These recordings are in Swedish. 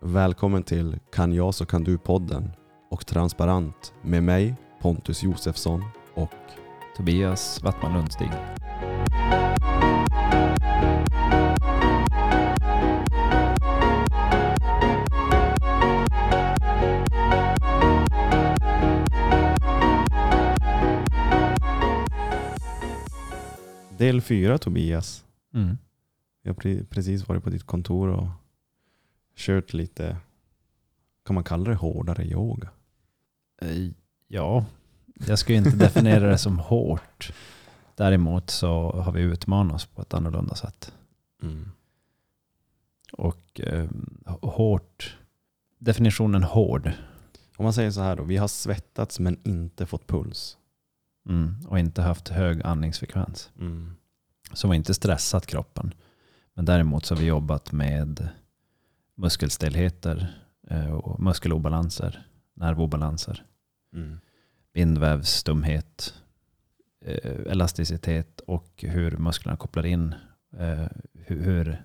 Välkommen till Kan jag så kan du-podden och Transparent med mig Pontus Josefsson och Tobias Wattman Lundstig. del fyra Tobias. Mm. Jag har pre- precis varit på ditt kontor och kört lite, kan man kalla det hårdare yoga? Eh, Ja, jag skulle inte definiera det som hårt. Däremot så har vi utmanat oss på ett annorlunda sätt. Mm. Och eh, hårt, definitionen hård Om man säger så här då, vi har svettats men inte fått puls. mm, och inte haft hög andningsfrekvens. Mm. Så vi har inte stressat kroppen. Men däremot så har vi jobbat med muskelstelheter eh, och muskelobalanser, nervobalanser, Mm. bindvävsstumhet, eh, elasticitet och hur musklerna kopplar in. eh, Hur, hur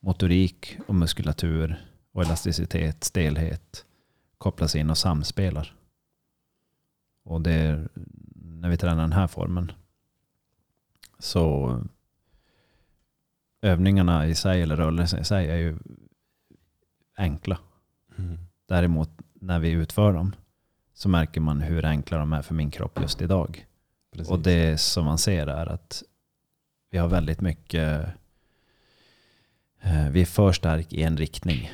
motorik och muskulatur och elasticitet, stelhet kopplas in och samspelar. Och det är när vi tränar den här formen så övningarna i sig eller rörelsen i sig är ju enkla. Mm. Däremot när vi utför dem så märker man hur enkla de är för min kropp just idag. Precis. Och det som man ser är att vi har väldigt mycket, eh, vi är för stark i en riktning.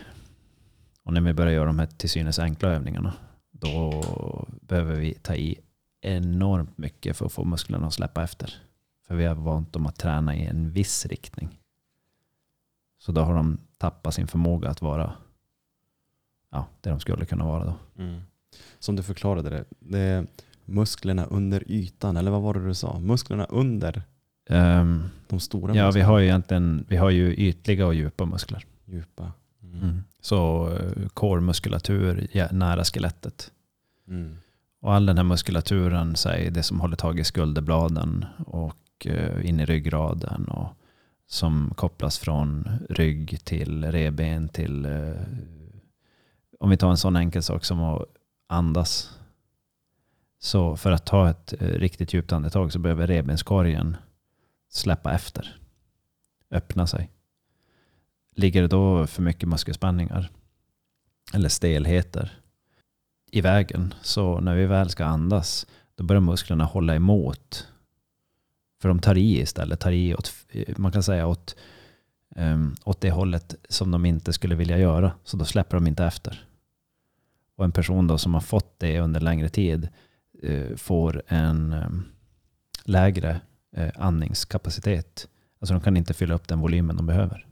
Och när vi börjar göra de här till synes enkla övningarna, då behöver vi ta i enormt mycket för att få musklerna att släppa efter. För vi har vant dem att träna i en viss riktning. Så då har de tappat sin förmåga att vara ja, det de skulle kunna vara då. Mm. Som du förklarade det, det musklerna under ytan, eller vad var det du sa? Musklerna under Ehm, de stora ja, vi musklerna? har ju egentligen vi har ju ytliga och djupa muskler. Djupa. Mm. Mm. Så core-muskulatur ja, nära skelettet. Mm. Och all den här muskulaturen, säg det som håller tag i skulderbladen och eh, in i ryggraden och som kopplas från rygg till reben till, eh, om vi tar en sån enkel sak som att andas. Så för att ta ett eh, riktigt djupt andetag så behöver revbenskorgen släppa efter, öppna sig. Ligger det då för mycket muskelspänningar eller stelheter i vägen. Så när vi väl ska andas, då börjar musklerna hålla emot. För de tar i istället, tar i åt, eh, man kan säga åt, um, åt det hållet som de inte skulle vilja göra. Så då släpper de inte efter. Och en person då som har fått det under längre tid eh, får en ehm, lägre eh, andningskapacitet. Alltså de kan inte fylla upp den volymen de behöver.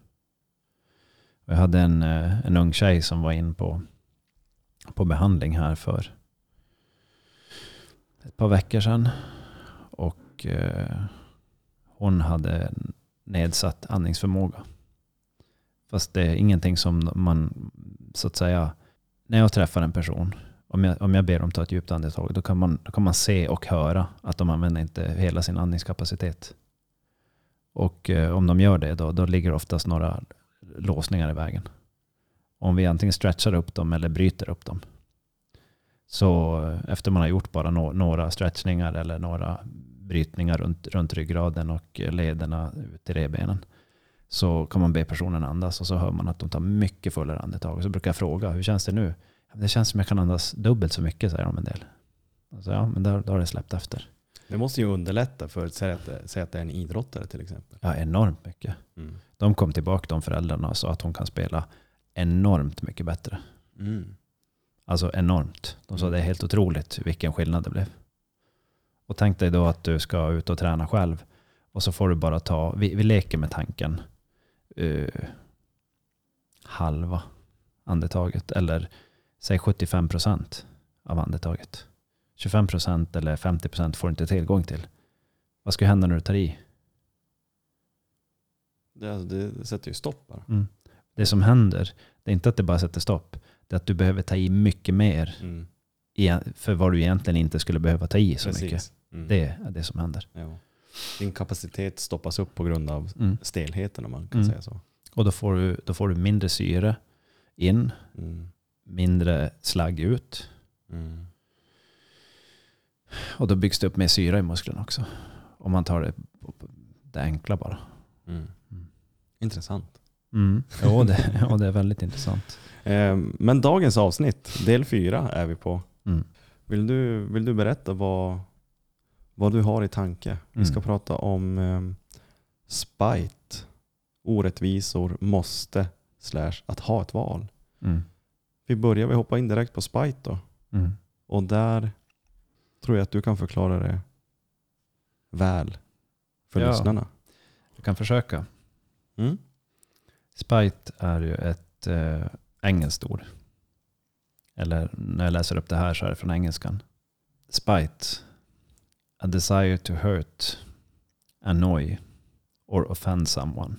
Och jag hade en, eh, en ung tjej som var in på på behandling här för ett par veckor sedan. Och eh, hon hade nedsatt andningsförmåga. Fast det är ingenting som man, så att säga, när jag träffar en person, om jag, om jag ber dem ta ett djupt andetag, då kan, man, då kan man se och höra att de använder inte hela sin andningskapacitet. Och eh, om de gör det, då, då ligger oftast några låsningar i vägen om vi antingen stretchar upp dem eller bryter upp dem. Så eh, efter man har gjort bara no några stretchningar eller några brytningar runt, runt ryggraden och lederna ut i revbenen så kan man be personen andas och så hör man att de tar mycket fullare andetag. Och så brukar jag fråga, hur känns det nu? Det känns som jag kan andas dubbelt så mycket, säger de en del. Alltså, ja, men då, då har det släppt efter. Det måste ju underlätta för, säg att, det- säg att det är en idrottare till exempel. Ja, enormt mycket. Mm. De kom tillbaka, de föräldrarna, och sa att hon kan spela enormt mycket bättre. Mm. Alltså enormt. De sa det är helt otroligt vilken skillnad det blev. Och tänk dig då att du ska ut och träna själv. Och så får du bara ta, vi, vi leker med tanken, eh, halva andetaget. Eller säg 75% av andetaget. 25% eller 50% får du inte tillgång till. Vad ska hända när du tar i? Det, alltså, det sätter ju stopp bara. Mm. Det som händer, det är inte att det bara sätter stopp. Det är att du behöver ta i mycket mer Mm. för vad du egentligen inte skulle behöva ta i så mycket. Precis. Mm. Det är det som händer. Ja. Din kapacitet stoppas upp på grund av Mm. stelheten om man kan Mm. säga så. Och då får, du, då får du mindre syre in, Mm. mindre slagg ut. Mm. Och då byggs det upp mer syra i musklerna också. Om man tar det, det enkla bara. Mm. Mm. Intressant. Mm. Jo, det, ja, det är väldigt intressant. Eh, Men dagens avsnitt, del fyra, är vi på. Mm. Vill du, vill du berätta vad, vad du har i tanke? Vi ska Mm. prata om um, spite, orättvisor, måste, slash att ha ett val. Mm. Vi börjar, vi hoppar in direkt på spite då. Mm. Och där tror jag att du kan förklara det väl för Ja. lyssnarna. Jag kan försöka. Mm? Spite är ju ett eh, engelskt ord. Eller när jag läser upp det här så är det från engelskan. Spite. A desire to hurt, annoy or offend someone.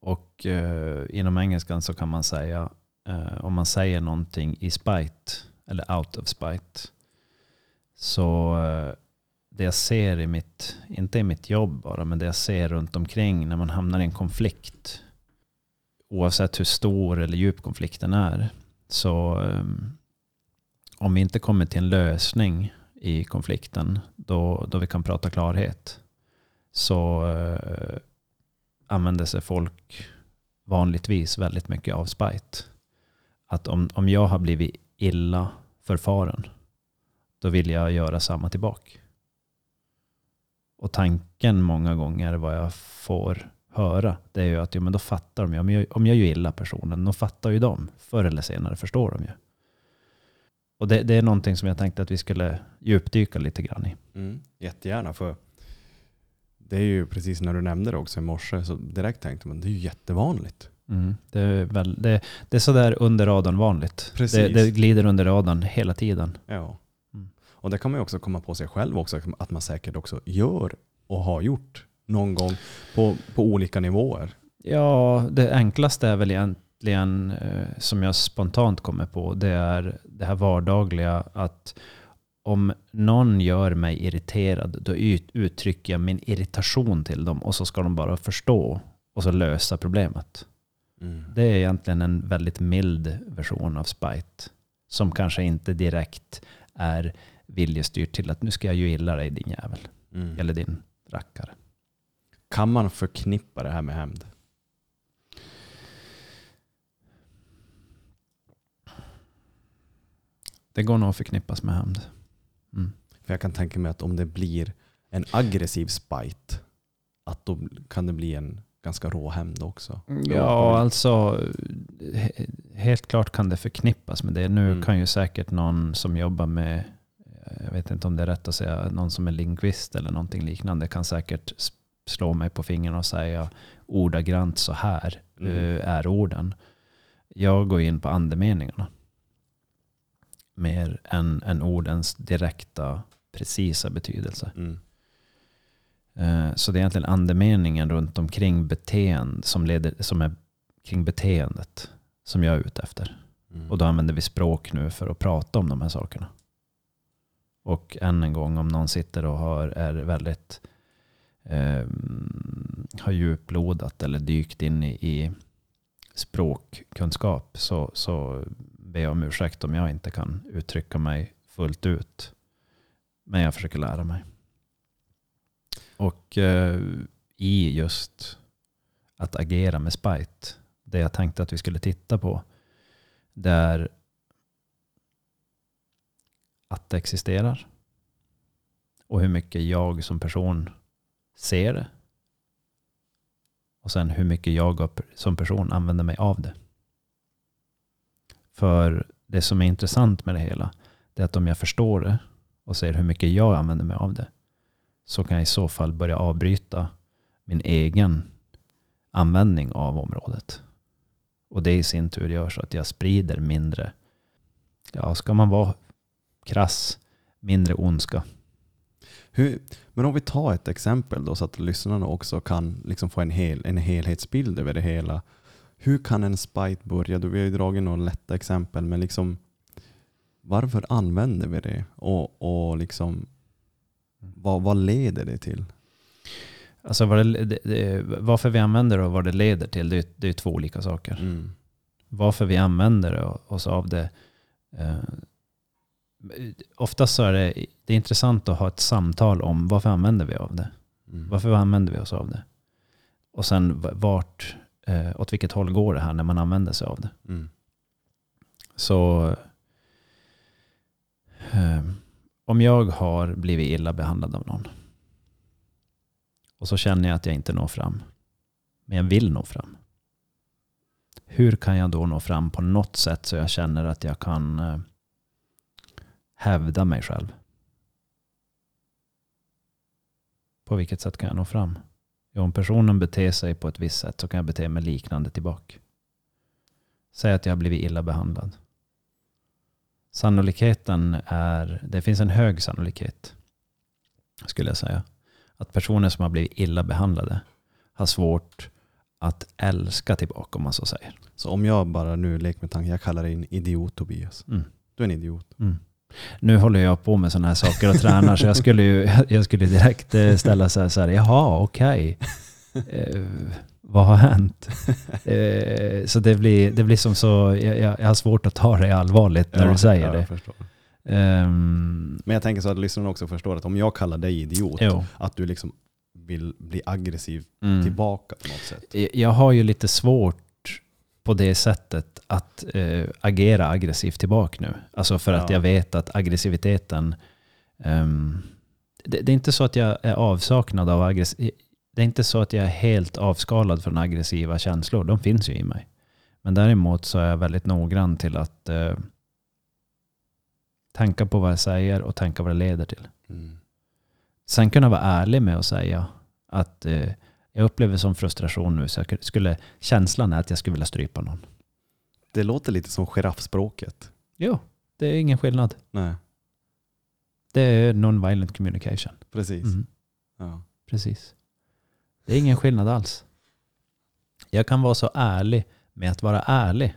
Och eh, inom engelskan så kan man säga, eh, om man säger någonting i spite, eller out of spite, så eh, det jag ser i mitt, inte i mitt jobb bara, men det jag ser runt omkring när man hamnar i en konflikt, oavsett hur stor eller djup konflikten är, så um, om vi inte kommer till en lösning i konflikten, då, då vi kan prata klarhet, så eh, använder sig folk vanligtvis väldigt mycket av spite. Att om, om jag har blivit illa förfaren, då vill jag göra samma tillbaka. Och tanken många gånger vad jag får höra, det är ju att jo, men då fattar de ju. Om jag, om jag gör illa personen, då fattar ju de. Förr eller senare förstår de ju. Och det, det är någonting som jag tänkte att vi skulle djupdyka lite grann i. Mm. Jättegärna för det är ju precis när du nämnde det också i morse så direkt tänkte man det är ju jättevanligt. Mm. Det, är väl, det, det är sådär under radarn vanligt. Precis. Det, det glider under radarn hela tiden. Ja. Mm. Och det kan man ju också komma på sig själv också att man säkert också gör och har gjort någon gång på, på olika nivåer. Ja, det enklaste är väl egentligen eh, som jag spontant kommer på. Det är det här vardagliga att om någon gör mig irriterad då ut, uttrycker jag min irritation till dem och så ska de bara förstå och så lösa problemet. Mm. Det är egentligen en väldigt mild version av spite som kanske inte direkt är viljestyrt till att nu ska jag ju illa dig din jävel Mm. eller din rackare. Kan man förknippa det här med hämnd? Det går nog att förknippas med hämnd. Mm. För jag kan tänka mig att om det blir en aggressiv spite, att då kan det bli en ganska rå hämnd också. Ja, alltså he- helt klart kan det förknippas med det. Nu Mm. kan ju säkert någon som jobbar med, jag vet inte om det är rätt att säga, någon som är lingvist eller någonting liknande kan säkert slå mig på fingrarna och säga ordagrant så här Mm. eh, är orden. Jag går in på andemeningarna. Mer än, än ordens direkta, precisa betydelse. Mm. Eh, Så det är egentligen andemeningen runt omkring beteende som, leder, som är kring beteendet som jag är ute efter. Mm. Och då använder vi språk nu för att prata om de här sakerna. Och än en gång om någon sitter och har, är väldigt eh, har djuplodat eller dykt in i, i språkkunskap så, så be om ursäkt om jag inte kan uttrycka mig fullt ut. Men jag försöker lära mig. Och eh, i just att agera med spite, det jag tänkte att vi skulle titta på, det är att det existerar och hur mycket jag som person ser det. Och sen hur mycket jag som person använder mig av det. För det som är intressant med det hela, det är att om jag förstår det och ser hur mycket jag använder mig av det, så kan jag i så fall börja avbryta min egen användning av området. Och det i sin tur gör så att jag sprider mindre, ja ska man vara krass, mindre ondska. Hur, men om vi tar ett exempel då så att lyssnarna också kan liksom få en, hel, en helhetsbild över det hela. Hur kan en spite börja? Vi har ju dragit några lätta exempel, men liksom varför använder vi det? Och, och liksom, vad, vad leder det till? Alltså vad det, det, det, varför vi använder det och vad det leder till, det, det är två olika saker. Mm. Varför vi använder oss av det. Eh, oftast så är det, det är intressant att ha ett samtal om varför använder vi av det. Mm. Varför använder vi oss av det? Och sen vart, eh, åt vilket håll går det här när man använder sig av det? Mm. Så eh, om jag har blivit illa behandlad av någon och så känner jag att jag inte når fram, men jag vill nå fram. Hur kan jag då nå fram på något sätt så jag känner att jag kan eh, hävda mig själv? På vilket sätt kan jag nå fram? Om personen beter sig på ett visst sätt så kan jag bete mig liknande tillbaka. Säg att jag har blivit illa behandlad. Sannolikheten är, det finns en hög sannolikhet, skulle jag säga, att personer som har blivit illa behandlade har svårt att älska tillbaka om man så säger. Så om jag bara nu leker med tanken, jag kallar dig en idiot Tobias. Mm. Du är en idiot. Mm. Nu håller jag på med sådana här saker och tränar så jag skulle ju jag skulle direkt eh, ställa sig så här, jaha okej. Okay. Eh, vad har hänt? eh, så det blir, det blir som så, jag, jag har svårt att ta det allvarligt när Ja, du säger det. Ehm, Men jag tänker så att lyssnarna också förstår att om jag kallar dig idiot, jo. att du liksom vill bli aggressiv Mm. tillbaka på något sätt. Jag har ju lite svårt på det sättet att eh, agera aggressivt tillbaka nu. Alltså för att Ja. jag vet att aggressiviteten... ehm, det, det är inte så att jag är avsaknad av aggressiv... Det är inte så att jag är helt avskalad från aggressiva känslor. De finns ju i mig. Men däremot så är jag väldigt noggrann till att eh, tänka på vad jag säger och tänka vad det leder till. Mm. Sen kunna vara ärlig med att säga att eh, jag upplever som frustration nu så jag skulle, känslan är att jag skulle vilja strypa någon. Det låter lite som giraffspråket. Jo, det är ingen skillnad. Nej, Det är non-violent communication. precis. Mm, Ja. precis. Det är ingen skillnad alls. Jag kan vara så ärlig med att vara ärlig.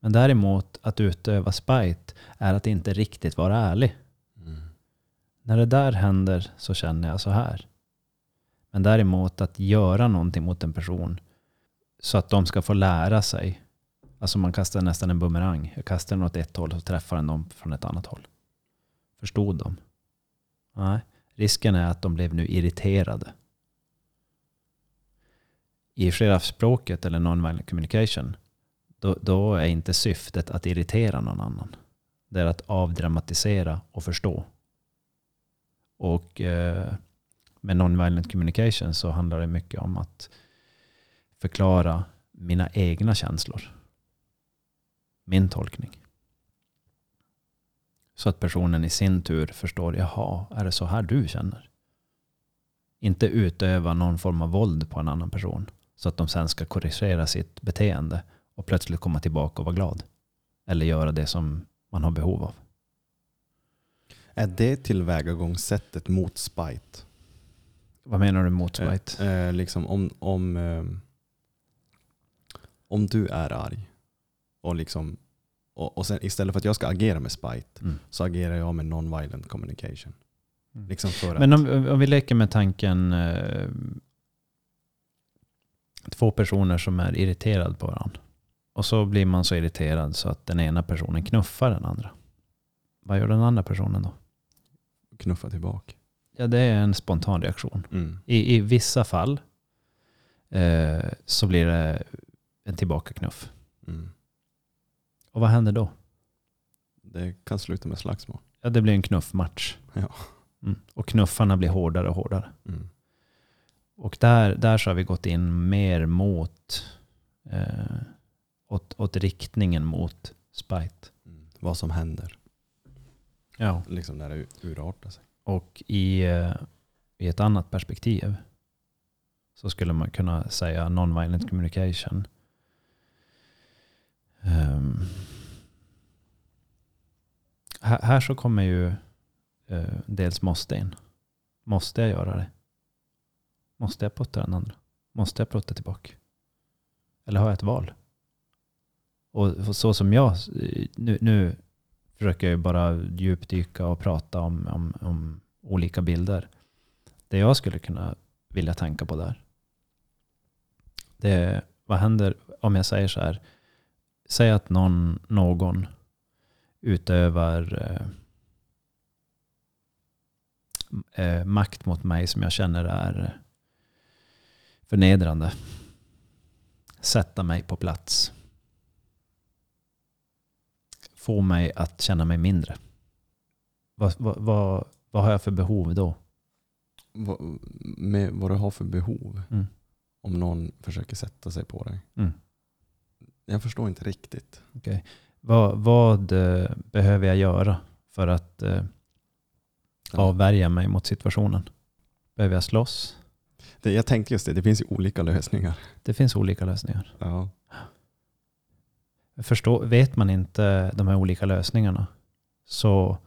Men däremot att utöva spite är att inte riktigt vara ärlig. Mm. När det där händer så känner jag så här. Men däremot att göra någonting mot en person så att de ska få lära sig. Alltså man kastar nästan en bumerang. Jag kastar den åt ett håll och så träffar den dem från ett annat håll. Förstod de? Nej. Risken är att de blev nu irriterade. I giraffspråket eller non-violent communication då, då är inte syftet att irritera någon annan. Det är att avdramatisera och förstå. Och eh, med non-violent communication så handlar det mycket om att förklara mina egna känslor. Min tolkning. Så att personen i sin tur förstår, jaha, är det så här du känner? Inte utöva någon form av våld på en annan person. Så att de sen ska korrigera sitt beteende och plötsligt komma tillbaka och vara glad. Eller göra det som man har behov av. Är det tillvägagångssättet mot spite? Vad menar du mot spite? Eh, eh, liksom om, om, eh, om du är arg och, liksom, och, och sen istället för att jag ska agera med spite Mm. så agerar jag med non-violent communication. Mm. Liksom Men om, om vi leker med tanken eh, två personer som är irriterade på varandra. Och så blir man så irriterad så att den ena personen knuffar den andra. Vad gör den andra personen då? knuffa tillbaka. Ja, det är en spontan reaktion. Mm. I, i vissa fall eh, så blir det en tillbakaknuff. Mm. Och vad händer då? Det kan sluta med slagsmål. Ja, det blir en knuffmatch. Ja. Mm. Och knuffarna blir hårdare och hårdare. Mm. Och där, där så har vi gått in mer mot eh, åt, åt riktningen mot spite. Mm. Vad som händer Ja. liksom när det urartar sig. Och i, eh, i ett annat perspektiv så skulle man kunna säga non-violent communication. Ehm, um, här, här så kommer ju uh, dels måste in. Måste jag göra det? Måste jag putta den andra? Måste jag putta tillbaka? Eller har jag ett val? Och så som jag, eh, nu, nu försöker jag bara djupdyka och prata om, om, om olika bilder. Det jag skulle kunna vilja tänka på där. Det är, vad händer om jag säger så här. Säg att någon, någon utövar eh, eh, makt mot mig som jag känner är förnedrande. Sätta mig på plats. Få mig att känna mig mindre. Vad, vad, vad, vad har jag för behov då? Vad, med vad du har för behov. Mm. Om någon försöker sätta sig på dig. Mm. Jag förstår inte riktigt. Vad, vad eh, behöver jag göra för att eh, Ja. avvärja mig mot situationen? Behöver jag slåss? Det, jag tänkte just det, det finns ju olika lösningar. Det finns olika lösningar. Ja. Förstå, vet man inte de här olika lösningarna, så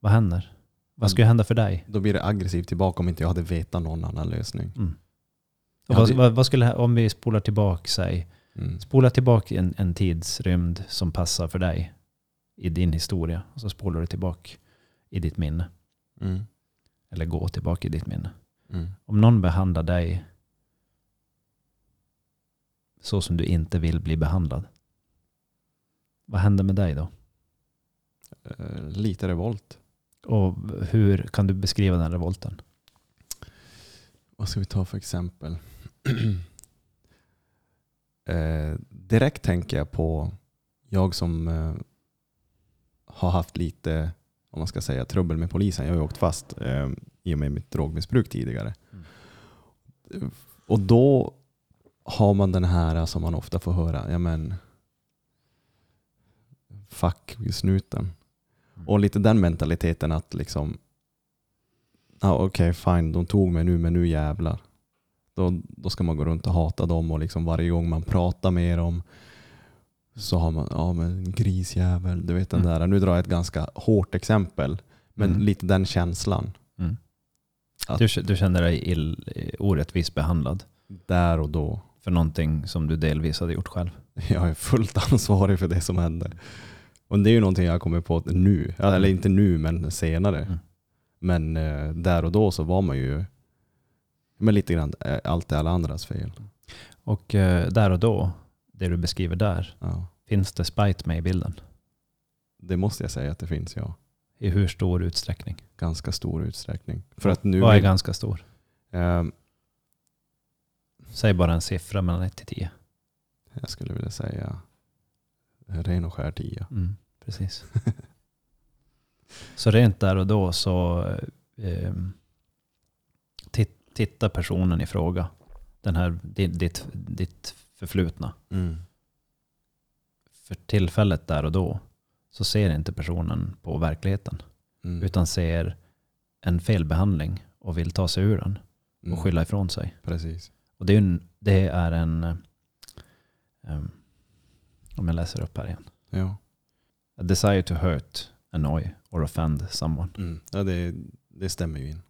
vad händer? Vad ska hända för dig? Då blir det aggressivt tillbaka om inte jag hade vetat någon annan lösning. Mm. Och vad, vad, vad skulle, om vi spolar tillbaka, säg, Mm. spola tillbaka en, en tidsrymd som passar för dig i din historia. Och så spolar du tillbaka i ditt minne. Mm. Eller gå tillbaka i ditt minne. Mm. Om någon behandlar dig så som du inte vill bli behandlad. Vad händer med dig då? Eh, lite revolt. Och hur kan du beskriva den revolten? Vad ska vi ta för exempel? eh, direkt tänker jag på jag som eh, har haft lite, om man ska säga, trubbel med polisen. Jag har ju åkt fast eh, i och med mitt drogmissbruk tidigare. Mm. Och då har man den här som man ofta får höra, ja men fuck snuten. Mm. Och lite den mentaliteten att liksom, ja okej fine, de tog mig nu men nu jävlar. Då, då ska man gå runt och hata dem och liksom varje gång man pratar med dem så har man, ja men grisjävel, du vet den Mm. där. Nu drar jag ett ganska hårt exempel, men Mm. lite den känslan. Mm. Att- Du, du känner dig ill, orättvist behandlad Där och då. för någonting som du delvis hade gjort själv. Jag är fullt ansvarig för det som hände. Och det är ju någonting jag kommer på nu. Eller inte nu, men senare. Mm. Men eh, där och då så var man ju men lite grann eh, allt är alla andras fel. Och eh, där och då, det du beskriver där, Ja. finns det spite med i bilden? Det måste jag säga att det finns, ja. I hur stor utsträckning? Ganska stor utsträckning. För att nu Vad är ganska stor? eh, Säg bara en siffra mellan 1 till 10. jag skulle vilja säga ren och skär tia. Mm, precis. så rent där och då så eh, tit- titta personen i fråga. Den här, ditt, ditt, förflutna. Mm. För tillfället där och då så ser inte personen på verkligheten. Mm. Utan ser en felbehandling och vill ta sig ur den Mm. och skylla ifrån sig. Precis. Och det är en, det är en um, om jag läser upp här igen. Ja. A desire to hurt, annoy or offend someone. Mm. ja det, det stämmer ju in.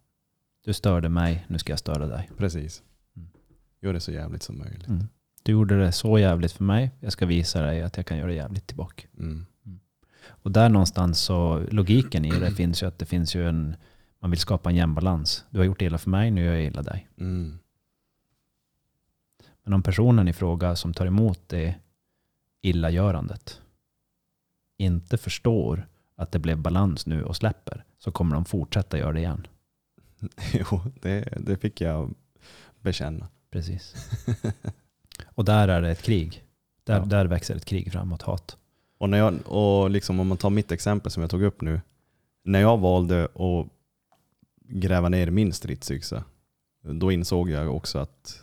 Du störde mig, nu ska jag störa dig. Precis. Mm. Gör det så jävligt som möjligt. Mm. Du gjorde det så jävligt för mig, jag ska visa dig att jag kan göra det jävligt tillbaka. Mm. Och där någonstans så, logiken i det finns ju att det finns ju en, man vill skapa en jämn balans. Du har gjort illa för mig, nu gör jag illa dig. Mm. Men om personen i fråga som tar emot det illagörandet inte förstår att det blev balans nu och släpper så kommer de fortsätta göra det igen. Jo, det, det fick jag bekänna. Precis. Och där är det ett krig. Där, Ja. där växer ett krig framåt, hat. Och, när jag, och liksom om man tar mitt exempel som jag tog upp nu. När jag valde att gräva ner min stridsyxa, då insåg jag också att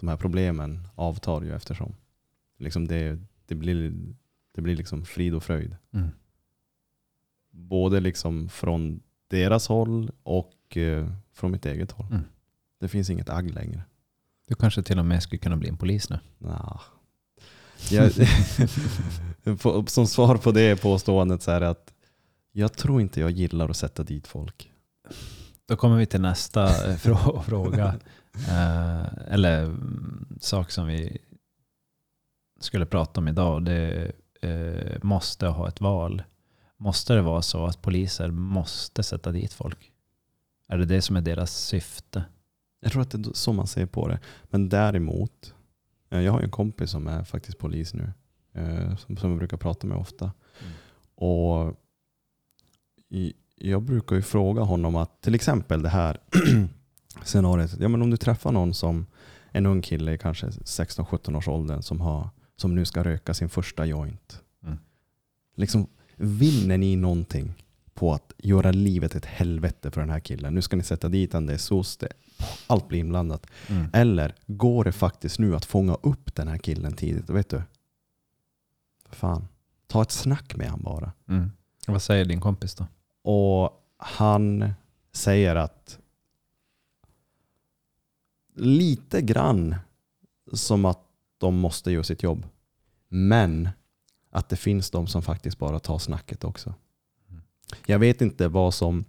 de här problemen avtar ju eftersom. Liksom det, det blir, det blir liksom frid och fröjd. Mm. Både liksom från deras håll och eh, från mitt eget håll. Mm. Det finns inget agg längre. Du kanske till och med skulle kunna bli en polis nu. Nah. Jag, som svar på det påståendet så är det att jag tror inte jag gillar att sätta dit folk. Då kommer vi till nästa eh, frå- fråga. Eh, eller mm, sak som vi skulle prata om idag. Det eh, måste ha ett val. Måste det vara så att poliser måste sätta dit folk? Är det det som är deras syfte? Jag tror att det är så man ser på det. Men däremot, eh, jag har en kompis som är faktiskt polis nu. eh, Som, som jag brukar prata med ofta. Mm. Och jag brukar ju fråga honom att till exempel det här scenariot. Ja, men om du träffar någon som en ung kille i kanske 16-17 års åldern som, har, som nu ska röka sin första joint. Mm. Liksom, vinner ni någonting på att göra livet ett helvete för den här killen? Nu ska ni sätta dit han, det är SOS, det, allt blir inblandat. Mm. Eller går det faktiskt nu att fånga upp den här killen tidigt? Vet du? Fan, ta ett snack med han bara. Mm. Vad säger din kompis då? Och han säger att lite grann som att de måste göra sitt jobb. Men att det finns de som faktiskt bara tar snacket också. Mm. Jag vet inte vad som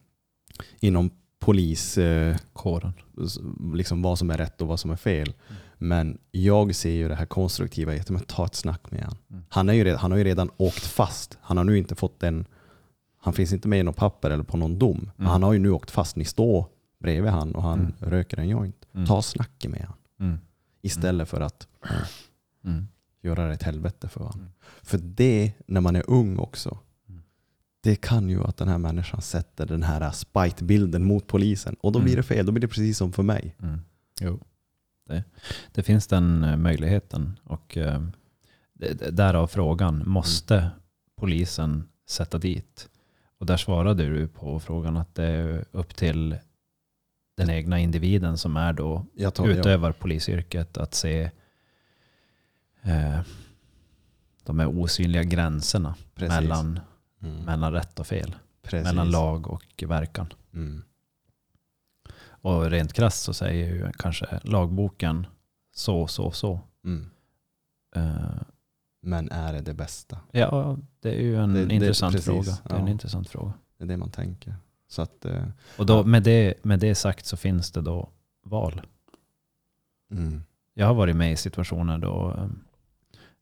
inom polis, eh, liksom vad som är rätt och vad som är fel. Men jag ser ju det här konstruktiva i att men ta ett snack med han. Mm. Han, är ju redan, han har ju redan åkt fast. Han har nu inte fått en, han finns inte med i något papper eller på någon dom. Men Mm. han har ju nu åkt fast. Ni står bredvid han och han Mm. röker en joint. Mm. Ta snacket med han. Istället för att Mm. göra ett helvete för honom. Mm. För det, när man är ung också, Mm. det kan ju att den här människan sätter den här spite-bilden mot polisen. Och då blir Mm. det fel. Då blir det precis som för mig. Mm. Jo. Det, det finns den eh, möjligheten. Och eh, därav frågan, måste polisen sätta dit? Och där svarade du på frågan att det är upp till den egna individen som är då Jag tar, utövar polisyrket att se eh, de här osynliga gränserna precis. mellan, Mm. mellan rätt och fel. Precis. Mellan lag och verkan. Mm. Och rent krasst så säger ju kanske lagboken så, så, så. Mm. Eh, Men är det det bästa? ja, det är ju en Det- det- intressant precis, fråga. Det är en ja. intressant fråga. Det är det man tänker. Så att, eh, Och då, Ja. med, det, med det sagt så finns det då val. mm. Jag har varit med i situationer då eh,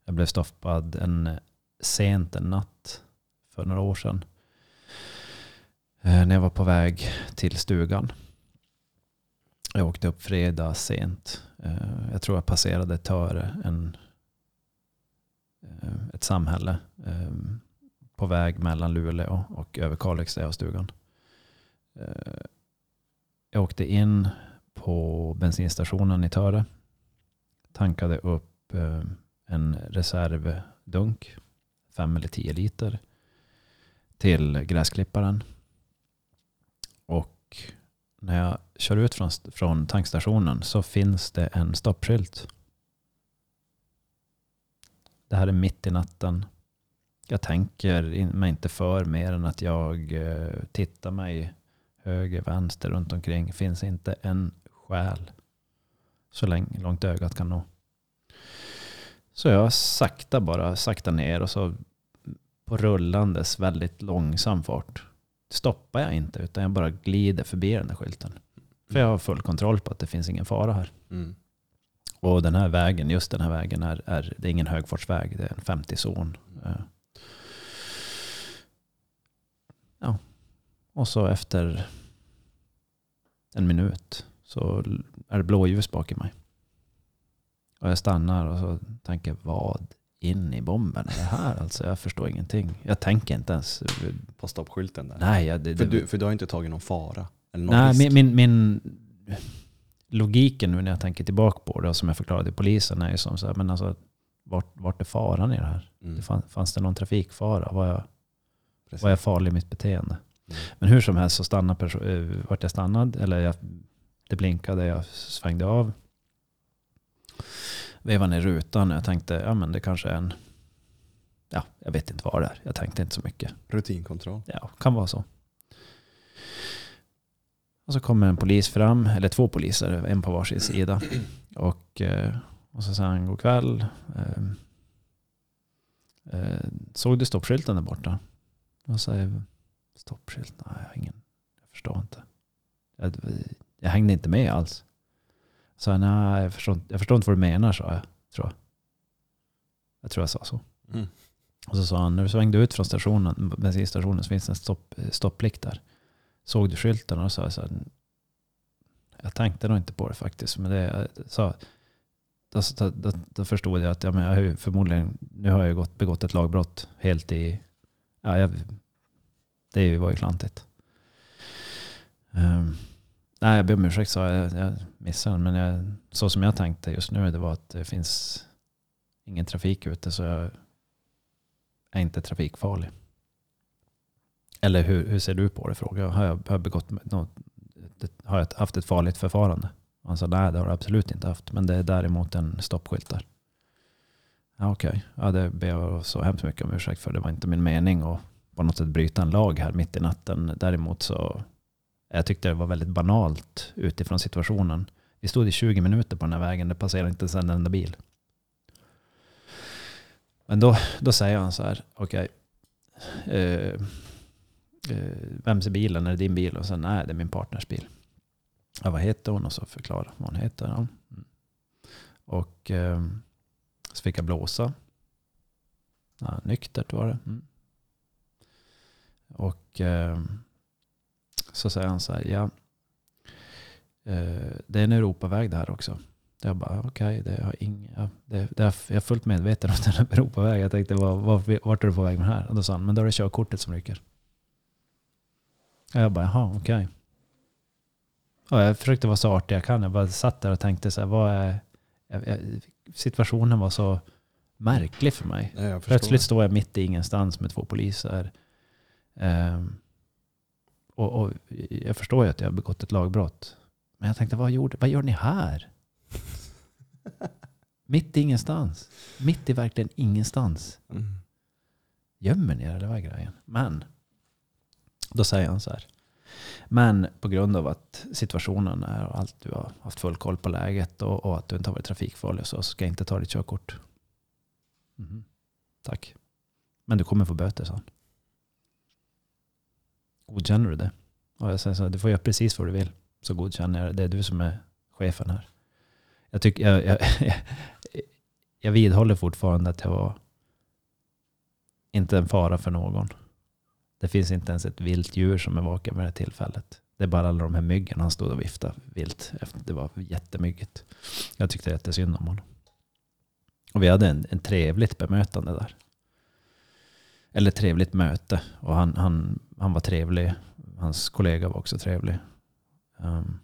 jag blev stoppad en sent en natt för några år sedan. Eh, När jag var på väg till stugan. Jag åkte upp fredag sent. Eh, Jag tror jag passerade Töre, en, ett samhälle eh, på väg mellan Luleå och över Kalix där jag har stugan. Eh, Jag åkte in på bensinstationen i Töre. Tankade upp eh, en reservdunk, fem eller tio liter, till gräsklipparen. Och när jag kör ut från, från tankstationen så finns det en stoppskylt. Det här är mitt i natten. Jag tänker mig inte för mer än att jag eh, tittar mig höger, vänster, runt omkring. Finns inte en själ så länge, långt ögat kan nå. Så jag sakta bara, sakta ner och så på rullandes väldigt långsam fart stoppar jag inte utan jag bara glider förbi den där skylten. För jag har full kontroll på att det finns ingen fara här. Mm. Och den här vägen, just den här vägen är, är det är ingen högfartsväg, det är en 50-zon. Eh. Ja. Och så efter en minut så är det blåljus bak i mig. Och jag stannar och så tänker vad in i bomben är det här? Alltså jag förstår ingenting. Jag tänker inte ens. På stoppskylten där. Nej, jag, det, för, du, för du har inte tagit någon fara? Eller någon Nej, risk? min, min, min logiken nu när jag tänker tillbaka på det och som jag förklarade till polisen är ju som så här, men alltså vart, vart är faran i det här? Mm. Det fann, fanns det någon trafikfara? Var jag, Precis. var jag farlig i mitt beteende? Men hur som helst så stannade perso- eh, vart jag stannad, eller jag, det blinkade, jag svängde av. Vevade ner rutan och jag tänkte, ja men det kanske är en, ja jag vet inte vad det är. Jag tänkte inte så mycket. Rutinkontroll. Ja, kan vara så. Och så kommer en polis fram, eller två poliser, en på varsin sida. Och, eh, och så säger han god kväll. Eh, eh, såg du stoppskylten där borta? Och säger stoppskylt? Nej, jag har ingen. Jag förstår inte. Jag, jag hängde inte med alls. Så jag, nej, jag förstår, inte- jag förstår inte vad du menar, sa jag. Tror jag. jag tror jag sa så. Mm. Och så sa han, när du svängde ut från stationen, bensinstationen så finns det en stopp, stopplikt där. Såg du skylten? Och så sa jag så här, jag tänkte nog inte på det faktiskt. Men det, så, då, då, då, förstod jag att ja, men jag har förmodligen, nu har jag gått, begått ett lagbrott helt i, ja, jag, det var ju klantigt. Um, nej, jag ber om ursäkt sa jag, jag missade men jag, så som jag tänkte just nu det var att det finns ingen trafik ute så jag är inte trafikfarlig. Eller hur, hur ser du på det? Fråga. Har jag, har jag begått något, har jag haft ett farligt förfarande? Han sa nej det har du absolut inte haft. Men det är däremot en stoppskylt där. Ja, Okej, okay. ja, det ber jag så hemskt mycket om ursäkt för. Det var inte min mening att på något sätt bryta en lag här mitt i natten. Däremot så jag tyckte det var väldigt banalt utifrån situationen. Vi stod i 20 minuter på den här vägen. Det passerade inte ens en enda bil. Men då, då säger han så här, okej. Okay, eh, eh, vems är bilen? Är det din bil? Och sen, nej det är min partners bil. Ja, vad heter hon? Och så förklarar vad hon heter. Ja. Mm. Och eh, så fick jag blåsa. Ja, nyktert var det. Mm. Och eh, så säger han så här, ja. Eh, det är en Europaväg det här också. Jag bara, okej, okay, det har inga, det, det jag är fullt medveten om den här Europaväg. Jag tänkte, var, var, vart är du på väg med här? Och då sa han, men då är det körkortet som ryker. Och jag bara, jaha, okej. Okay. Och jag försökte vara så artig jag kan. Jag bara satt där och tänkte så här, vad är... Situationen var så märklig för mig. Ja, Plötsligt står jag mitt i ingenstans med två poliser. Um, och, och, jag förstår ju att jag har begått ett lagbrott. Men jag tänkte, vad, gjorde, vad gör ni här? Mitt i ingenstans. Mitt i verkligen ingenstans. Mm. Gömmer ni er eller vad är grejen? Men, då säger han så här. Men på grund av att situationen är och allt, du har haft full koll på läget och, och att du inte har varit trafikfarlig så ska jag inte ta ditt körkort. Mm. Tack. Men du kommer få böter, sa han. Godkänner du det? Och jag säger så här, du får göra precis vad du vill. Så godkänner jag det. Det är du som är chefen här. Jag, tycker, jag, jag, jag vidhåller fortfarande att jag var inte en fara för någon. Det finns inte ens ett vilt djur som är vaken vid det här tillfället. Det är bara alla de här myggen han stod och viftade vilt. Det var jättemyggigt. Jag tyckte jättesynd om honom. Och vi hade en, en trevligt bemötande där. Eller trevligt möte. Och han, han, han var trevlig. Hans kollega var också trevlig. Um,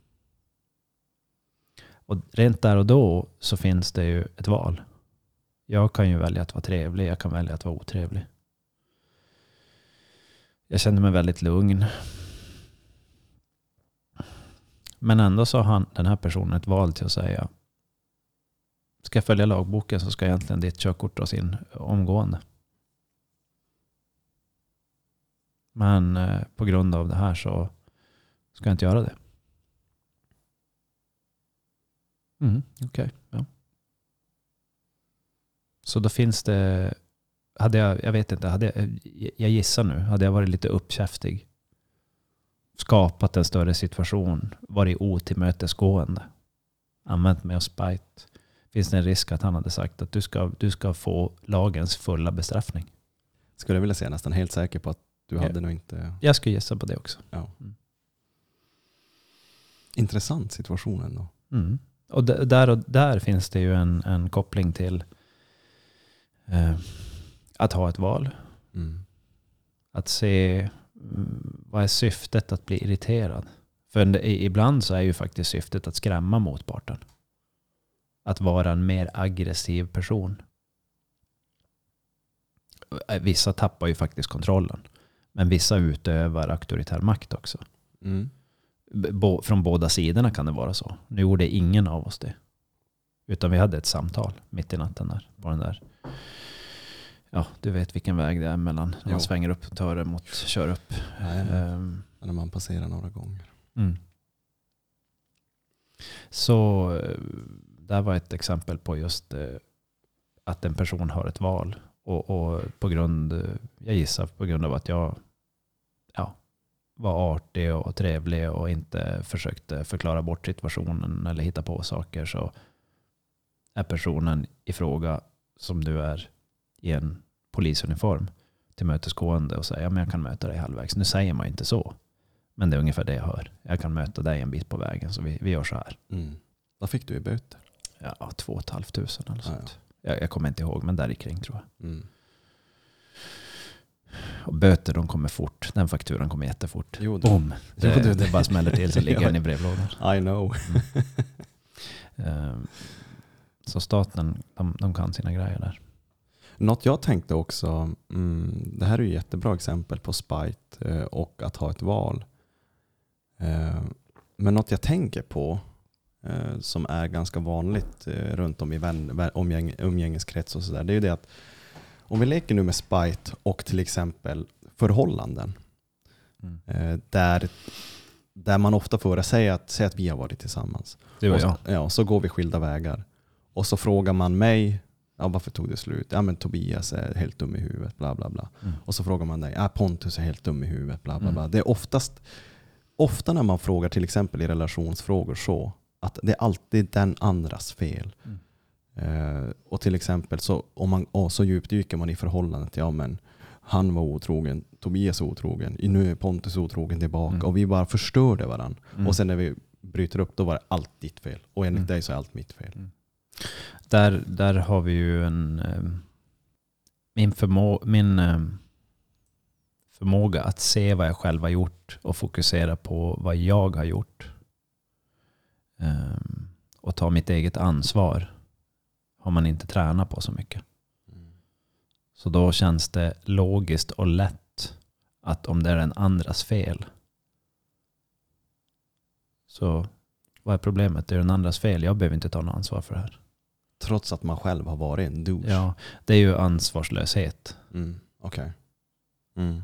och rent där och då så finns det ju ett val. Jag kan ju välja att vara trevlig, jag kan välja att vara otrevlig. Jag kände mig väldigt lugn. Men ändå så har han, den här personen ett val till att säga Ska jag följa lagboken så ska egentligen ditt körkort dras in omgående. Men eh, på grund av det här så ska jag inte göra det. Mm, Okej, okay, ja. Så då finns det, hade jag, jag vet inte, hade jag, jag gissar nu, hade jag varit lite uppkäftig, skapat en större situation, varit otillmötesgående, använt mig av spite, finns det en risk att han hade sagt att du ska, du ska få lagens fulla bestraffning. Skulle jag vilja säga nästan helt säker på att du hade ja. nog inte... Jag skulle gissa på det också. Ja. Mm. Intressant situation ändå. Mm. Och där, och där finns det ju en, en koppling till eh, att ha ett val. Mm. Att se mm, vad är syftet att bli irriterad. För ibland så är ju faktiskt syftet att skrämma motparten. Att vara en mer aggressiv person. Vissa tappar ju faktiskt kontrollen. Men vissa utövar auktoritär makt också. Mm från båda sidorna kan det vara så. Nu gjorde ingen av oss det. Utan vi hade ett samtal mitt i natten där. På den där. Ja, du vet vilken väg det är mellan när man svänger upp Töre mot kör upp. um, när man passerar några gånger. Mm. Så eh, det här var ett exempel på just eh, att en person har ett val. Och, och på grund, jag gissar på grund av att jag var artig och trevlig och inte försökte förklara bort situationen eller hitta på saker så är personen i fråga som du är i en polisuniform tillmötesgående och säger ja, men jag kan möta dig halvvägs. Nu säger man inte så. Men det är ungefär det jag hör. Jag kan möta dig en bit på vägen så vi, vi gör så här. Mm. Vad fick du i böter? Ja, två och ett halvt tusen eller Ja, sånt. Jag, jag kommer inte ihåg, men där kring tror jag. Mm. Och böter de kommer fort. Den fakturan kommer jättefort. Jo, det, Boom! Det, Jo, du, det bara smäller till så ligger den i brevlådan. I know. Ehm, Så staten, de, de kan sina grejer där. Något jag tänkte också, mm, det här är ju jättebra exempel på spite eh, och att ha ett val. Eh, men något jag tänker på eh, som är ganska vanligt eh, runt om i umgängeskrets och sådär, det är ju det att om vi leker nu med spite och till exempel förhållanden Mm. eh, där, där man ofta får säga att, säga att vi har varit tillsammans. Och och jag. så, ja, så går vi skilda vägar. Och så frågar man mig, ja, varför tog det slut? Ja men Tobias är helt dum i huvudet, bla bla bla. Mm. Och så frågar man dig, ja Pontus är helt dum i huvudet, bla bla Mm. bla. Det är oftast, ofta när man frågar till exempel i relationsfrågor så, att det är alltid den andras fel. Mm. Eh, och till exempel så, om man, och så djupdyker man i förhållandet, ja men han var otrogen, Tobias var otrogen, nu är Pontus otrogen tillbaka Mm. och vi bara förstörde varandra. Mm. Och sen när vi bryter upp, då var det allt ditt fel. Och enligt Mm. dig så är allt mitt fel. Där, där har vi ju en... ehm, min förmå, min ehm, förmåga att se vad jag själv har gjort och fokusera på vad jag har gjort. ehm, och ta mitt eget ansvar har man inte tränat på så mycket. Så då känns det logiskt och lätt att om det är den andras fel så vad är problemet? Det är den andras fel. Jag behöver inte ta något ansvar för det här. Trots att man själv har varit en douche. Ja, det är ju ansvarslöshet. Mm. Okej. Mm.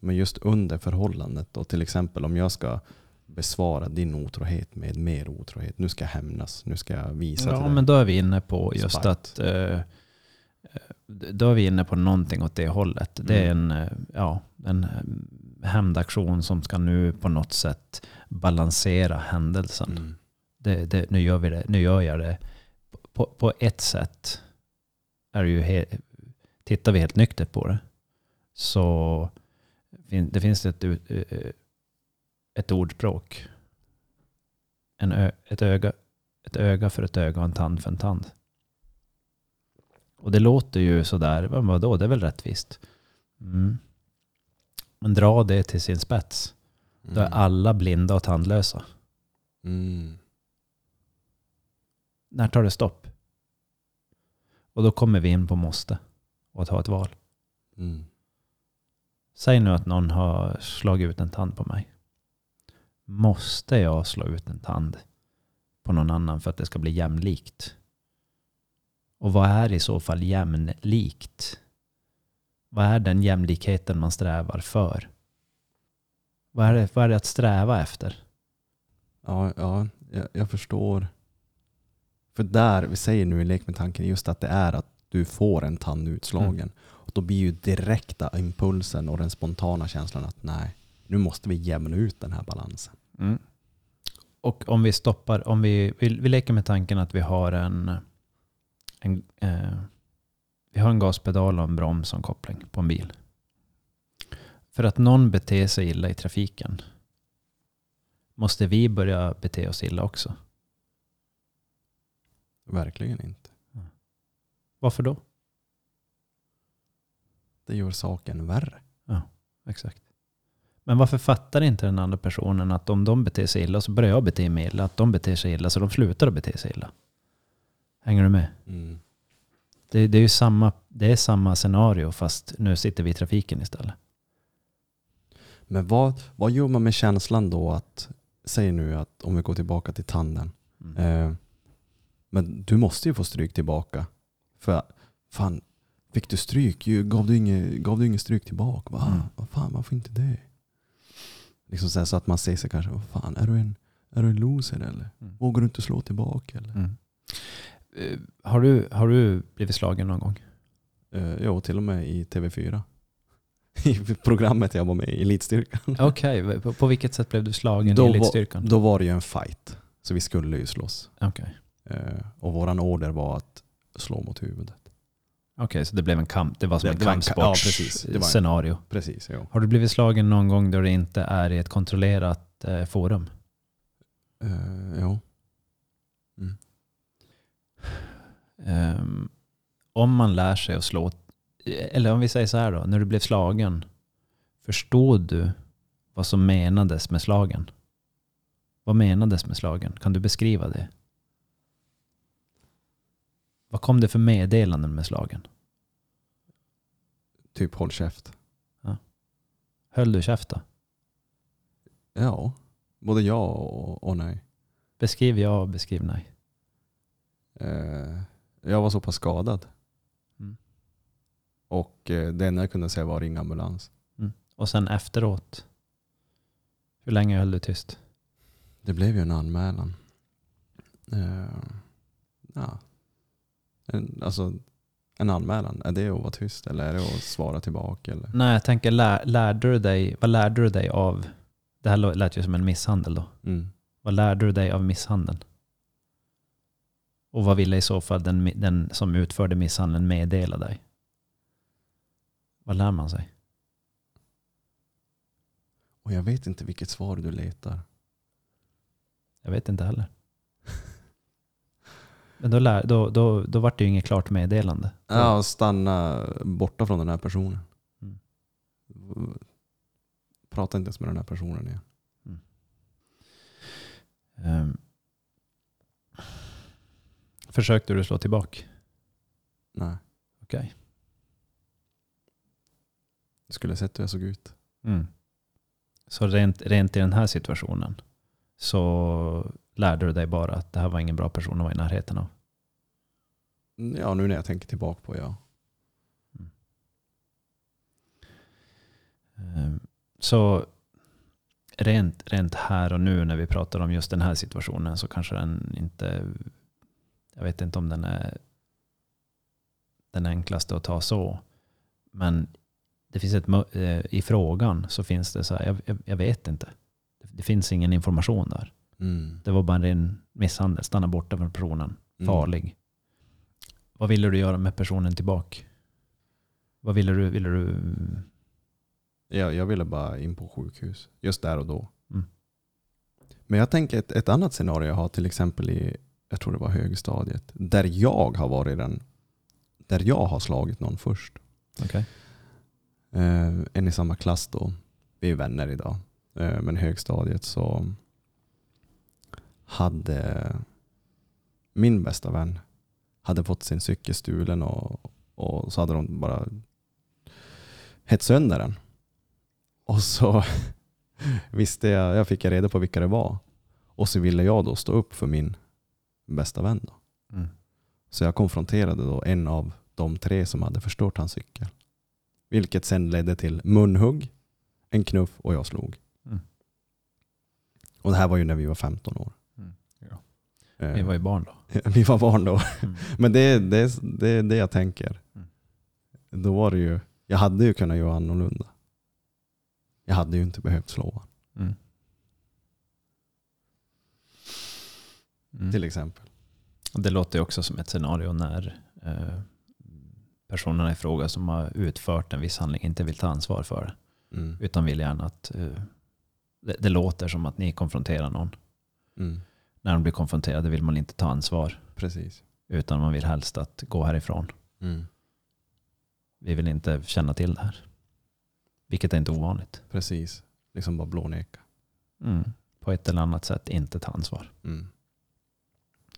Men just under förhållandet då, till exempel om jag ska besvara din otrohet med mer otrohet. Nu ska jag hämnas, nu ska jag visa Ja, men då är vi inne på just Spite. att eh, då är vi inne på någonting åt det hållet. Det är en, eh, ja, en eh, hämndaktion som ska nu på något sätt balansera händelsen. Mm. Det, det, nu, gör vi det, nu gör jag det. På, på ett sätt är det ju he, tittar vi helt nyktert på det så det finns ett, eh, ett ordspråk. En ö, ett, öga, ett öga för ett öga och en tand för en tand. Och det låter ju sådär, vadå, det är väl rättvist. Mm. Men dra det till sin spets. Då är Mm. alla blinda och tandlösa. Mm. När tar det stopp? Och då kommer vi in på måste och att ha ett val. Mm. Säg nu att någon har slagit ut en tand på mig. Måste jag slå ut en tand på någon annan för att det ska bli jämlikt? Och vad är i så fall jämlikt? Vad är den jämlikheten man strävar för? Vad är det, vad är det att sträva efter? Ja, ja jag, jag förstår. För där, vi säger nu i lek med tanken, just att det är att du får en tand utslagen. Mm. Och då blir ju direkta impulsen och den spontana känslan att nej, nu måste vi jämna ut den här balansen. Mm. Och om vi stoppar, om vi, vi, vi leker med tanken att vi har en, en, eh, vi har en gaspedal och en broms som koppling på en bil. För att någon beter sig illa i trafiken måste vi börja bete oss illa också. Verkligen inte. Varför då? Det gör saken värre. Exakt. Men varför fattar inte den andra personen att om de beter sig illa så börjar jag bete mig illa, att de beter sig illa så de slutar att bete sig illa? Hänger du med? Mm. Det, det är ju samma, det är samma scenario fast nu sitter vi i trafiken istället. Men vad, vad gör man med känslan då att, säg nu att om vi går tillbaka till tanden. Mm. Eh, men du måste ju få stryk tillbaka. För fan, fick du stryk, gav du inget, gav du inget stryk tillbaka? Va? Mm. Vad fan, varför inte det? Liksom så, här, så att man säger sig kanske, vad fan, är du en, är du en loser eller? Mm. Vågar du inte slå tillbaka eller? Mm. Eh, Har, du, har du blivit slagen någon gång? Eh, jo, till och med i TV4. I programmet jag var med i, Elitstyrkan. Okej, på, på vilket sätt blev du slagen Då i var- elitstyrkan? Då var det ju en fight. Så vi skulle ju slåss. Okej. Eh, och våran order var att slå mot huvudet. Okej, så det blev en kamp. Det var som Det- en det var en ka- ja, precis. Kampsportsscenario. Precis, ja. Har du blivit slagen någon gång då det inte är i ett kontrollerat eh, forum? Uh, ja. Ehm, om man lär sig att slå, eller om vi säger så här då, när du blev slagen, förstod du vad som menades med slagen? Vad menades med slagen? Kan du beskriva det? Vad kom det för meddelanden med slagen? Typ håll käft. Höll du käft då? Ja. Både ja och, och nej. Beskriv ja och beskriv nej. Eh, jag var så pass skadad. Mm. Och eh, det enda jag kunde säga var ringa ambulans. Och sen efteråt, hur länge höll du tyst? Det blev ju en anmälan. Eh, ja. en, alltså, en anmälan, är det att vara tyst eller är det att svara tillbaka? Eller? Nej, jag tänker, lär, lärde du dig, vad lärde du dig av, det här lät ju som en misshandel då. Mm. Vad lärde du dig av misshandeln? Och vad ville i så fall den, den som utförde misshandeln meddela dig? Vad lär man sig? Och jag vet inte vilket svar du letar. Jag vet inte heller. Men då, lär, då, då, då var det ju inget klart meddelande. Ja, och stanna borta från den här personen. Mm. Prata inte ens med den här personen igen. Ehm. försökte du slå tillbaka? Nej. Okej. Du skulle ha sett hur jag såg ut. Mm. Så rent, rent i den här situationen så lärde du dig bara att det här var ingen bra person att vara i närheten av. Ja, nu när jag tänker tillbaka på ja. Ehm, Så rent, rent här och nu när vi pratar om just den här situationen så kanske den inte, jag vet inte om den är den enklaste att ta så. Men det finns ett, eh, i frågan så finns det så här, jag, jag, vet inte. Det, finns ingen information där. Mm. Det var bara en misshandel, stanna borta från personen, Mm. Vad ville du göra med personen tillbaka? Vad ville du, ville du Jag, jag ville bara in på sjukhus. Just där och då. Mm. Men jag tänker ett, ett annat scenario jag har till exempel i, jag tror det var högstadiet. Där jag har varit den, där jag har slagit någon först. Okej. Eh, en i samma klass då. Vi är vänner idag. Eh, men högstadiet så hade min bästa vän hade fått sin cykel stulen och, och så hade de bara hett sönder den. Och så visste jag, jag fick reda på vilka det var. Och så ville jag då stå upp för min bästa vän. Då. Mm. Så jag konfronterade då en av de tre som hade förstört hans cykel. Vilket sen ledde till munhugg, en knuff och jag slog. Mm. Och det här var ju när vi var 15 år. Mm. Ja. Eh, Vi var ju barn då. vi var barn då. Mm. Men det är det, det, det jag tänker. Mm. Då var det ju, jag hade ju kunnat göra annorlunda. Jag hade ju inte behövt slå honom, Mm. Mm. till exempel. Det låter ju också som ett scenario när eh, personerna i fråga som har utfört en viss handling inte vill ta ansvar för det. Mm. Utan vill gärna att eh, det, det låter som att ni konfronterar någon. När de blir konfronterade vill man inte ta ansvar. Precis. Utan man vill helst att gå härifrån. Mm. Vi vill inte känna till det här. Vilket är inte ovanligt. Precis. Liksom bara blåneka. Mm. På ett eller annat sätt inte ta ansvar. Mm.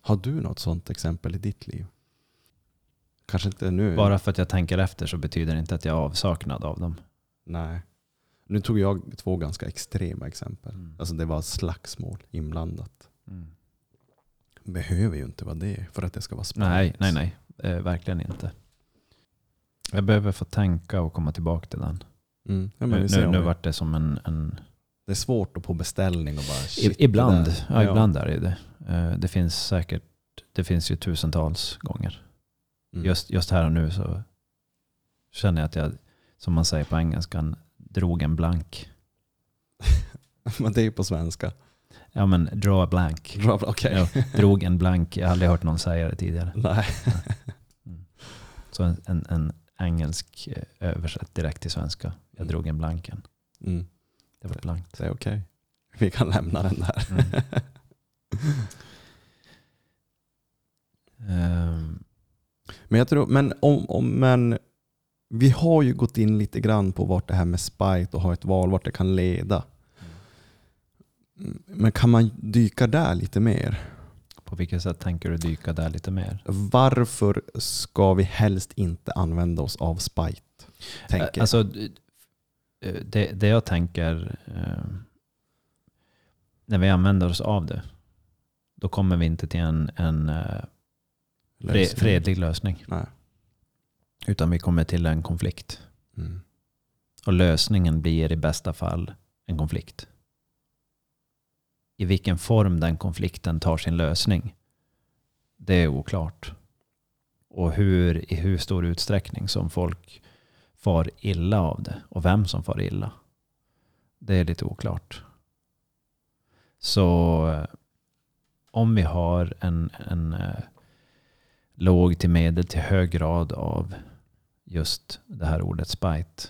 Har du något sånt exempel i ditt liv? Kanske inte nu. Bara för att jag tänker efter så betyder det inte att jag är avsaknad av dem. Nej. Nu tog jag två ganska extrema exempel. Mm. Alltså det var slagsmål inblandat. Mm. Behöver ju inte vara det för att det ska vara spännande. Nej, nej, nej. Eh, verkligen inte. Jag behöver få tänka och komma tillbaka till den. Mm. Ja, nu nu, nu vart det som en... en Det är svårt att på beställning och bara shit, ibland, där. ja, ibland är det det. Eh, Det finns säkert, det finns ju tusentals gånger. Mm. Just, just här och nu så känner jag att jag, som man säger på engelskan, drog en blank. Men det är ju på svenska. Ja men draw a blank. Bra, Okej. Ja, drog en blank, jag har aldrig hört någon säga det tidigare. Nej. Mm. Så en, en, en engelsk eh, översatt direkt till svenska. Jag Mm. drog en blanken. Mm. Det var blankt. Det är okej. Vi kan lämna den där. Ehm, Men jag tror, men om, om, men vi har ju gått in lite grann på vart det här med spite och ha ett val, vart det kan leda. Men kan man dyka där lite mer? på vilket sätt tänker du dyka där lite mer? Varför ska vi helst inte använda oss av spite? Tänker. Alltså, eh, det, det jag tänker eh, när vi använder oss av det, då kommer vi inte till en, en eh, Lösning. fredlig lösning. Nej. Utan vi kommer till en konflikt. Mm. Och lösningen blir i bästa fall en konflikt. I vilken form den konflikten tar sin lösning, det är oklart. Och hur, i hur stor utsträckning som folk far illa av det och vem som far illa. Det är lite oklart. Så eh, om vi har en, en eh, låg till medel till hög grad av just det här ordet spite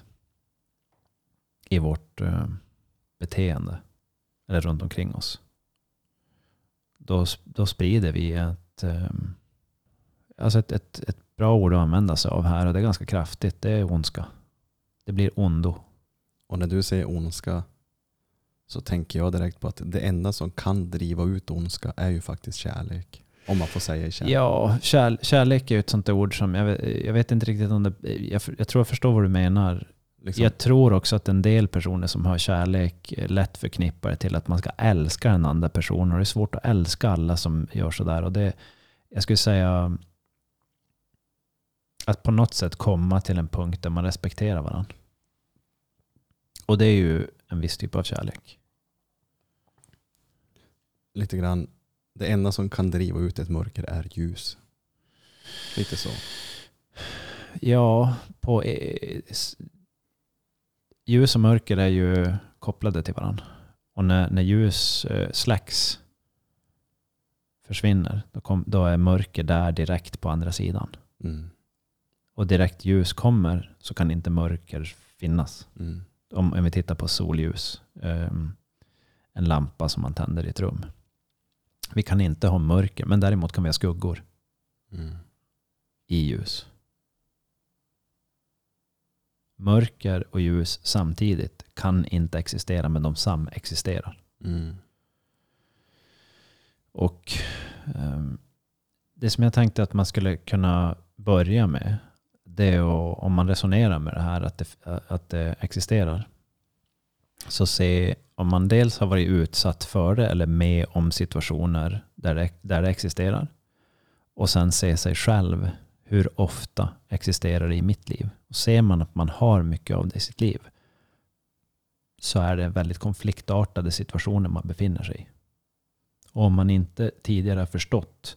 i vårt eh, beteende eller runt omkring oss. Då, då sprider vi ett, eh, alltså ett, ett, ett bra ord att använda sig av här och det är ganska kraftigt. Det är ondska. Det blir ondo. Och när du säger ondska så tänker jag direkt på att det enda som kan driva ut ondska är ju faktiskt kärlek. Om man får säga kärlek. Ja, kär, kärlek är ju ett sånt ord som jag jag vet inte riktigt om det... Jag, jag tror jag förstår vad du menar. Liksom. Jag tror också att en del personer som har kärlek lätt förknippar det till att man ska älska den andra personen. Och det är svårt att älska alla som gör sådär. Och det, jag skulle säga att på något sätt komma till en punkt där man respekterar varandra. Och det är ju en viss typ av kärlek. Lite grann, det enda som kan driva ut ett mörker är ljus. Lite så. Ja, på, eh, ljus och mörker är ju kopplade till varandra. Och när, när ljus eh, släcks, försvinner, då, kom, då är mörker där direkt på andra sidan. Mm. Och direkt ljus kommer så kan inte mörker finnas. Mm. Om, om vi tittar på solljus, ehm, en lampa som man tänder i ett rum. Vi kan inte ha mörker, men däremot kan vi ha skuggor Mm. i ljus. Mörker och ljus samtidigt kan inte existera, men de samexisterar. Mm. Och ehm, det som jag tänkte att man skulle kunna börja med, det är att, om man resonerar med det här att det, att det existerar, så se om man dels har varit utsatt för det eller med om situationer där det, där det existerar. Och sen se sig själv, hur ofta existerar det i mitt liv? Och ser man att man har mycket av det i sitt liv, så är det väldigt konfliktartade situationer man befinner sig i. Och om man inte tidigare har förstått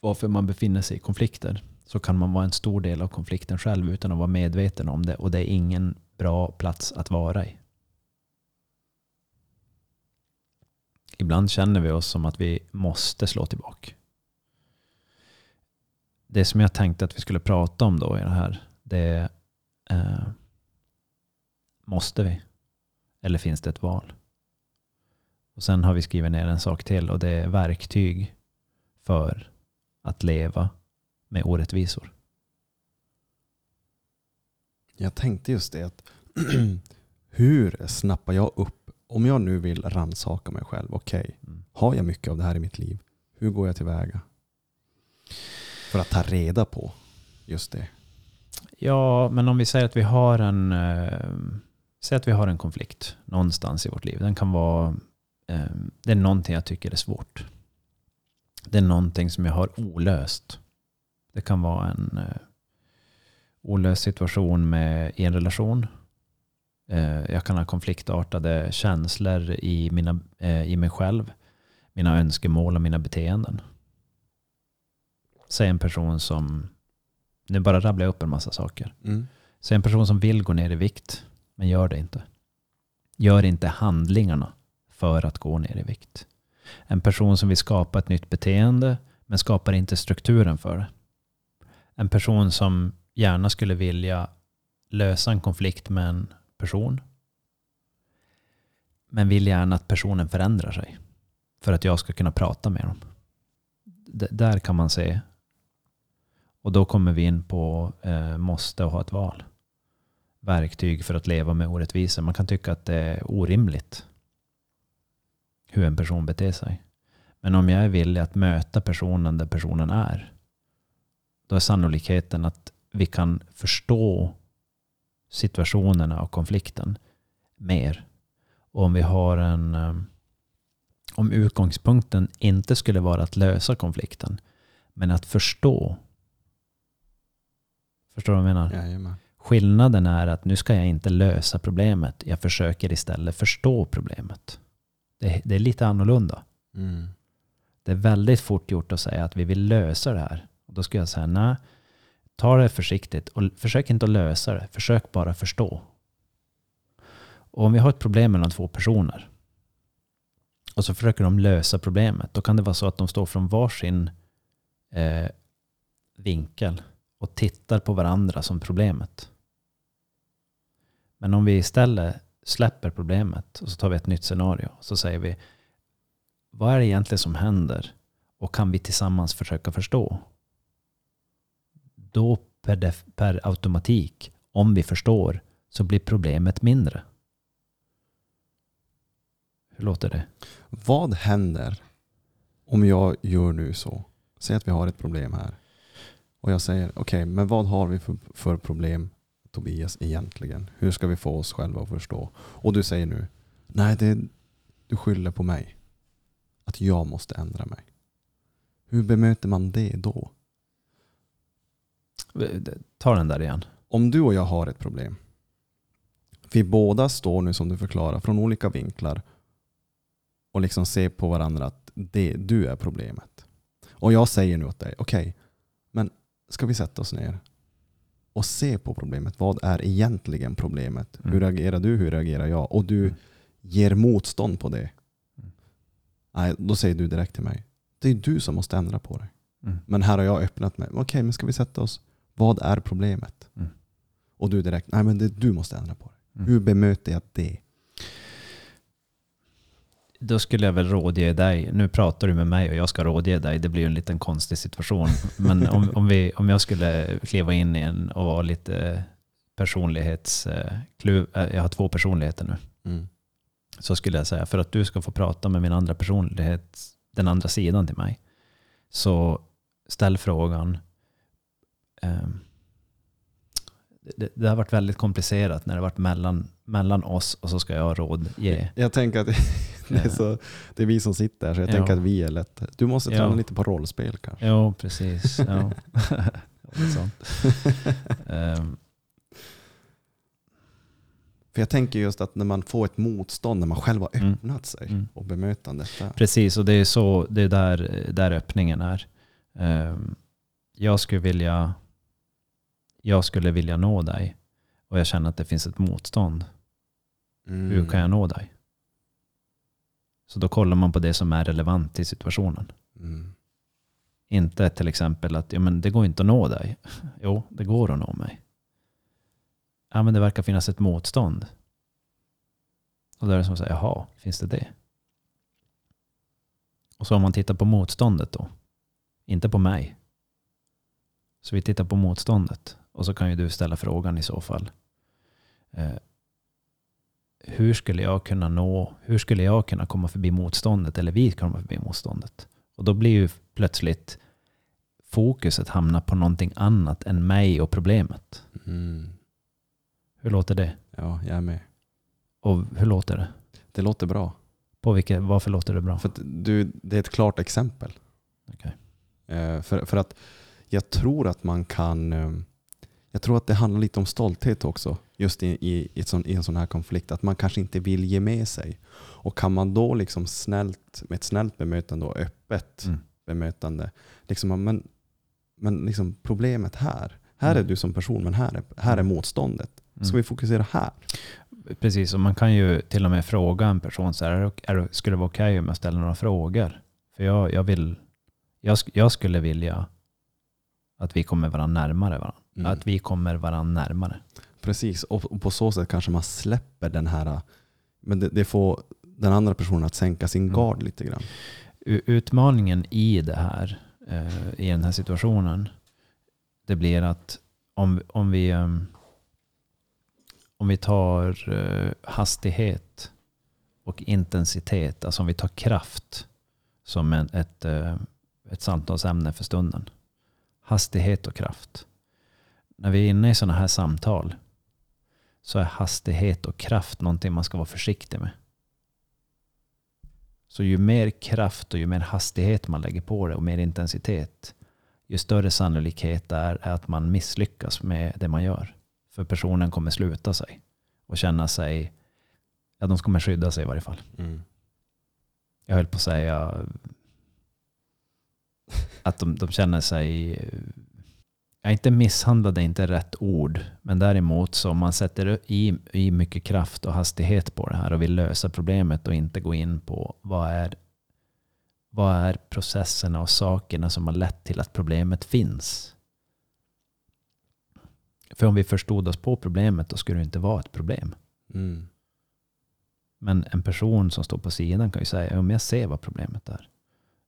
varför man befinner sig i konflikter så kan man vara en stor del av konflikten själv utan att vara medveten om det. Och det är ingen bra plats att vara i. Ibland känner vi oss som att vi måste slå tillbaka. Det som jag tänkte att vi skulle prata om då i det här, det är eh, måste vi? Eller finns det ett val? Och sen har vi skrivit ner en sak till och det är verktyg för att leva med orättvisor. Jag tänkte just det att hur snappar jag upp, om jag nu vill rannsaka mig själv, okej, Mm. har jag mycket av det här i mitt liv? Hur går jag tillväga? För att ta reda på just det. Ja, men om vi säger att vi har en, eh, säg att vi har en konflikt någonstans i vårt liv. Den kan vara, eh, det är någonting jag tycker är svårt. Det är någonting som jag har olöst. Det kan vara en eh, olöst situation med, i en relation. Eh, jag kan ha konfliktartade känslor i, mina, eh, i mig själv. Mina önskemål och mina beteenden. Säg en person som, nu bara rabblar jag upp en massa saker. Mm. Så en person som vill gå ner i vikt, men gör det inte. Gör inte handlingarna för att gå ner i vikt. En person som vill skapa ett nytt beteende, men skapar inte strukturen för det. En person som gärna skulle vilja lösa en konflikt med en person. Men vill gärna att personen förändrar sig. För att jag ska kunna prata med dem. D där kan man se. Och då kommer vi in på eh, måste ha ett val. Verktyg för att leva med orättvisor. Man kan tycka att det är orimligt. Hur en person beter sig. Men om jag är villig att möta personen där personen är. Då är sannolikheten att vi kan förstå situationerna och konflikten mer. Och om vi har en... Eh, om utgångspunkten inte skulle vara att lösa konflikten, men att förstå. Förstår du vad jag menar? Jajamän. Skillnaden är att nu ska jag inte lösa problemet. Jag försöker istället förstå problemet. Det, det är lite annorlunda. Mm. Det är väldigt fort gjort att säga att vi vill lösa det här. Och då skulle jag säga, nej, ta det försiktigt och försök inte att lösa det. Försök bara förstå. Och om vi har ett problem mellan två personer och så försöker de lösa problemet, då kan det vara så att de står från varsin eh, vinkel och tittar på varandra som problemet. Men om vi istället släpper problemet och så tar vi ett nytt scenario så säger vi vad är det egentligen som händer och kan vi tillsammans försöka förstå? Då per, def, per automatik, om vi förstår, så blir problemet mindre. Hur låter det? Vad händer om jag gör nu så? Säg att vi har ett problem här. Och jag säger, okej, men vad har vi för, för problem Tobias egentligen? Hur ska vi få oss själva att förstå? Och du säger nu, nej, det, du skyller på mig. Att jag måste ändra mig. Hur bemöter man det då? Ta den där igen. Om du och jag har ett problem. Vi båda står nu som du förklarar från olika vinklar och liksom ser på varandra att det, du är problemet. Och jag säger nu åt dig, okej, men ska vi sätta oss ner och se på problemet? Vad är egentligen problemet? Mm. Hur reagerar du? Hur reagerar jag? Och du Mm. ger motstånd på det. Mm. Nej, då säger du direkt till mig, det är du som måste ändra på det. Mm. Men här har jag öppnat mig. Okej, men ska vi sätta oss? Vad är problemet? Mm. Och du direkt, nej men det, du måste ändra på det. Mm. Hur bemöter jag det? Då skulle jag väl rådge dig, nu pratar du med mig och jag ska rådge dig, det blir ju en liten konstig situation. Men om, om, vi, om jag skulle kliva in i en och vara lite eh, klu- eh, Jag har två personligheter nu. Mm. Så skulle jag säga, för att du ska få prata med min andra personlighet, den andra sidan till mig. Så ställ frågan. ehm, det, det har varit väldigt komplicerat när det har varit mellan, mellan oss och så ska jag rådge. Jag tänker att det är, så, det är vi som sitter här, så jag Ja. tänker att vi är lätt. Du måste träna Ja. lite på rollspel kanske. Jo, precis. Ja. Sånt. Ehm, För jag tänker just att när man får ett motstånd, när man själv har Mm. öppnat sig Mm. och bemötandet där. Precis, och det är så det är där, där öppningen är. Ehm, Jag skulle vilja jag skulle vilja nå dig och jag känner att det finns ett motstånd. Mm. Hur kan jag nå dig? Så då kollar man på det som är relevant i situationen. Mm. Inte till exempel att ja, men det går inte att nå dig. Jo, det går att nå mig. Ja, men det verkar finnas ett motstånd. Och då är det som att säga, jaha, finns det det? Och så om man tittar på motståndet då. Inte på mig. Så vi tittar på motståndet. Och så kan ju du ställa frågan i så fall. Hur skulle jag kunna nå, hur skulle jag kunna komma förbi motståndet? Eller vi komma förbi motståndet? Och då blir ju plötsligt fokuset hamna på någonting annat än mig och problemet. Mm. Hur låter det? Ja, jag är med. Och hur låter det? Det låter bra. På vilket, varför låter det bra? För du, det är ett klart exempel. Okej. Eh, för, för att jag tror att man kan... eh, Jag tror att det handlar lite om stolthet också. Just i, i, i, sån, i en sån här konflikt. Att man kanske inte vill ge med sig. Och kan man då liksom snällt, med ett snällt bemötande och öppet Mm. bemötande. Liksom, men men liksom problemet här. Här är Mm. du som person men här är, här är motståndet. Ska Mm. vi fokusera här? Precis, och man kan ju till och med fråga en person så här, är det, är skulle det vara okej om jag ställer några frågor? För jag, jag vill, jag, jag skulle vilja Att vi kommer varandra närmare varandra. Mm. Att vi kommer varandra närmare. Precis, och, på så sätt kanske man släpper den här, men det, det får den andra personen att sänka sin Mm. gard lite grann. Utmaningen i det här, eh, i den här situationen, det blir att om, om, vi, ehm, om vi tar eh, hastighet och intensitet, alltså om vi tar kraft som en, ett, eh, ett samtalsämne för stunden. Hastighet och kraft. När vi är inne i sådana här samtal så är hastighet och kraft någonting man ska vara försiktig med. Så ju mer kraft och ju mer hastighet man lägger på det och mer intensitet, ju större sannolikhet är att man misslyckas med det man gör. För personen kommer sluta sig och känna sig, ja de kommer skydda sig i varje fall. Mm. Jag höll på att säga att de, de känner sig, ja, inte misshandlade är inte rätt ord, men däremot så om man sätter i, i mycket kraft och hastighet på det här och vill lösa problemet och inte gå in på vad är, vad är processerna och sakerna som har lett till att problemet finns. För om vi förstod oss på problemet då skulle det inte vara ett problem. Mm. Men en person som står på sidan kan ju säga, om jag ser vad problemet är.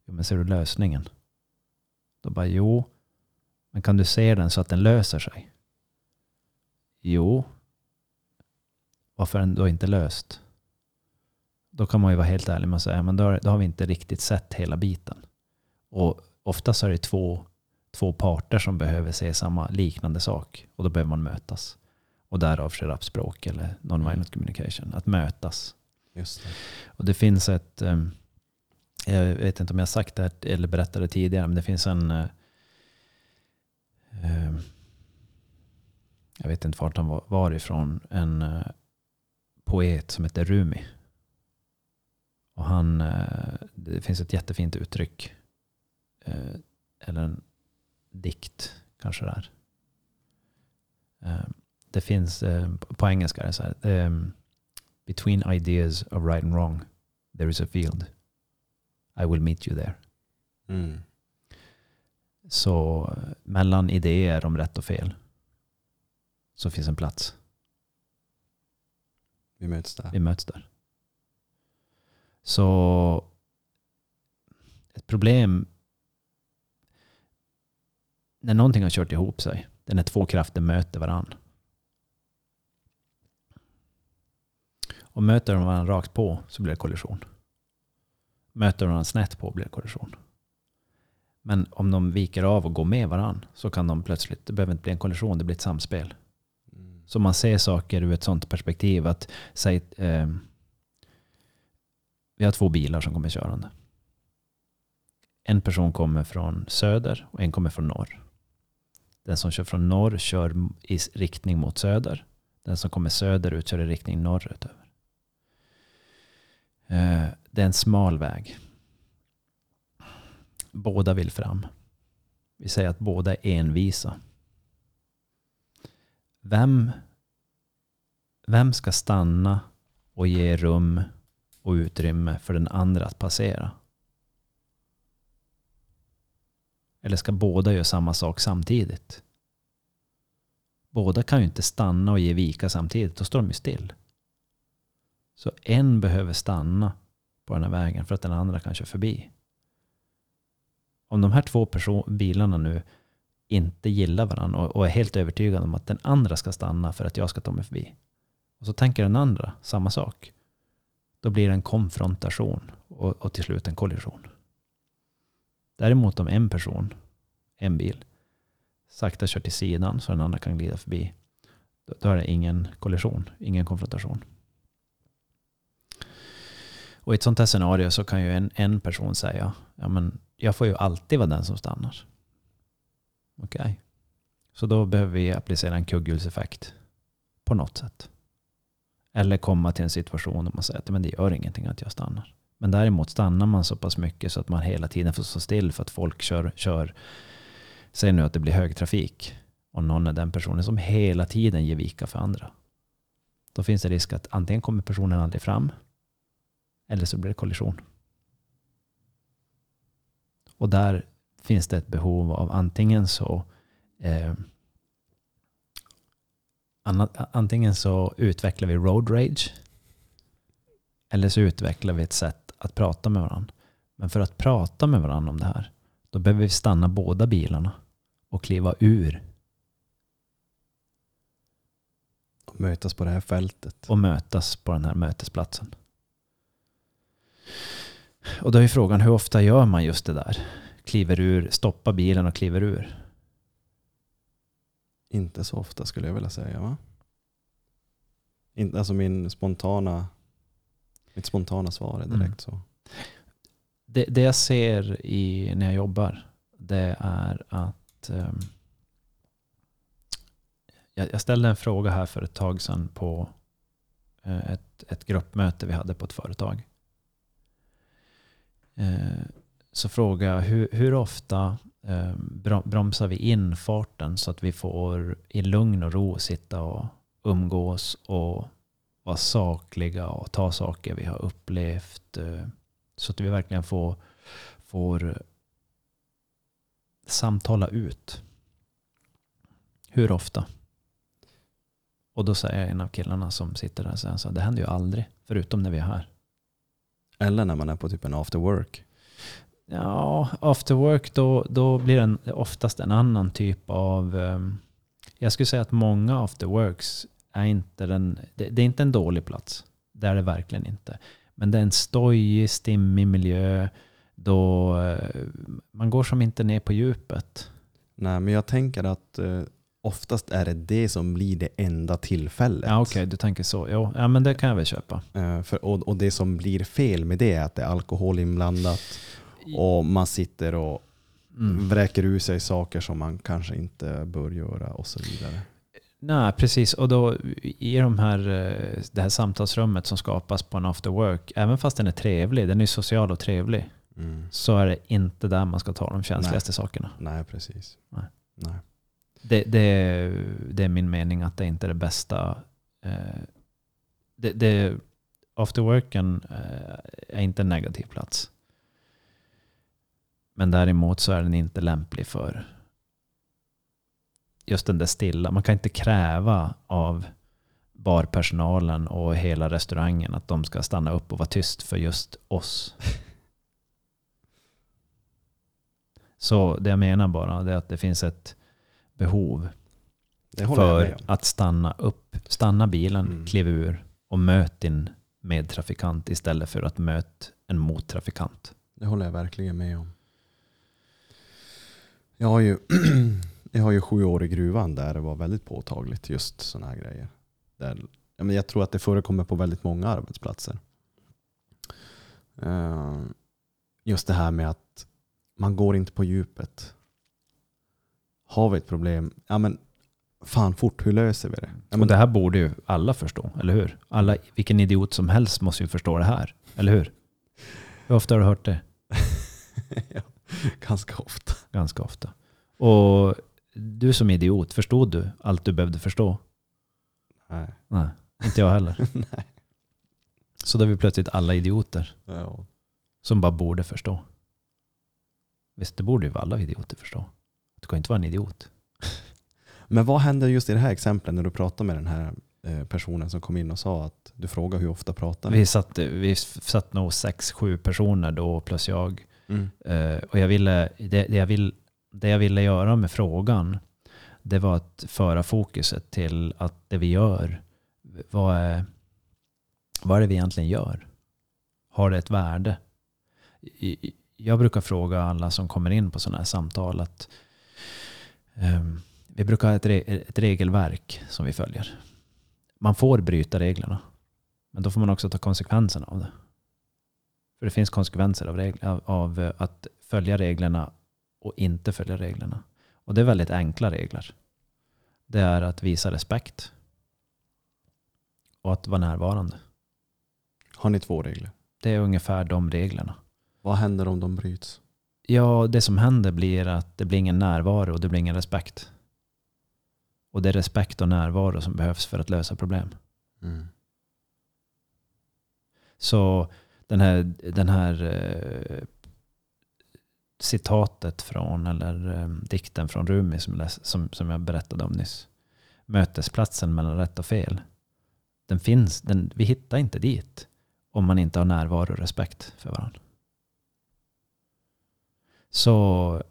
Men ser du lösningen? Då bara, jo. Men kan du se den så att den löser sig? Jo. Varför är den då inte löst? Då kan man ju vara helt ärlig med att säga, men då har, då har vi inte riktigt sett hela biten. Och oftast är det två, två parter som behöver se samma liknande sak. Och då behöver man mötas. Och därav språk eller non-violent communication. Att mötas. Just det. Och det finns ett, eh, jag vet inte om jag sagt det här eller berättade tidigare, men det finns en, eh, jag vet inte vart han var, var ifrån, en eh, poet som heter Rumi. Och han, eh, det finns ett jättefint uttryck, eh, eller en dikt kanske det är. Ehm, det finns, eh, på engelska är det så här, ehm, Between ideas of right and wrong, there is a field. I will meet you there. Mm. Så mellan idéer om rätt och fel så finns en plats. Vi möts där. Vi möts där. Så ett problem när någonting har kört ihop sig, det är när två krafter möter varandra. Och möter de varandra rakt på så blir det kollision. Möter de varandra snett på blir det kollision. Men om de viker av och går med varandra så kan de plötsligt, det behöver inte bli en kollision, det blir ett samspel. Mm. Så man ser saker ur ett sånt perspektiv att säg, eh, vi har två bilar som kommer körande. En person kommer från söder och en kommer från norr. Den som kör från norr kör i riktning mot söder. Den som kommer söderut kör i riktning norrut över. Eh, Det är en smal väg. Båda vill fram. Vi säger att båda är envisa. Vem, vem ska stanna och ge rum och utrymme för den andra att passera? Eller ska båda göra samma sak samtidigt? Båda kan ju inte stanna och ge vika samtidigt, då står de ju still. Så en behöver stanna på den här vägen för att den andra kan köra förbi. Om de här två person- bilarna nu inte gillar varandra och, och är helt övertygade om att den andra ska stanna för att jag ska ta mig förbi. Och så tänker den andra samma sak. Då blir det en konfrontation och, och till slut en kollision. Däremot om en person, en bil, sakta kör till sidan så den andra kan glida förbi. Då, då är det ingen kollision, ingen konfrontation. Och i ett sånt här scenario så kan ju en, en person säga, ja men jag får ju alltid vara den som stannar. Okej. Så då behöver vi applicera en kugghjulseffekt på något sätt. Eller komma till en situation där man säger att men det gör ingenting att jag stannar. Men däremot stannar man så pass mycket så att man hela tiden får stå still för att folk kör, kör säg nu att det blir högtrafik och någon är den personen som hela tiden ger vika för andra. Då finns det risk att antingen kommer personen aldrig fram eller så blir det kollision. Och där finns det ett behov av antingen så eh, antingen så utvecklar vi road rage eller så utvecklar vi ett sätt att prata med varandra. Men för att prata med varandra om det här, då behöver vi stanna båda bilarna och kliva ur. Och mötas på det här fältet. Och mötas på den här mötesplatsen. Och då är frågan, hur ofta gör man just det där? Kliver ur, stoppar bilen och kliver ur? Inte så ofta skulle jag vilja säga va? alltså min spontana, mitt spontana svar är direkt mm. så. Det, det, jag ser i, när jag jobbar, det är att um, jag, jag, ställde en fråga här för ett tag sedan på uh, ett, ett gruppmöte vi hade på ett företag. Eh, så frågade jag hur, hur ofta eh, bromsar vi in farten så att vi får i lugn och ro sitta och umgås och vara sakliga och ta saker vi har upplevt. Eh, så att vi verkligen får, får samtala ut. Hur ofta? Och då säger en av killarna som sitter där, så här, det händer ju aldrig, förutom när vi är här. Eller när man är på typ en after work. Ja, after work då, då blir det oftast en annan typ av... Um, jag skulle säga att många after works är inte den... Det, det, är inte en dålig plats. Det är det verkligen inte. Men det är en stojig, stimmig miljö då uh, man går som inte ner på djupet. Nej, men jag tänker att uh, oftast är det det som blir det enda tillfället. Ja, Okej, okay, du tänker så. Jo, ja, men det kan jag väl köpa. Uh, för, och, och det som blir fel med det är att det är alkohol inblandat. Och man sitter och mm. vräker ur sig saker som man kanske inte bör göra och så vidare. Nej, precis. Och då i de här, eh, det här samtalsrummet som skapas på en after work, även fast den är trevlig, den är social och trevlig, mm. så är det inte där man ska ta de känsligaste Nej. sakerna. Nej, precis. Nej. Nej. Det, det, det, är min mening att det inte är det bästa. Eh, det, det, after worken eh, är inte en negativ plats. Men däremot så är den inte lämplig för just den där stilla. Man kan inte kräva av barpersonalen och hela restaurangen att de ska stanna upp och vara tyst för just oss. Så det jag menar bara är att det finns ett behov för att stanna upp, stanna bilen, mm. kliva ur och möt din medtrafikant istället för att möta en mottrafikant. Det håller jag verkligen med om. Jag har ju, jag har ju sju år i gruvan där det var väldigt påtagligt just sådana här grejer. Där, jag tror att det förekommer på väldigt många arbetsplatser. Eh, just det här med att man går inte på djupet. Har vi ett problem, ja men fan fort, hur löser vi det? Ja, men det här borde ju alla förstå, eller hur? Alla, vilken idiot som helst måste ju förstå det här, eller hur? Hur ofta har du hört det? ja. Ganska ofta. Ganska ofta. Och du som idiot, förstod du allt du behövde förstå? Nej. Nej, inte jag heller. Nej. Så då är vi plötsligt alla idioter. Ja. Som bara borde förstå. Visst, det borde ju alla idioter förstå. Du kan inte vara en idiot. Men vad hände just i det här exemplet när du pratade med den här eh, personen som kom in och sa att du frågade hur ofta pratar Vi satt, vi satt nog sex, sju personer då plus jag. Mm. Uh, och jag ville, det, det, jag vill, det jag ville göra med frågan, det var att föra fokuset till att det vi gör, vad är, vad är det vi egentligen gör? Har det ett värde? Jag brukar fråga alla som kommer in på sådana här samtal att vi brukar ha ett, re, ett regelverk som vi följer. Man får bryta reglerna, men då får man också ta konsekvenserna av det. För det finns konsekvenser av, regler, av, av, eh, att följa reglerna och inte följa reglerna. Och det är väldigt enkla regler. Det är att visa respekt. Och att vara närvarande. Har ni två regler? Det är ungefär de reglerna. Vad händer om de bryts? Ja, det som händer blir att det blir ingen närvaro och det blir ingen respekt. Och det är respekt och närvaro som behövs för att lösa problem. Mm. Så den här, den här eh, citatet från, eller eh, dikten från Rumi som, läs, som, som jag berättade om nyss. Mötesplatsen mellan rätt och fel. Den finns, den, vi hittar inte dit om man inte har närvaro och respekt för varandra. Så,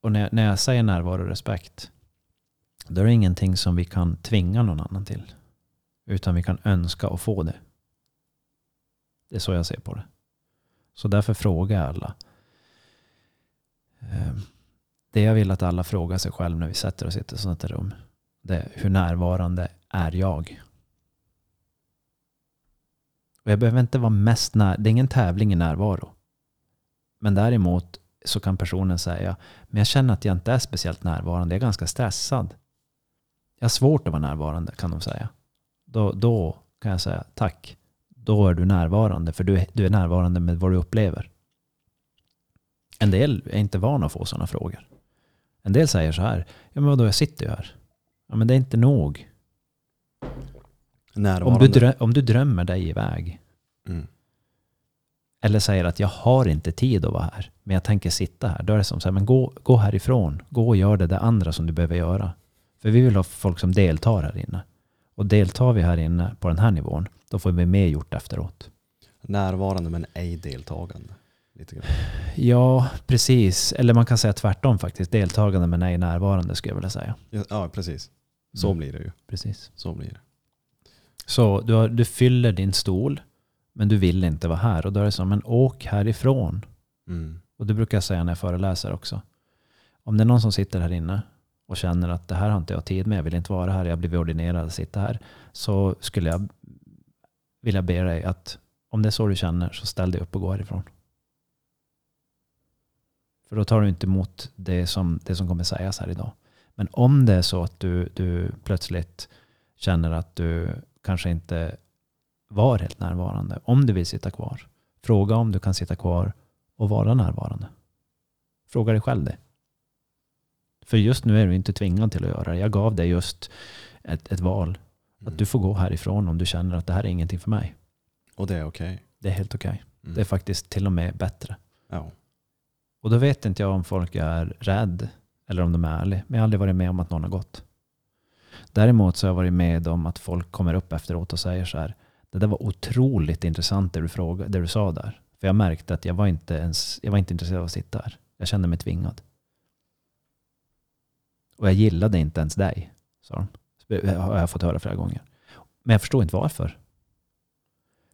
och när, när jag säger närvaro och respekt, då är det ingenting som vi kan tvinga någon annan till. Utan vi kan önska och få det. Det är så jag ser på det. Så därför frågar jag alla. Ehm, det jag vill att alla frågar sig själv när vi sätter oss i ett sånt här rum. Det är hur närvarande är jag? Och jag behöver inte vara mest när, det är ingen tävling i närvaro. Men däremot så kan personen säga, men jag känner att jag inte är speciellt närvarande, jag är ganska stressad. Jag har svårt att vara närvarande kan de säga. Då, då kan jag säga tack. Då är du närvarande, för du är, du är närvarande med vad du upplever. En del är inte vana att få sådana frågor. En del säger så här, ja men vadå, jag sitter ju här. Ja men det är inte nog. Om Närvarande. du, drö- om du drömmer dig iväg. Eller säger att jag har inte tid att vara här, men jag tänker sitta här. Då är det som så här, men gå, gå härifrån. Gå och gör det där andra som du behöver göra. För vi vill ha folk som deltar här inne. Och deltar vi här inne på den här nivån, då får vi mer gjort efteråt. Närvarande men ej deltagande. Ja, precis. Eller man kan säga tvärtom faktiskt. Deltagande men ej närvarande skulle jag vilja säga. Ja, ja precis. Så Mm. blir det ju. Precis. Så blir det. Så du, har, du fyller din stol, men du vill inte vara här. Och då är det som, men åk härifrån. Mm. Och det brukar jag säga när jag föreläser också. Om det är någon som sitter här inne och känner att det här har inte jag tid med, jag vill inte vara här, jag blivit ordinerad att sitta här. Så skulle jag vilja be dig att om det är så du känner så ställ dig upp och gå härifrån. För då tar du inte emot det som, det som kommer sägas här idag. Men om det är så att du, du plötsligt känner att du kanske inte var helt närvarande. Om du vill sitta kvar. Fråga om du kan sitta kvar och vara närvarande. Fråga dig själv det. För just nu är du inte tvingad till att göra det. Jag gav dig just ett, ett val. Mm. Att du får gå härifrån om du känner att det här är ingenting för mig. Och det är okej. Det är helt okej. Mm. Det är faktiskt till och med bättre. Ja. Och då vet inte jag om folk är rädd eller om de är ärliga. Men jag har aldrig varit med om att någon har gått. Däremot så har jag varit med om att folk kommer upp efteråt och säger så här. Det där var otroligt intressant det du, frågade, det du sa där. För jag märkte att jag var inte ens jag var inte intresserad av att sitta här. Jag kände mig tvingad. Och jag gillade inte ens dig, sa de. Det har jag fått höra flera gånger. Men jag förstår inte varför.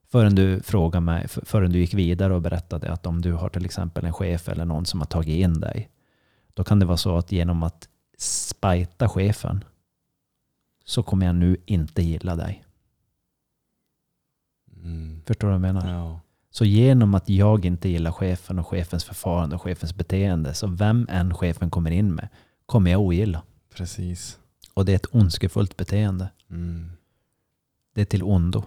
Förrän du frågade mig, förrän du gick vidare och berättade att om du har till exempel en chef eller någon som har tagit in dig. Då kan det vara så att genom att spajta chefen så kommer jag nu inte gilla dig. Mm. Förstår du vad jag menar? Ja. Så genom att jag inte gillar chefen och chefens förfarande och chefens beteende, så vem än chefen kommer in med, kommer jag ogilla. Precis. Och det är ett ondskefullt beteende. Mm. Det är till ondo.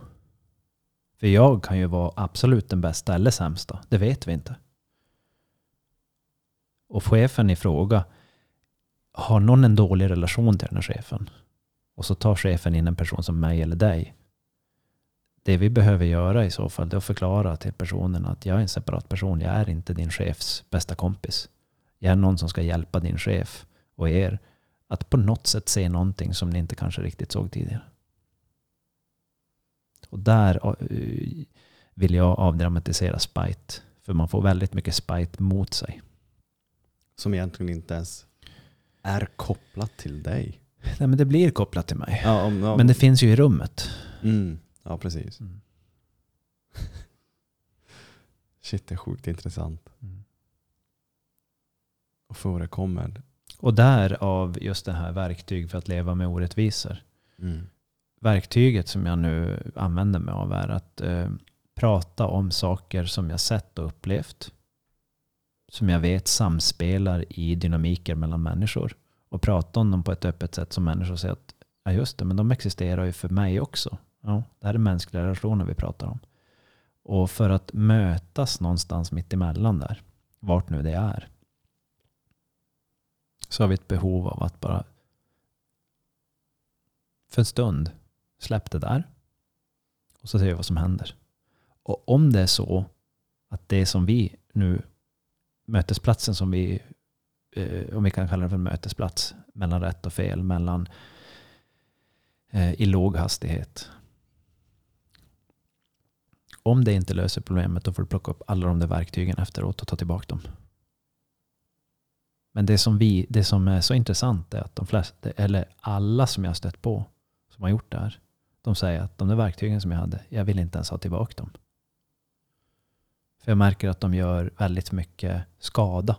För jag kan ju vara absolut den bästa eller sämsta. Det vet vi inte. Och chefen i fråga, har någon en dålig relation till den här chefen och så tar chefen in en person som mig eller dig. Det vi behöver göra i så fall är att förklara till personen att jag är en separat person. Jag är inte din chefs bästa kompis. Jag är någon som ska hjälpa din chef och er att på något sätt se någonting som ni inte kanske riktigt såg tidigare. Och där eh, vill jag avdramatisera spite. För man får väldigt mycket spite mot sig. Som egentligen inte ens är kopplat till dig. Nej, men det blir kopplat till mig. Ja, om, ja. Men det finns ju i rummet. Mm. Ja, precis. Mm. Shit, det är sjukt intressant. Mm. Och förekommer. Och därav just det här verktyg för att leva med orättvisor. Mm. Verktyget som jag nu använder mig av är att eh, prata om saker som jag sett och upplevt. Som jag vet samspelar i dynamiker mellan människor. Och prata om dem på ett öppet sätt som människor säger att ja just det, men de existerar ju för mig också. Ja, det här är mänskliga relationer vi pratar om. Och för att mötas någonstans mitt emellan där, vart nu det är, så har vi ett behov av att bara för en stund släpp det där och så ser vi vad som händer. Och om det är så att det som vi nu mötesplatsen som vi, eh, om vi kan kalla det för mötesplats, mellan rätt och fel, mellan eh, i låg hastighet. Om det inte löser problemet då får du plocka upp alla de där verktygen efteråt och ta tillbaka dem. Men det som, vi, det som är så intressant är att de flesta, eller alla som jag har stött på som har gjort det här, de säger att de där verktygen som jag hade, jag vill inte ens ha tillbaka dem. För jag märker att de gör väldigt mycket skada.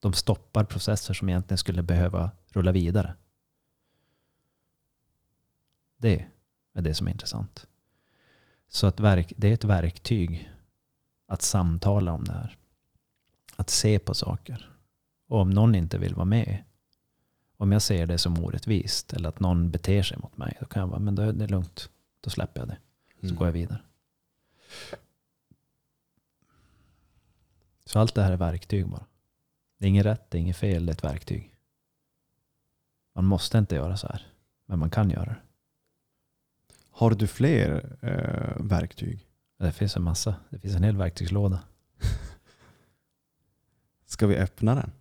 De stoppar processer som egentligen skulle behöva rulla vidare. Det är det som är intressant. Så att verk, det är ett verktyg att samtala om det här. Att se på saker. Och om någon inte vill vara med, om jag ser det som orättvist eller att någon beter sig mot mig, då kan jag vara, men då är det lugnt. Då släpper jag det. Så Mm. går jag vidare. Så allt det här är verktyg bara. Det är inget rätt, det är inget fel, det är ett verktyg. Man måste inte göra så här, men man kan göra det. Har du fler eh, verktyg? Det finns en massa. Det finns en hel verktygslåda. Ska vi öppna den?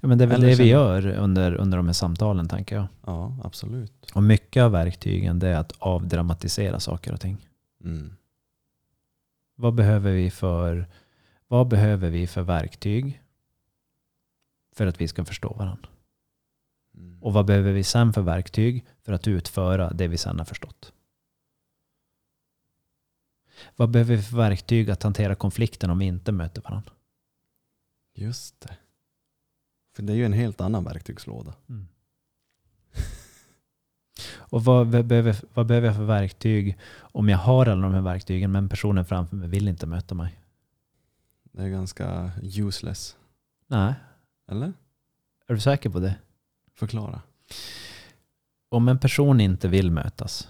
Ja, men det är väl Eller det vi gör under, under de här samtalen, tänker jag. Ja, absolut. Och mycket av verktygen det är att avdramatisera saker och ting. Mm. Vad behöver vi för, vad behöver vi för verktyg för att vi ska förstå varandra? Mm. Och vad behöver vi sen för verktyg för att utföra det vi sen har förstått? Vad behöver vi för verktyg att hantera konflikten om vi inte möter varandra? Just det. För det är ju en helt annan verktygslåda. Och vad be- behöver, vad behöver jag för verktyg om jag har alla de här verktygen men personen framför mig vill inte möta mig? Det är ganska useless. Nej, Eller? är du säker på det? Förklara. Om en person inte vill mötas,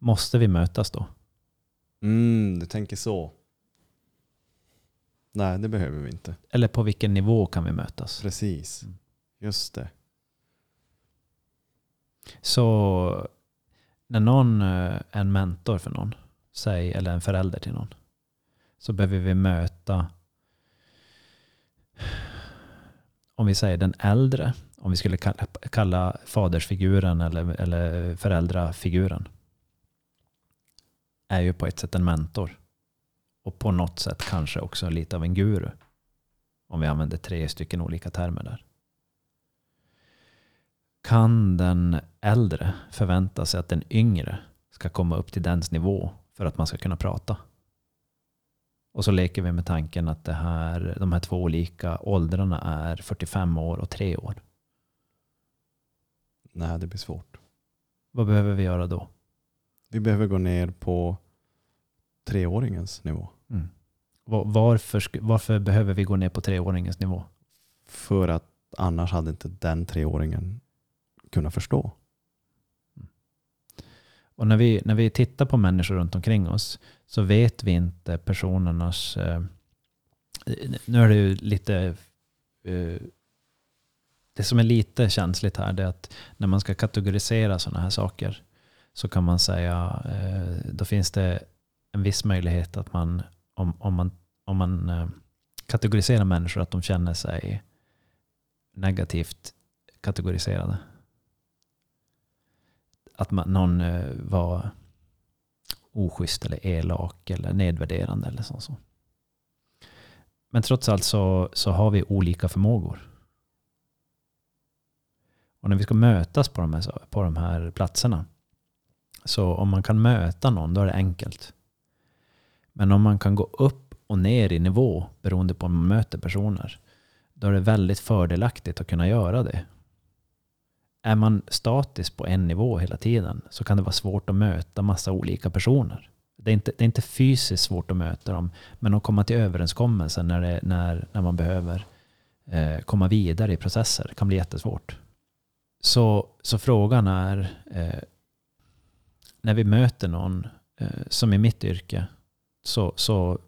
måste vi mötas då? Mm, du tänker så. Nej, det behöver vi inte. Eller på vilken nivå kan vi mötas? Precis. Mm. Just det. Så när någon eh, är en mentor för någon, säg, eller en förälder till någon, så behöver vi möta, om vi säger den äldre, om vi skulle kalla, kalla fadersfiguren eller, eller föräldrafiguren, är ju på ett sätt en mentor. Och på något sätt kanske också lite av en guru. Om vi använder tre stycken olika termer där kan den äldre förvänta sig att den yngre ska komma upp till dens nivå för att man ska kunna prata? Och så leker vi med tanken att det här, de här två olika åldrarna är 45 år och 3 år. Nej, det blir svårt. Vad behöver vi göra då? Vi behöver gå ner på treåringens nivå. Va- Varför, varför behöver vi gå ner på treåringens nivå? För att annars hade inte den treåringen kunnat förstå. Och när vi, när vi tittar på människor runt omkring oss så vet vi inte personernas... Eh, nu är det ju lite... Eh, det som är lite känsligt här är att när man ska kategorisera sådana här saker så kan man säga, eh, då finns det en viss möjlighet att man, om, om man, om man eh, kategoriserar människor, att de känner sig negativt kategoriserade att man, någon eh, var oschysst eller elak eller nedvärderande eller så. så. Men trots allt så, så har vi olika förmågor. Och när vi ska mötas på de, här, på de här platserna, så om man kan möta någon, då är det enkelt. Men om man kan gå upp och ner i nivå beroende på om man möter personer, då är det väldigt fördelaktigt att kunna göra det. Är man statisk på en nivå hela tiden så kan det vara svårt att möta massa olika personer. Det är inte, det är inte fysiskt svårt att möta dem, men att komma till överenskommelser när, det, när, när man behöver eh, komma vidare i processer kan bli jättesvårt. Så, så frågan är, eh, när vi möter någon, eh, som i mitt yrke, så, så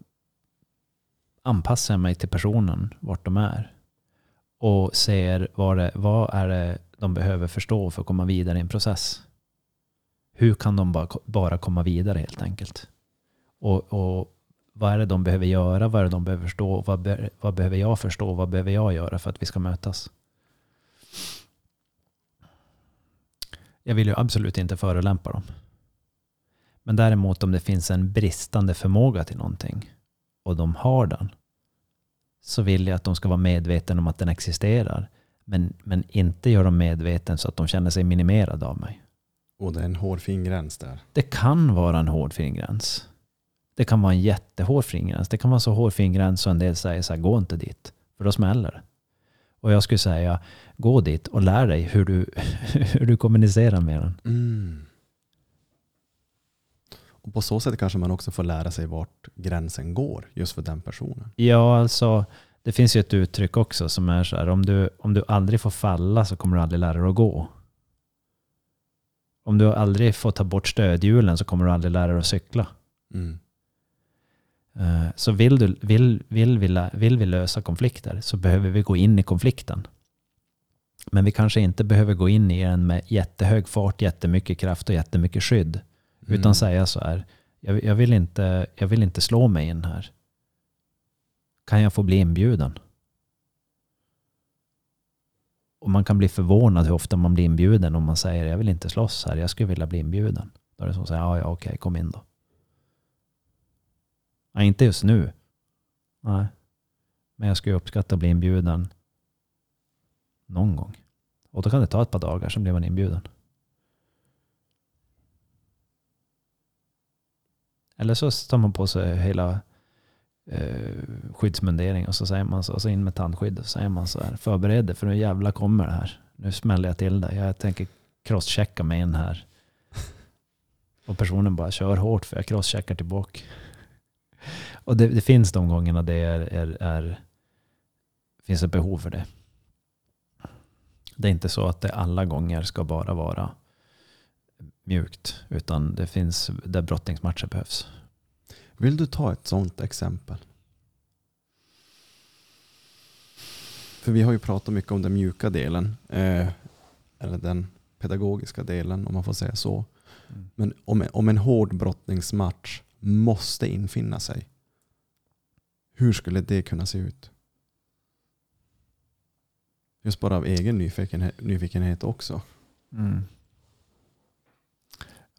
anpassar jag mig till personen, vart de är. Och ser vad, det, vad är det de behöver förstå för att komma vidare i en process. Hur kan de bara, bara komma vidare helt enkelt? Och, och vad är det de behöver göra, vad är det de behöver förstå, vad, be, vad behöver jag förstå, vad behöver jag göra för att vi ska mötas. Jag vill ju absolut inte förolämpa dem. Men däremot om det finns en bristande förmåga till någonting och de har den, så vill jag att de ska vara medvetna om att den existerar. Men, men inte göra dem medveten så att de känner sig minimerade av mig. Och det är en hårfin gräns där. Det kan vara en hårfin gräns. Det kan vara en jättehårfin gräns. Det kan vara så hårfin gräns så en del säger så här, gå inte dit. För då smäller det. Och jag skulle säga, gå dit och lär dig hur du, hur du kommunicerar med den. Mm. Och på så sätt kanske man också får lära sig vart gränsen går just för den personen. Ja, alltså det finns ju ett uttryck också som är så här, om du, om du aldrig får falla så kommer du aldrig lära dig att gå. Om du aldrig får ta bort stödhjulen så kommer du aldrig lära dig att cykla. Mm. Eh, Så vill, du, vill, vill, vi, lä- vill vi lösa konflikter så behöver vi gå in i konflikten. Men vi kanske inte behöver gå in i den med jättehög fart, jättemycket kraft och jättemycket skydd. Mm. Utan säga så här, jag, jag, vill inte, jag vill inte slå mig in här. Kan jag få bli inbjuden? Och man kan bli förvånad hur ofta man blir inbjuden om man säger jag vill inte slåss här, jag skulle vilja bli inbjuden. Då är det som säger, ja, ja okej, kom in då. Nej, inte just nu. Nej. Men jag skulle uppskatta att bli inbjuden någon gång. Och då kan det ta ett par dagar, sen blir man inbjuden. Eller så tar man på sig hela eh, skyddsmundering och så säger man så, och så in med tandskydd och så säger man så här, förbered dig för nu jävla kommer det här. Nu smäller jag till dig. Jag tänker crosschecka mig in här. Och personen bara kör hårt för jag crosscheckar tillbaka. Och det, det finns de gångerna det är, är, är, finns ett behov för det. Det är inte så att det alla gånger ska bara vara mjukt, utan det finns där brottningsmatcher behövs. Vill du ta ett sånt exempel? För vi har ju pratat mycket om den mjuka delen. Eh, eller den pedagogiska delen om man får säga så. Mm. Men om en, om en hård brottningsmatch måste infinna sig. Hur skulle det kunna se ut? Just bara av egen nyfikenhet, nyfikenhet också. Mm.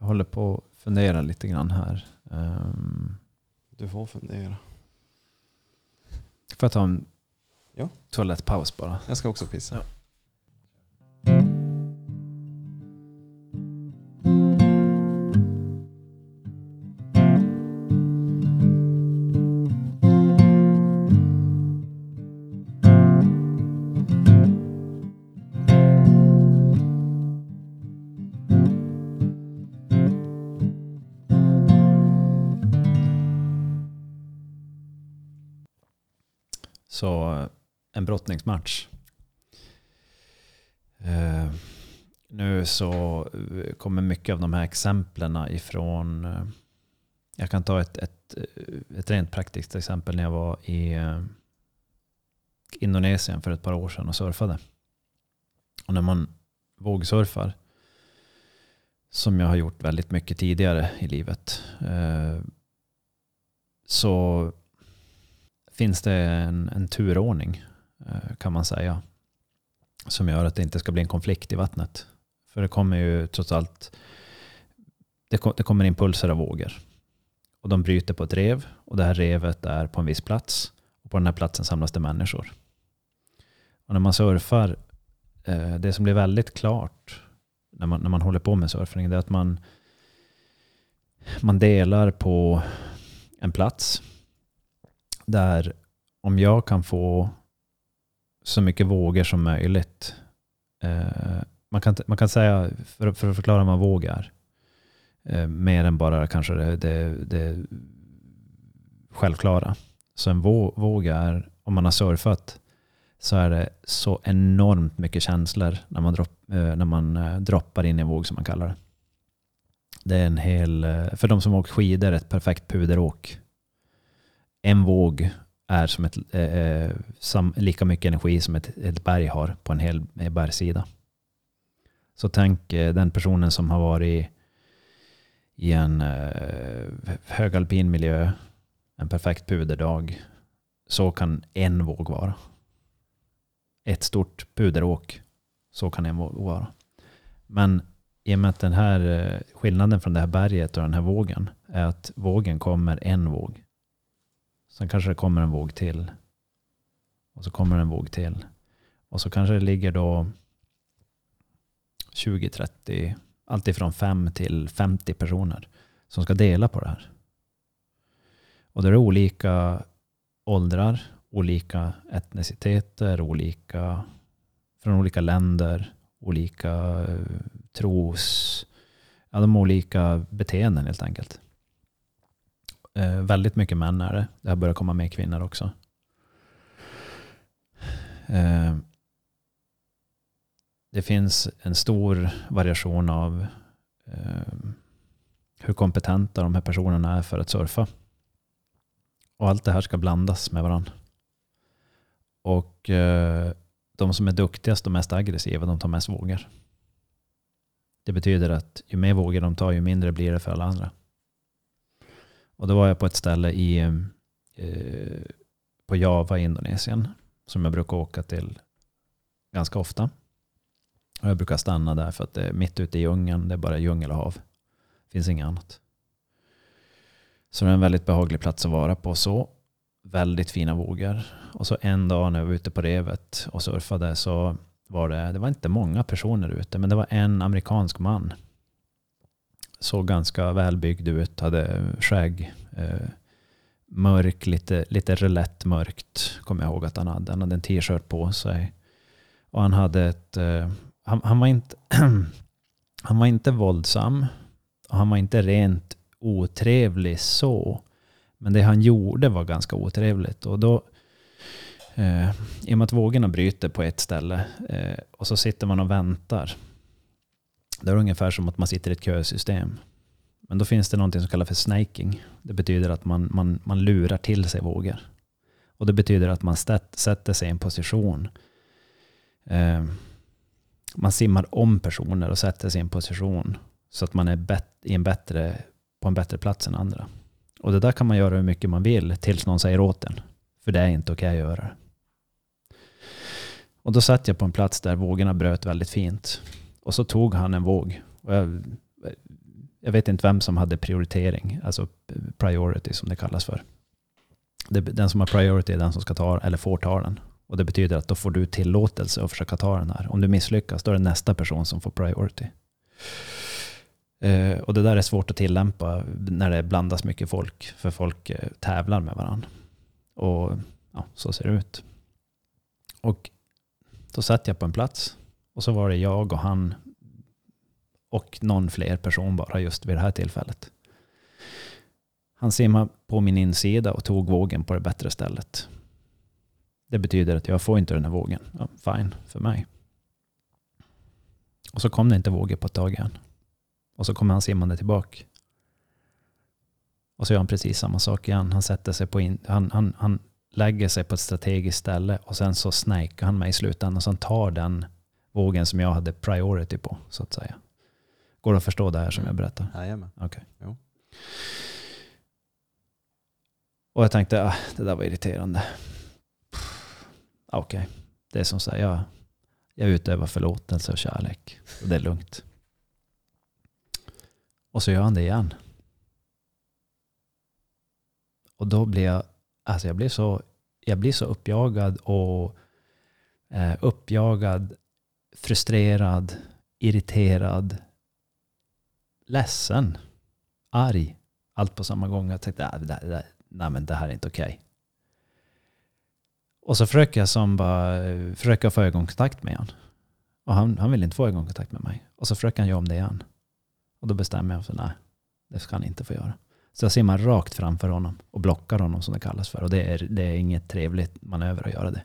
Jag håller på att fundera lite grann här. Um, Du får fundera. får jag ta en Ja. toalettpaus bara? Jag ska också pissa. Ja. En brottningsmatch. Eh, nu så eh, kommer mycket av de här exemplen ifrån, eh, jag kan ta ett, ett, eh, ett rent praktiskt exempel när jag var i eh, Indonesien för ett par år sedan och surfade. Och när man vågsurfar, som jag har gjort väldigt mycket tidigare i livet, eh, så finns det en, en turordning Eh, kan man säga. Som gör att det inte ska bli en konflikt i vattnet. För det kommer ju trots allt det, kom, det kommer impulser av vågor. Och de bryter på ett rev. Och det här revet är på en viss plats. Och på den här platsen samlas det människor. Och när man surfar, eh, det som blir väldigt klart när man, när man håller på med surfning det är att man, man delar på en plats där om jag kan få så mycket vågor som möjligt. Eh, man, kan, man kan säga, för, för att förklara vad våg är, eh, mer än bara kanske det, det, det självklara. Så en våg är, om man har surfat, så är det så enormt mycket känslor när man, dropp, eh, när man eh, droppar in i en våg som man kallar det. Det är en hel, eh, för de som åker åkt skidor, ett perfekt puderåk en våg är som ett, eh, eh, sam, lika mycket energi som ett, ett berg har på en hel eh, bergsida. bergssida. Så tänk eh, den personen som har varit i en eh, högalpin miljö en perfekt puderdag, så kan en våg vara. Ett stort puderåk, så kan en våg vara. Men i och med att den här eh, skillnaden från det här berget och den här vågen är att vågen kommer en våg. Sen kanske det kommer en våg till. Och så kommer en våg till. Och så kanske det ligger då 20, 30, alltifrån 5 till 50 personer som ska dela på det här. Och det är olika åldrar, olika etniciteter, olika, från olika länder, olika tros... Ja, de olika beteenden helt enkelt. Eh, väldigt mycket män är det. Det har börjat komma mer kvinnor också. Eh, det finns en stor variation av eh, hur kompetenta de här personerna är för att surfa. Och allt det här ska blandas med varandra. Och eh, de som är duktigast och mest aggressiva, de tar mest vågor. Det betyder att ju mer vågor de tar, ju mindre blir det för alla andra. Och då var jag på ett ställe i, eh, på Java i Indonesien, som jag brukar åka till ganska ofta. Och jag brukar stanna där för att det är mitt ute i djungeln, det är bara djungel och hav. Det finns inget annat. Så det är en väldigt behaglig plats att vara på. Så väldigt fina vågor. Och så en dag när jag var ute på revet och surfade så var det, det var inte många personer ute, men det var en amerikansk man. Såg ganska välbyggd ut, hade skägg. Eh, mörk, lite, lite relett mörkt, kommer jag ihåg att han hade. Han hade en t-shirt på sig. Och han hade ett... Eh, han, han, var inte, han var inte våldsam. Och han var inte rent otrevlig så. Men det han gjorde var ganska otrevligt. Och då, eh, I och med att vågorna bryter på ett ställe eh, och så sitter man och väntar. Det är ungefär som att man sitter i ett kösystem. Men då finns det någonting som kallas för snaking. Det betyder att man, man, man lurar till sig vågor. Och det betyder att man sätter sig i en position. Eh, man simmar om personer och sätter sig i en position så att man är i en bättre, på en bättre plats än andra. Och det där kan man göra hur mycket man vill tills någon säger åt en. För det är inte okej okay att göra det. Och då satt jag på en plats där vågorna bröt väldigt fint. Och så tog han en våg. Och jag, jag vet inte vem som hade prioritering, alltså priority som det kallas för. Den som har priority är den som ska ta eller får ta den. Och det betyder att då får du tillåtelse att försöka ta den här. Om du misslyckas, då är det nästa person som får priority. Eh, och det där är svårt att tillämpa när det blandas mycket folk, för folk eh, tävlar med varandra. Och ja, så ser det ut. Och då satt jag på en plats och så var det jag och han och någon fler person bara just vid det här tillfället. Han simmade på min insida och tog vågen på det bättre stället. Det betyder att jag får inte den här vågen. Ja, fine för mig. Och så kom det inte vågor på ett tag igen. Och så kommer han simmande tillbaka. Och så gör han precis samma sak igen. Han sätter sig på in, han, han, han lägger sig på ett strategiskt ställe och sen så snäkar han mig i slutändan och han tar den vågen som jag hade priority på så att säga. Går det att förstå det här som jag berättar? Jajamän. Okay. Och jag tänkte, ah, det där var irriterande. Okej, okay. det är som säger jag, jag utövar förlåtelse och kärlek. Och det är lugnt. Och så gör han det igen. Och då blir jag, alltså jag blir så, jag blir så uppjagad och eh, uppjagad, frustrerad, irriterad, ledsen, arg. Allt på samma gång. Jag tänkte, nej, nej, nej, nej men det här är inte okej. Okay. Och så försöker jag som bara, försöker få ögonkontakt med honom. Och han, han vill inte få ögonkontakt med mig. Och så försöker han göra om det igen. Och då bestämmer jag för nej, det ska han inte få göra. Så jag simmar rakt framför honom och blockar honom som det kallas för. Och det är, det är inget trevligt manöver att göra det.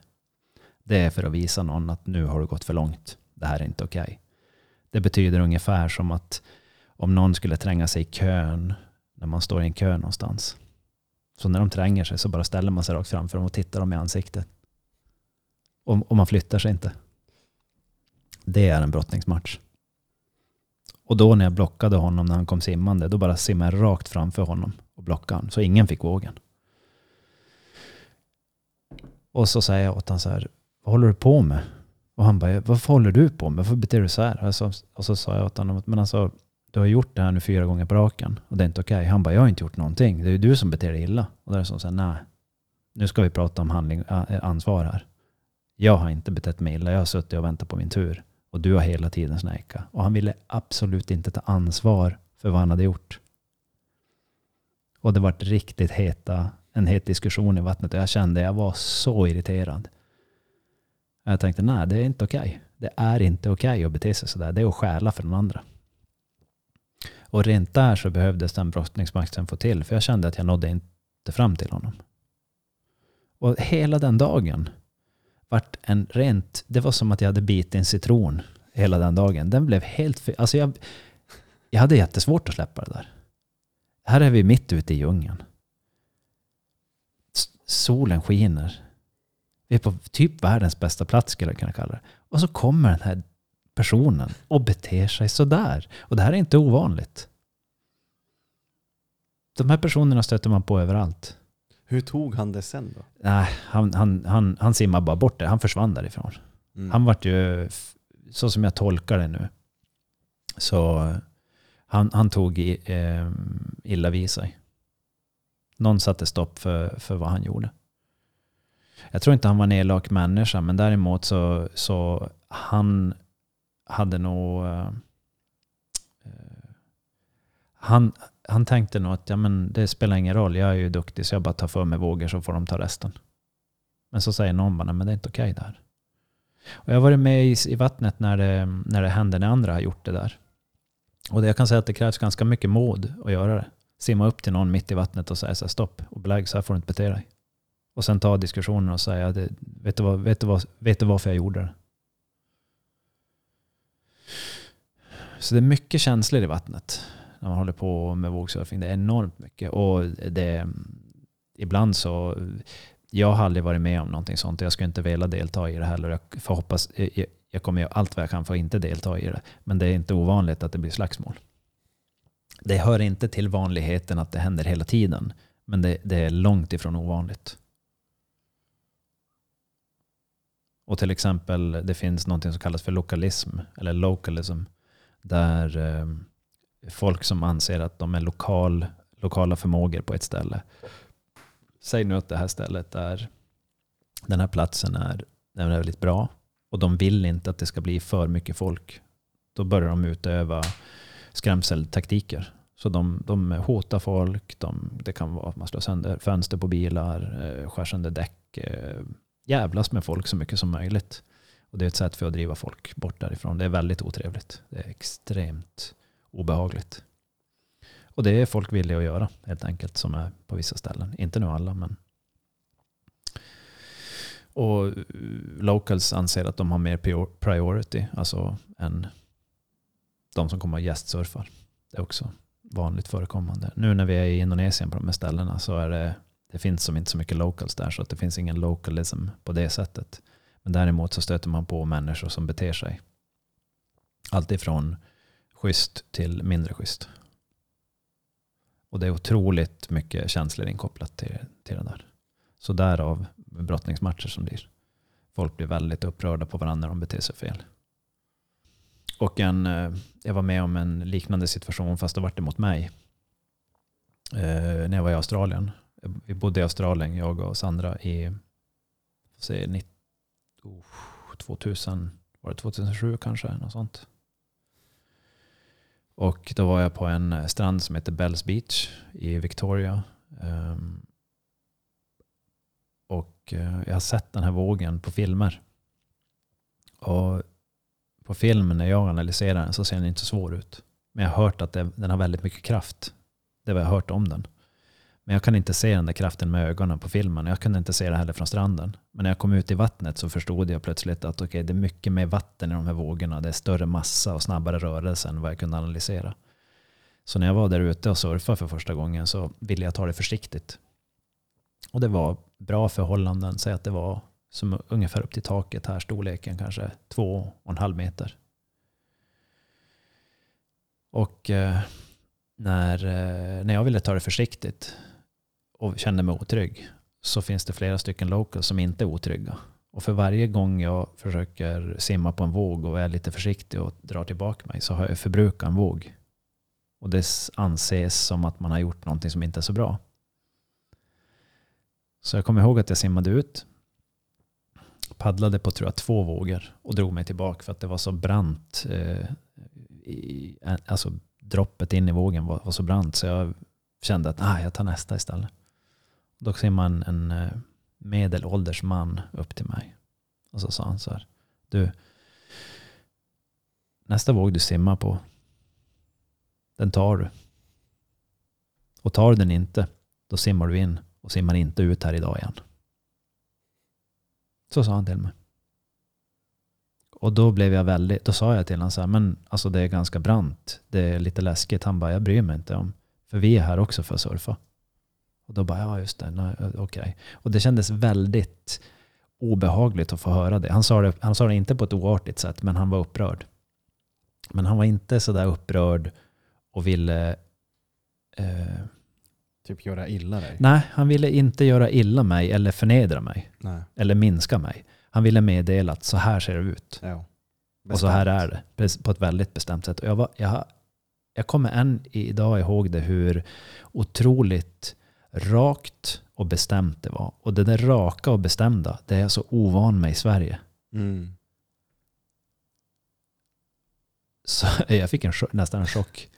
Det är för att visa någon att nu har du gått för långt. Det här är inte okej. Okay. Det betyder ungefär som att om någon skulle tränga sig i kön när man står i en kö någonstans. Så när de tränger sig så bara ställer man sig rakt framför dem och tittar dem i ansiktet. Och, och man flyttar sig inte. Det är en brottningsmatch. Och då när jag blockade honom när han kom simmande, då bara simmade jag rakt framför honom och blockade honom. Så ingen fick vågen. Och så säger jag åt honom så här, vad håller du på med? Och han bara, varför håller du på med? Varför beter du så här? Och så, och så sa jag åt honom, men alltså, du har gjort det här nu fyra gånger på raken och det är inte okej. Okay. Han bara, jag har inte gjort någonting. Det är ju du som beter dig illa. Och då är det som säger, nej, nu ska vi prata om handling, eh, ansvar här. Jag har inte betett mig illa. Jag har suttit och väntat på min tur. Och du har hela tiden snäkat. Och han ville absolut inte ta ansvar för vad han hade gjort. Och det vart riktigt heta, en het diskussion i vattnet och jag kände, jag var så irriterad. Jag tänkte, nej det är inte okej. Okay. Det är inte okej okay att bete sig sådär. Det är att stjäla för den andra. Och rent där så behövdes den brottningsmakten få till. För jag kände att jag nådde inte fram till honom. Och hela den dagen vart en rent... Det var som att jag hade bitit en citron hela den dagen. Den blev helt... Alltså jag, jag hade jättesvårt att släppa det där. Här är vi mitt ute i djungeln. Solen skiner. Vi är på typ världens bästa plats skulle jag kunna kalla det. Och så kommer den här personen och beter sig sådär. Och det här är inte ovanligt. De här personerna stöter man på överallt. Hur tog han det sen då? Nej, han, han, han, han simmade bara bort det. Han försvann därifrån. Mm. Han vart ju, så som jag tolkar det nu, så han, han tog i, eh, illa vid sig. Någon satte stopp för, för vad han gjorde. Jag tror inte han var en elak människa, men däremot så, så han hade nog... Uh, han, han tänkte nog att ja, men det spelar ingen roll, jag är ju duktig så jag bara tar för mig vågor så får de ta resten. Men så säger någon bara, men det är inte okej okay där. Och jag har varit med i, i vattnet när det, när det händer när andra har gjort det där. Och det, jag kan säga att det krävs ganska mycket mod att göra det. Simma upp till någon mitt i vattnet och säga så här, stopp och belägg, så här får du inte bete dig. Och sen ta diskussionen och säga, det, vet, du vad, vet, du vad, vet du varför jag gjorde det? Så det är mycket känslor i vattnet när man håller på med vågsurfing. Det är enormt mycket. Och det, ibland så, jag har aldrig varit med om någonting sånt. Jag skulle inte vilja delta i det heller. Jag får hoppas, jag, jag kommer göra allt vad jag kan för att inte delta i det. Men det är inte ovanligt att det blir slagsmål. Det hör inte till vanligheten att det händer hela tiden. Men det, det är långt ifrån ovanligt. Och till exempel, det finns något som kallas för lokalism, eller localism, där eh, folk som anser att de är lokal, lokala förmågor på ett ställe. Säg nu att det här stället är, den här platsen är, den är väldigt bra och de vill inte att det ska bli för mycket folk. Då börjar de utöva skrämseltaktiker. Så de, de hotar folk, de, det kan vara att man slår sönder fönster på bilar, eh, skär sönder däck, eh, jävlas med folk så mycket som möjligt. Och det är ett sätt för att driva folk bort därifrån. Det är väldigt otrevligt. Det är extremt obehagligt. Och det är folk villiga att göra helt enkelt som är på vissa ställen. Inte nu alla men. Och eh, locals anser att de har mer priority, alltså än de som kommer och gästsurfar. Det är också vanligt förekommande. Nu när vi är i Indonesien på de här ställena så är det, det finns som inte så mycket locals där så att det finns ingen localism på det sättet. Men däremot så stöter man på människor som beter sig. Alltifrån schysst till mindre schysst. Och det är otroligt mycket känslor inkopplat till, till det där. Så därav brottningsmatcher som blir. Folk blir väldigt upprörda på varandra när de beter sig fel. Och en, eh, jag var med om en liknande situation fast det var det mot mig. Eh, när jag var i Australien. Vi bodde i Australien, jag och Sandra, i se, 2000, var det 2007 kanske? Något sånt. Och då var jag på en eh, strand som heter Bells Beach i Victoria. Um, och eh, jag har sett den här vågen på filmer. Och på filmen när jag analyserar den så ser den inte så svår ut. Men jag har hört att det, den har väldigt mycket kraft. Det var jag hört om den. Men jag kan inte se den där kraften med ögonen på filmen. Jag kunde inte se det heller från stranden. Men när jag kom ut i vattnet så förstod jag plötsligt att okay, det är mycket mer vatten i de här vågorna. Det är större massa och snabbare rörelse än vad jag kunde analysera. Så när jag var där ute och surfade för första gången så ville jag ta det försiktigt. Och det var bra förhållanden. Säg att det var som ungefär upp till taket här, storleken kanske två och en halv meter. Och eh, när, eh, när jag ville ta det försiktigt och känner mig otrygg så finns det flera stycken locals som inte är otrygga. Och för varje gång jag försöker simma på en våg och är lite försiktig och drar tillbaka mig så har jag förbrukat en våg. Och det anses som att man har gjort någonting som inte är så bra. Så jag kommer ihåg att jag simmade ut. Paddlade på tror jag två vågor och drog mig tillbaka för att det var så brant. Eh, i, alltså droppet in i vågen var, var, så brant så jag kände att ah, jag tar nästa istället. Då simmade en, en medelålders man upp till mig. Och så sa han så här. Du, nästa våg du simmar på, den tar du. Och tar du den inte, då simmar du in och simmar inte ut här idag igen. Så sa han till mig. Och då blev jag väldigt, då sa jag till honom så här, men alltså det är ganska brant. Det är lite läskigt. Han bara, jag bryr mig inte om. För vi är här också för att surfa. Och då bara, ja just det, okej. Okay. Och det kändes väldigt obehagligt att få höra det. Han sa det, han sa det inte på ett oartigt sätt, men han var upprörd. Men han var inte så där upprörd och ville... Eh, typ göra illa dig? Nej, han ville inte göra illa mig eller förnedra mig. Nej. Eller minska mig. Han ville meddela att så här ser det ut. Ja. Och så här är det. På ett väldigt bestämt sätt. Och jag, var, jag, jag kommer än idag ihåg det hur otroligt rakt och bestämt det var. Och det där raka och bestämda, det är jag så ovan med i Sverige. Mm. Så jag fick en, nästan en chock.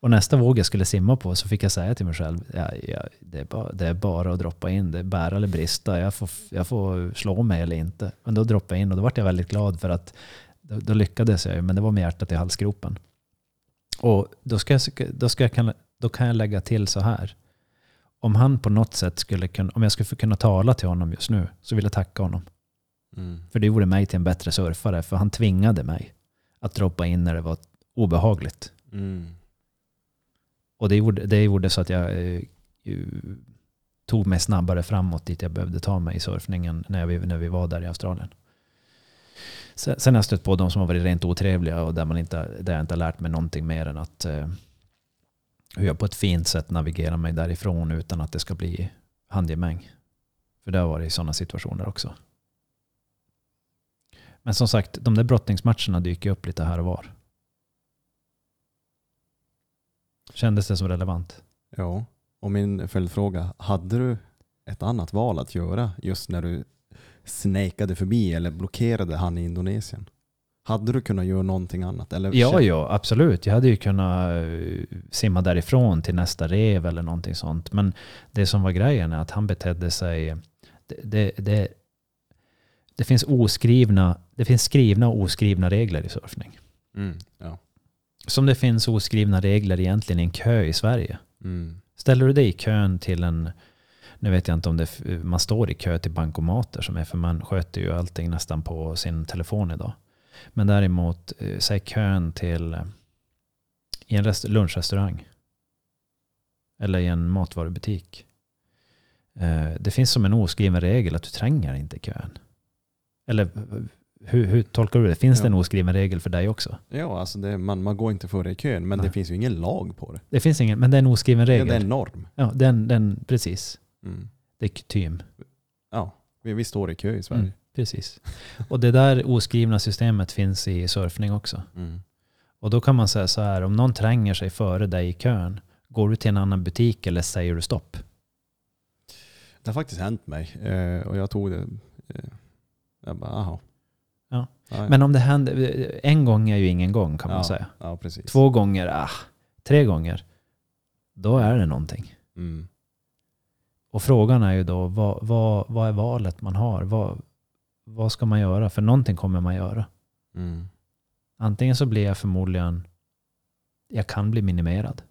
Och nästa våg jag skulle simma på så fick jag säga till mig själv, ja, ja, det, är bara, det är bara att droppa in, det är bära eller brista, jag får, jag får slå mig eller inte. Men då droppade jag in och då var jag väldigt glad för att då, då lyckades jag men det var med hjärtat i halsgropen. Och då, ska jag, då, ska jag, då kan jag lägga till så här om han på något sätt skulle kunna, om jag skulle kunna tala till honom just nu, så vill jag tacka honom. Mm. För det gjorde mig till en bättre surfare, för han tvingade mig att droppa in när det var obehagligt. Mm. Och det gjorde, det gjorde så att jag eh, tog mig snabbare framåt dit jag behövde ta mig i surfningen när vi, när vi var där i Australien. Sen, sen har jag stött på de som har varit rent otrevliga och där, man inte, där jag inte har lärt mig någonting mer än att eh, hur jag på ett fint sätt navigerar mig därifrån utan att det ska bli handgemäng. För det har varit sådana situationer också. Men som sagt, de där brottningsmatcherna dyker upp lite här och var. Kändes det som relevant? Ja, och min följdfråga, hade du ett annat val att göra just när du snäkade förbi eller blockerade han i Indonesien? Hade du kunnat göra någonting annat? Eller ja, ja, absolut. Jag hade ju kunnat eh, simma därifrån till nästa rev eller någonting sånt. Men det som var grejen är att han betedde sig... Det, det, det, det finns, oskrivna, det finns skrivna och oskrivna regler i surfning. Mm, ja. Som det finns oskrivna regler egentligen i en kö i Sverige. Mm. Ställer du dig i kön till en... Nu vet jag inte om det, man står i kö till bankomater som är, för man sköter ju allting nästan på sin telefon idag. Men däremot, eh, säg kön till eh, i en lunchrestaurang eller i en matvarubutik. Eh, det finns som en oskriven regel att du tränger inte kön. Eller hur, hur tolkar du det? Finns ja. det en oskriven regel för dig också? Ja, alltså det, man, man går inte före i kön, men Nej. det finns ju ingen lag på det. Det finns ingen, men det är en oskriven regel. Ja, det är en norm. Ja, den, den, precis. Mm. Det är kutym. Ja, vi, vi står i kö i Sverige. Mm. Precis. Och det där oskrivna systemet finns i surfning också. Mm. Och då kan man säga så här, om någon tränger sig före dig i kön, går du till en annan butik eller säger du stopp? Det har faktiskt hänt mig eh, och jag tog det. Eh, jag bara, aha. Ja. ja. Men om det händer, en gång är ju ingen gång kan man ja, säga. Ja, precis. Två gånger, ah, tre gånger, då är det någonting. Mm. Och frågan är ju då, vad, vad, vad är valet man har? Vad, vad ska man göra? För någonting kommer man göra. Mm. Antingen så blir jag förmodligen, jag kan bli minimerad.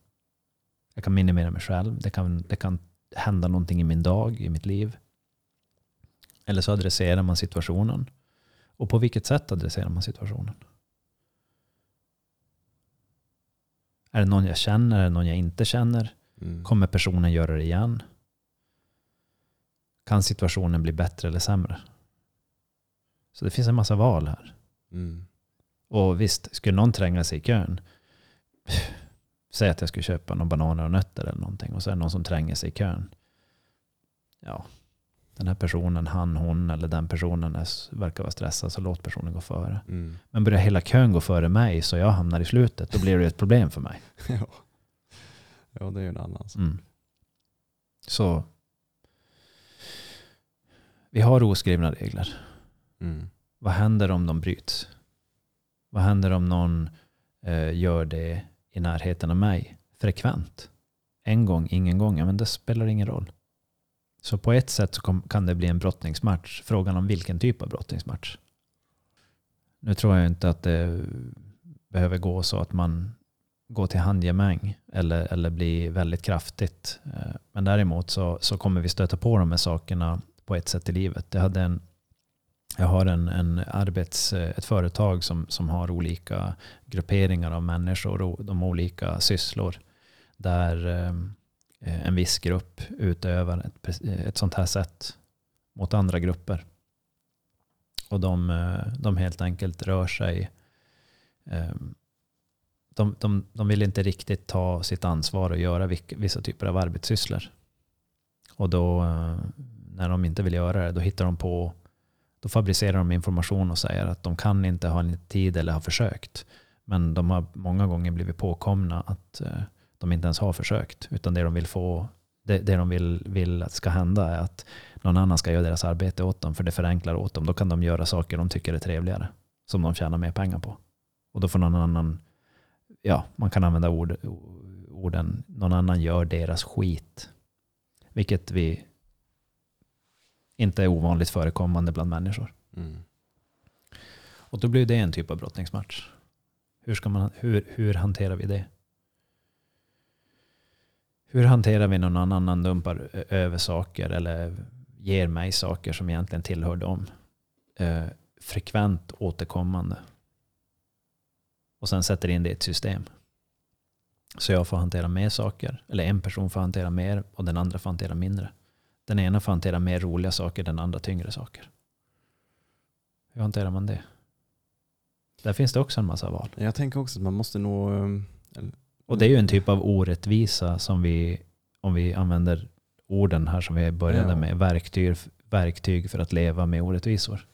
Jag kan minimera mig själv. Det kan, det kan hända någonting i min dag, i mitt liv. Eller så adresserar man situationen. Och på vilket sätt adresserar man situationen? Är det någon jag känner? Är det någon jag inte känner? Mm. Kommer personen göra det igen? Kan situationen bli bättre eller sämre? Så det finns en massa val här. Mm. Och visst, skulle någon tränga sig i kön, säg att jag skulle köpa några bananer och nötter eller någonting och så är det någon som tränger sig i kön. Ja, den här personen, han, hon eller den personen är, verkar vara stressad så låt personen gå före. Mm. Men börjar hela kön gå före mig så jag hamnar i slutet, då blir det ett problem för mig. ja. ja, det är ju en annan sak. Mm. Så vi har oskrivna regler. Mm. Vad händer om de bryts? Vad händer om någon eh, gör det i närheten av mig frekvent? En gång, ingen gång, ja, men det spelar ingen roll. Så på ett sätt så kan det bli en brottningsmatch. Frågan om vilken typ av brottningsmatch. Nu tror jag inte att det behöver gå så att man går till handgemäng eller, eller blir väldigt kraftigt. Eh, men däremot så, så kommer vi stöta på de här sakerna på ett sätt i livet. Jag, hade en, jag har en, en arbets, eh, ett företag som, som har olika grupperingar av människor och de har olika sysslor. Där eh, en viss grupp utövar ett, eh, ett sånt här sätt mot andra grupper. Och de, de helt enkelt rör sig de, de, de vill inte riktigt ta sitt ansvar och göra vissa typer av arbetssysslor. Och då när de inte vill göra det, då hittar de på, då fabricerar de information och säger att de kan inte ha en tid eller ha försökt. Men de har många gånger blivit påkomna att eh, de inte ens har försökt. Utan det de vill få, det, det de vill, vill att ska hända är att någon annan ska göra deras arbete åt dem, för det förenklar åt dem. Då kan de göra saker de tycker är trevligare, som de tjänar mer pengar på. Och då får någon annan, ja, man kan använda ord, orden, någon annan gör deras skit. Vilket vi inte är ovanligt förekommande bland människor. Mm. Och då blir det en typ av brottningsmatch. Hur, ska man, hur, hur hanterar vi det? Hur hanterar vi någon annan dumpar över saker eller ger mig saker som egentligen tillhör dem? Eh, frekvent återkommande. Och sen sätter in det i ett system. Så jag får hantera mer saker. Eller en person får hantera mer och den andra får hantera mindre. Den ena får hantera mer roliga saker, den andra tyngre saker. Hur hanterar man det? Där finns det också en massa val. Jag tänker också att man måste um, eller- Och det är ju en typ av orättvisa som vi, om vi använder orden här som vi började Ja. med, verktyg, verktyg för att leva med orättvisor.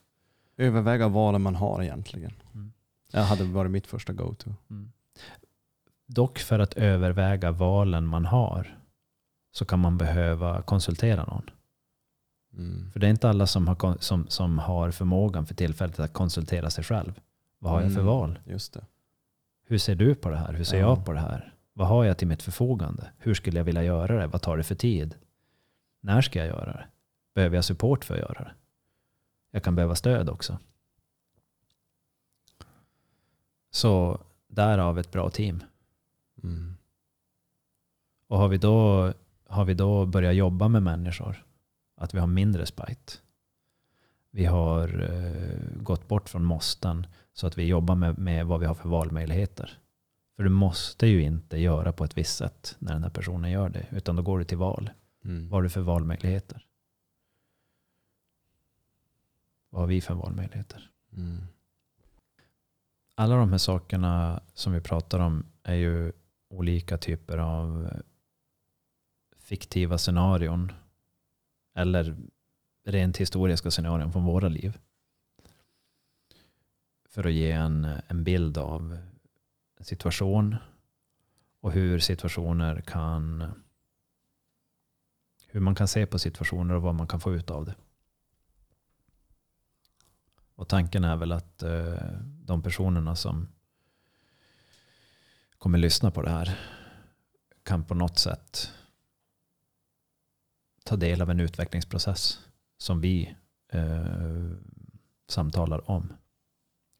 överväga valen man har egentligen. Mm. Det hade varit mitt första go-to. Dock för att överväga valen man har så kan man behöva konsultera någon. Mm. För det är inte alla som har, som, som har förmågan för tillfället att konsultera sig själv. Vad har jag för Mm. val? Just det. Hur ser du på det här? Hur ser Ja. jag på det här? Vad har jag till mitt förfogande? Hur skulle jag vilja göra det? Vad tar det för tid? När ska jag göra det? Behöver jag support för att göra det? Jag kan behöva stöd också. Så därav ett bra team. Mm. Och har vi då, har vi då börjat jobba med människor, att vi har mindre spite. Vi har eh, gått bort från måsten så att vi jobbar med, med vad vi har för valmöjligheter. För du måste ju inte göra på ett visst sätt när den här personen gör det, utan då går du till val. Mm. Vad har du för valmöjligheter? Vad har vi för valmöjligheter? Mm. alla de här sakerna som vi pratar om är ju olika typer av fiktiva scenarion. Eller rent historiska scenarion från våra liv. För att ge en, en bild av en situation och hur situationer kan hur man kan se på situationer och vad man kan få ut av det. Och tanken är väl att eh, de personerna som kommer lyssna på det här kan på något sätt ta del av en utvecklingsprocess som vi eh, samtalar om.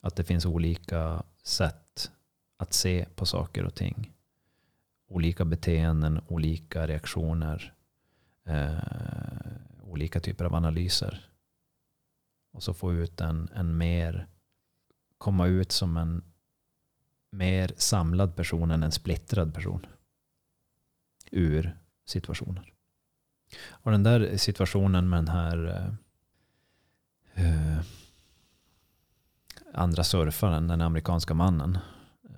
Att det finns olika sätt att se på saker och ting. Olika beteenden, olika reaktioner, eh, olika typer av analyser. Och så få ut en, en mer, komma ut som en mer samlad person än en splittrad person. Ur situationer. Och den där situationen med den här eh, eh, andra surfaren, den amerikanska mannen,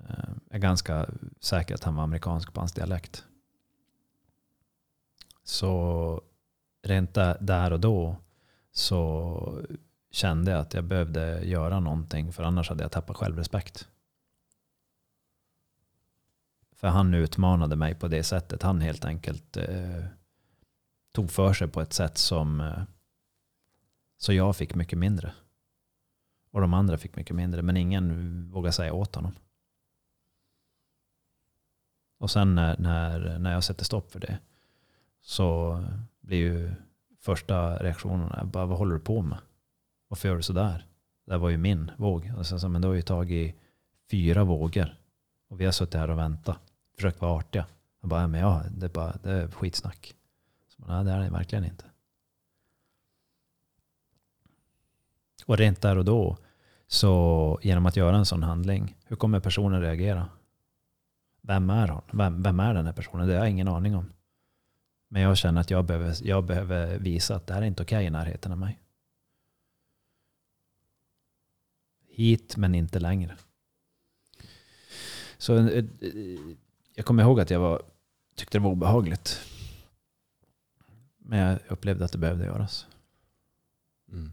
eh, är ganska säker att han var amerikansk på hans dialekt. Så rent där, där och då så kände jag att jag behövde göra någonting för annars hade jag tappat självrespekt. För han utmanade mig på det sättet. Han helt enkelt eh, tog för sig på ett sätt som eh, så jag fick mycket mindre. Och de andra fick mycket mindre. Men ingen vågade säga åt honom. Och sen när, när, när jag sätter stopp för det så blir ju första reaktionen bara, vad håller du på med? Varför gör du sådär? Det här var ju min våg. Och sen så, men du har ju tagit fyra vågor. Och vi har suttit här och väntat. Försökt vara artiga. Jag bara, men ja, det är, bara, det är skitsnack. Nej, det är det verkligen inte. Och rent där och då, så genom att göra en sån handling, hur kommer personen reagera? Vem är hon? Vem, vem är den här personen? Det har jag ingen aning om. Men jag känner att jag behöver, jag behöver visa att det här är inte okej okay i närheten av mig. Hit men inte längre. Så eh, eh, jag kommer ihåg att jag var, tyckte det var obehagligt. Men jag upplevde att det behövde göras. Mm.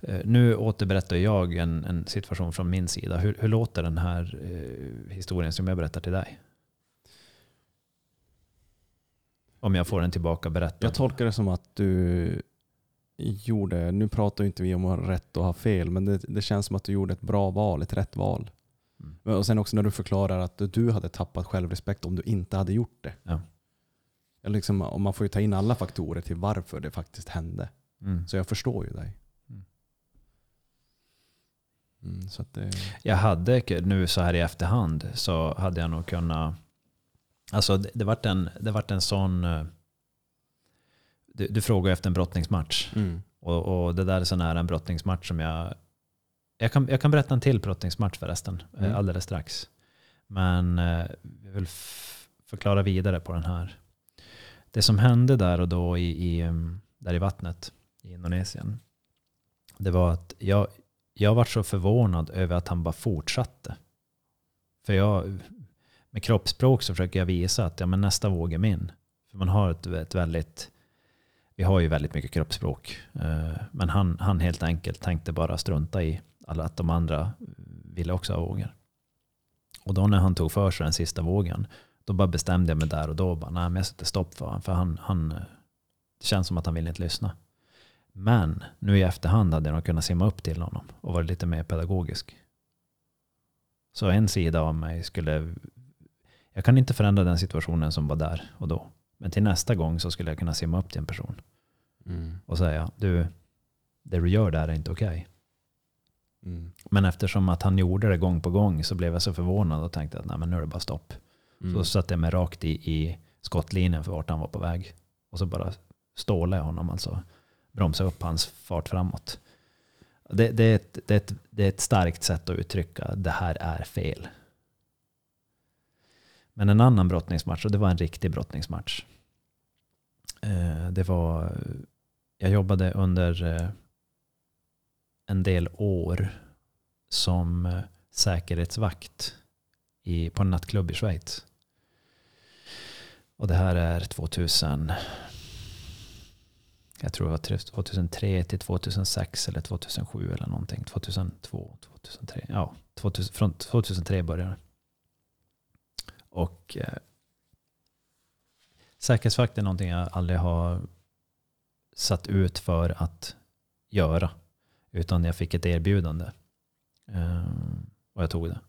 Eh, nu återberättar jag en, en, situation från min sida. Hur, hur låter den här eh, historien som jag berättar till dig? Om jag får den tillbaka berättad. Jag tolkar det som att du gjorde, nu pratar inte vi om att ha rätt och ha fel, men det, det känns som att du gjorde ett bra val, ett rätt val. Mm. Och sen också när du förklarar att du hade tappat självrespekt om du inte hade gjort det. Ja. Liksom, man får ju ta in alla faktorer till varför det faktiskt hände. Mm. Så jag förstår ju dig. Mm. mm så det... Jag hade nu så här i efterhand så hade jag nog kunnat Alltså det, det vart en, det vart en sån... Eh, du, du frågar efter en brottningsmatch. Mm. Och, och, det där är så nära en brottningsmatch som jag... Jag kan, jag kan berätta en till brottningsmatch förresten, eh, mm. alldeles strax. Men eh, jag vill förklara vidare på den här. Det som hände där och då i, i, mm, där i vattnet i Indonesien. Det var att jag, jag var så förvånad över att han bara fortsatte. För jag, med kroppsspråk så försöker jag visa att ja, men nästa våg är min. För man har ett, ett väldigt, vi har ju väldigt mycket kroppsspråk. Eh, men han, han helt enkelt tänkte bara strunta i att de andra ville också ha vågor. Och då när han tog för sig den sista vågen, då bara bestämde jag mig där och då. Bara, nej, men jag sätter stopp för honom. För han, han, det känns som att han vill inte lyssna. Men nu i efterhand hade jag kunnat simma upp till honom och vara lite mer pedagogisk. Så en sida av mig skulle jag kan inte förändra den situationen som var där och då. Men till nästa gång så skulle jag kunna simma upp till en person mm. och säga, du, det du gör där är inte okej. Okay. Mm. Men eftersom att han gjorde det gång på gång så blev jag så förvånad och tänkte att Nej, men nu är det bara stopp. Mm. Så satte jag mig rakt i, i skottlinjen för vart han var på väg. Och så bara stålade jag honom, alltså bromsade upp hans fart framåt. Det, det, är ett, det, är ett, det är ett starkt sätt att uttrycka det här är fel. Men en annan brottningsmatch, och det var en riktig brottningsmatch. Eh, det var, jag jobbade under eh, en del år som eh, säkerhetsvakt i, på en nattklubb i Schweiz. Och det här är 2000, jag tror det var 2003 till 2006 eller 2007 eller någonting. 2002, 2003, ja, 2000, från 2003 började det. Och eh, säkerhetsvakt är någonting jag aldrig har satt ut för att göra. Utan jag fick ett erbjudande. Eh, och jag tog det.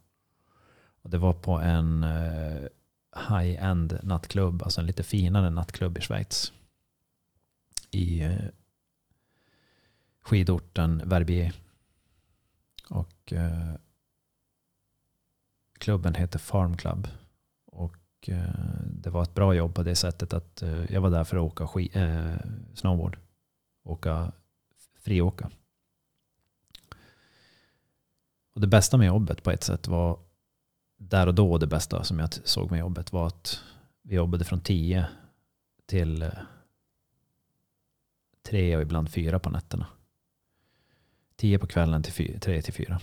Och det var på en eh, high-end nattklubb, alltså en lite finare nattklubb i Schweiz. I eh, skidorten Verbier. Och eh, klubben heter Farm Club. Och eh, det var ett bra jobb på det sättet att eh, jag var där för att åka sk- eh, snowboard. Åka friåka. Och det bästa med jobbet på ett sätt var där och då det bästa som jag såg med jobbet var att vi jobbade från tio till eh, tre och ibland fyra på nätterna. Tio på kvällen till tre till fyra.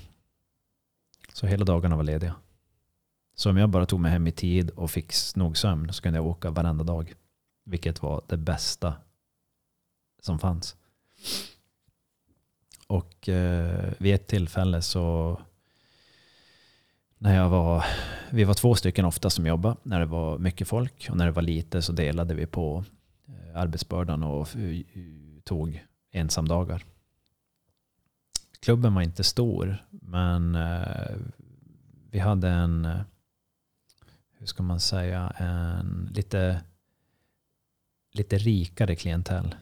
Så hela dagarna var lediga. Så om jag bara tog mig hem i tid och fick nog sömn så kunde jag åka varenda dag. Vilket var det bästa som fanns. Och eh, vid ett tillfälle så när jag var, vi var två stycken ofta som jobbade när det var mycket folk och när det var lite så delade vi på eh, arbetsbördan och eh, tog ensamdagar. Klubben var inte stor men eh, vi hade en, hur ska man säga, en lite, lite rikare klientel.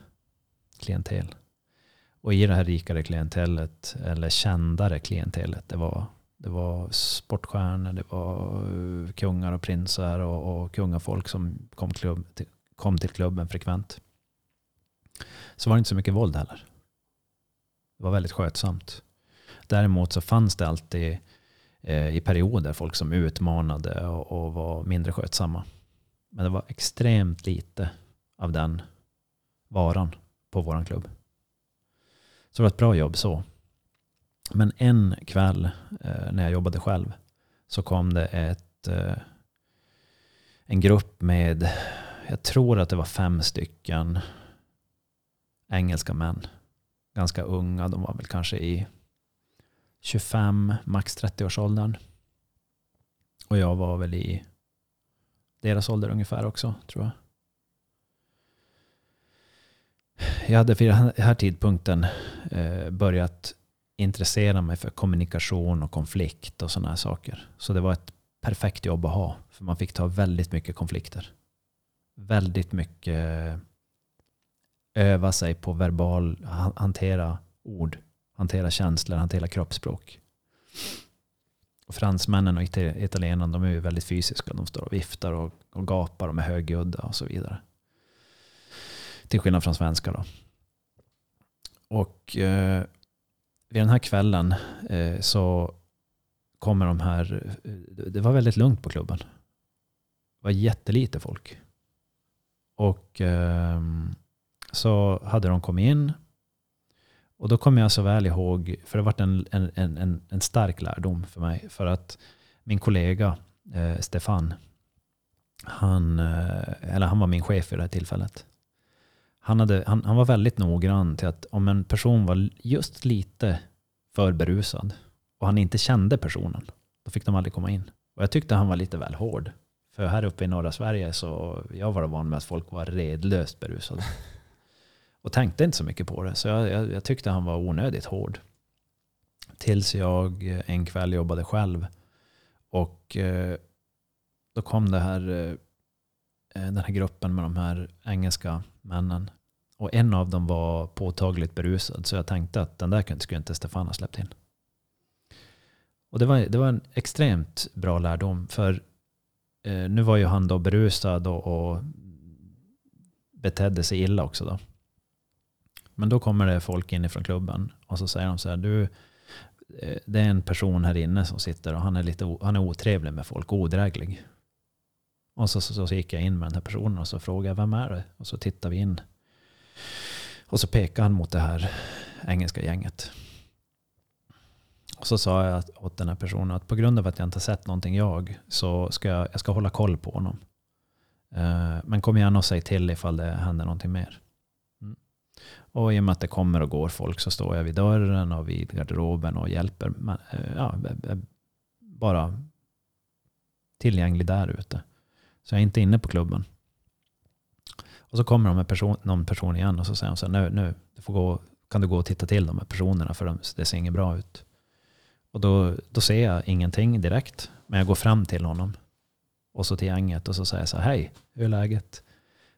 klientel. Och i det här rikare klientellet, eller kändare klientellet, det var, det var sportstjärnor, det var eh, kungar och prinsar och, och kungafolk som kom, klubb, till, kom till klubben frekvent. Så var det inte så mycket våld heller. Det var väldigt skötsamt. Däremot så fanns det alltid eh, i perioder folk som utmanade och, och var mindre skötsamma. Men det var extremt lite av den varan på våran klubb. Så det var ett bra jobb så. Men en kväll eh, när jag jobbade själv så kom det ett, eh, en grupp med, jag tror att det var fem stycken engelska män. Ganska unga, de var väl kanske i 25, max 30-årsåldern. Och jag var väl i deras ålder ungefär också, tror jag. Jag hade vid den här tidpunkten eh, börjat intressera mig för kommunikation och konflikt och sådana här saker. Så det var ett perfekt jobb att ha. För man fick ta väldigt mycket konflikter. Väldigt mycket öva sig på verbal, hantera ord, hantera känslor, hantera kroppsspråk. Och fransmännen och italienarna de är ju väldigt fysiska. De står och viftar och, och gapar och är högljudda och så vidare. Till skillnad från svenskar då. Och eh, vid den här kvällen eh, så kommer de här, eh, det var väldigt lugnt på klubben. Det var jättelite folk. Och eh, så hade de kommit in. Och då kommer jag så väl ihåg, för det har varit en, en, en, en stark lärdom för mig. För att min kollega eh, Stefan, han, eh, eller han var min chef i det här tillfället. Han, hade, han, han var väldigt noggrann till att om en person var just lite för berusad och han inte kände personen, då fick de aldrig komma in. Och jag tyckte han var lite väl hård. För här uppe i norra Sverige så jag var van med att folk var redlöst berusade. Och tänkte inte så mycket på det. Så jag, jag, jag tyckte han var onödigt hård. Tills jag en kväll jobbade själv. Och eh, då kom det här, eh, den här gruppen med de här engelska männen. Och en av dem var påtagligt berusad. Så jag tänkte att den där skulle inte Stefan ha släppt in. Och det var, det var en extremt bra lärdom. För eh, nu var ju han då berusad och, och betedde sig illa också. Då. Men då kommer det folk inifrån klubben och så säger de så här, du, eh, det är en person här inne som sitter och han är, lite, han är otrevlig med folk, odräglig. Och så, så, så gick jag in med den här personen och så frågade jag, vem är det? Och så tittar vi in. Och så pekade han mot det här engelska gänget. Och så sa jag åt den här personen att på grund av att jag inte sett någonting jag så ska jag, jag ska hålla koll på honom. Eh, men kom gärna och säg till ifall det händer någonting mer. Mm. Och i och med att det kommer och går folk så står jag vid dörren och vid garderoben och hjälper. Eh, ja, bara tillgänglig där ute. Så jag är inte inne på klubben. Och så kommer de med person, någon person igen och så säger de så här, nu, nu du får gå, kan du gå och titta till de här personerna för de, det ser inget bra ut. Och då, då ser jag ingenting direkt. Men jag går fram till honom. Och så till gänget och så säger jag så här, hej, hur är läget?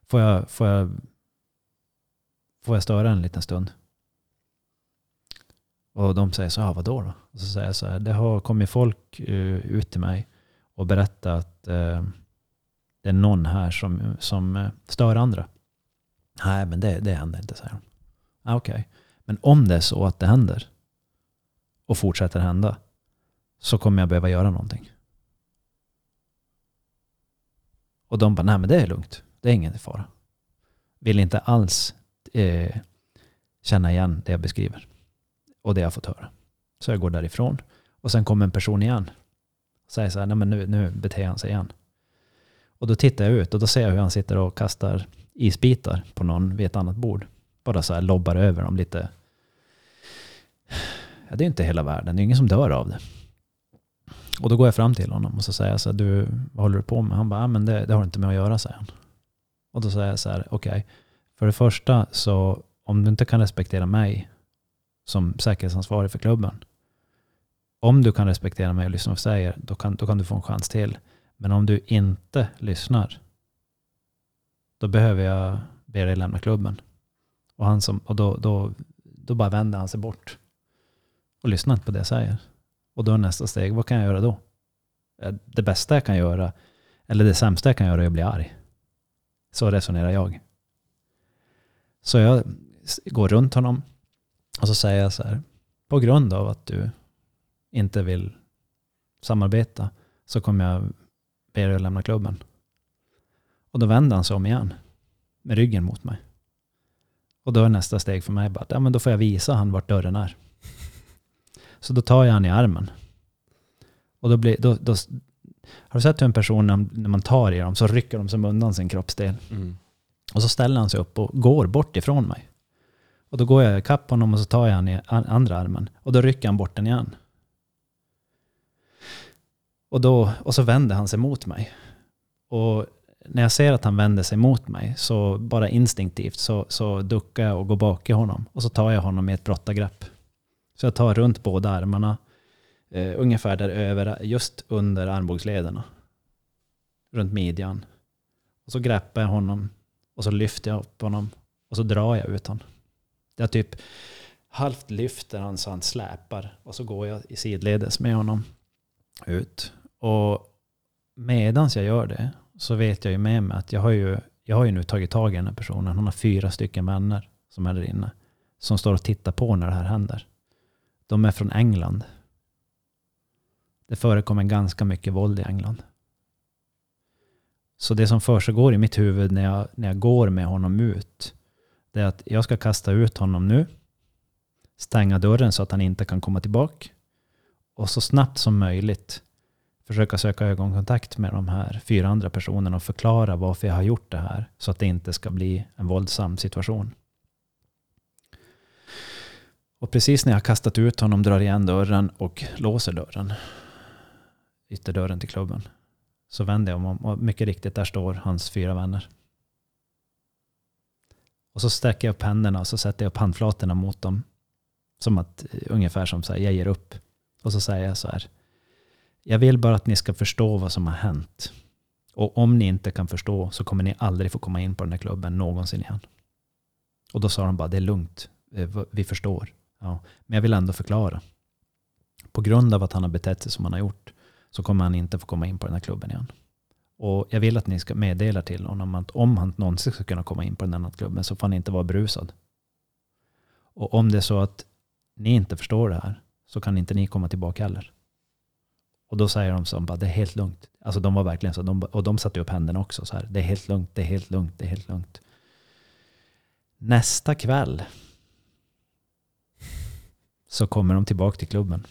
Får jag, får jag Får jag störa en liten stund? Och de säger så, här vadå då? Och så säger jag så här, det har kommit folk eh, ut till mig och berättat att det är någon här som, som eh, stör andra. Nej, men det, det händer inte, säger hon. Ah, Okej, okay. men om det är så att det händer och fortsätter hända så kommer jag behöva göra någonting. Och de bara, nej men det är lugnt. Det är ingen fara. Vill inte alls eh, känna igen det jag beskriver. Och det jag fått höra. Så jag går därifrån. Och sen kommer en person igen. Och säger så här, nej men nu, nu beter han sig igen. Och då tittar jag ut och då ser jag hur han sitter och kastar isbitar på någon vid ett annat bord. Bara så här lobbar över dem lite ja, det är inte hela världen, det är ingen som dör av det. Och då går jag fram till honom och så säger jag så här, du, vad håller du på med? Han bara, ah, men det, det har inte med att göra, säger han. Och då säger jag så här, okej, okay, för det första så om du inte kan respektera mig som säkerhetsansvarig för klubben, om du kan respektera mig och lyssna på vad jag säger, då kan, då kan du få en chans till. Men om du inte lyssnar, då behöver jag be dig lämna klubben. Och, han som, och då, då, då bara vänder han sig bort och lyssnar inte på det jag säger. Och då är nästa steg, vad kan jag göra då? Eh, det bästa jag kan göra, eller det sämsta jag kan göra är att bli arg. Så resonerar jag. Så jag går runt honom och så säger jag så här, på grund av att du inte vill samarbeta så kommer jag be dig att lämna klubben. Och då vänder han sig om igen med ryggen mot mig. Och då är nästa steg för mig bara att ja, men då får jag visa han vart dörren är. Så då tar jag han i armen. Och då blir, då, då, har du sett hur en person när man tar i dem så rycker de som undan sin kroppsdel. Mm. Och så ställer han sig upp och går bort ifrån mig. Och då går jag ikapp honom och så tar jag han i andra armen. Och då rycker han bort den igen. Och, då, och så vänder han sig mot mig. Och när jag ser att han vänder sig mot mig, så bara instinktivt så, så duckar jag och går bak i honom. Och så tar jag honom med ett brottargrepp. Så jag tar runt båda armarna, eh, ungefär där över, just under armbågslederna. Runt midjan. Och så greppar jag honom och så lyfter jag upp honom och så drar jag ut honom. Jag typ halvt lyfter han så han släpar och så går jag i sidledes med honom ut. Och medans jag gör det så vet jag ju med mig att jag har ju, jag har ju nu tagit tag i den här personen. Hon har fyra stycken vänner som är där inne. Som står och tittar på när det här händer. De är från England. Det förekommer ganska mycket våld i England. Så det som försiggår i mitt huvud när jag, när jag går med honom ut, det är att jag ska kasta ut honom nu, stänga dörren så att han inte kan komma tillbaka och så snabbt som möjligt försöka söka ögonkontakt med de här fyra andra personerna och förklara varför jag har gjort det här så att det inte ska bli en våldsam situation. Och precis när jag har kastat ut honom drar igen dörren och låser dörren, ytterdörren till klubben, så vänder jag om och mycket riktigt där står hans fyra vänner. Och så sträcker jag upp händerna och så sätter jag upp handflatorna mot dem. Som att, eh, ungefär som så här, jag ger upp. Och så säger jag så här. Jag vill bara att ni ska förstå vad som har hänt. Och om ni inte kan förstå så kommer ni aldrig få komma in på den här klubben någonsin igen. Och då sa de bara, det är lugnt. Eh, vi förstår. Ja, men jag vill ändå förklara. På grund av att han har betett sig som han har gjort så kommer han inte få komma in på den här klubben igen. Och jag vill att ni ska meddela till honom att om han någonsin ska kunna komma in på den här klubben så får han inte vara brusad. Och om det är så att ni inte förstår det här så kan inte ni komma tillbaka heller. Och då säger de som bara, det är helt lugnt. Alltså de var verkligen så, de, och de satte upp händerna också så här, det är helt lugnt, det är helt lugnt, det är helt lugnt. Nästa kväll så kommer de tillbaka till klubben.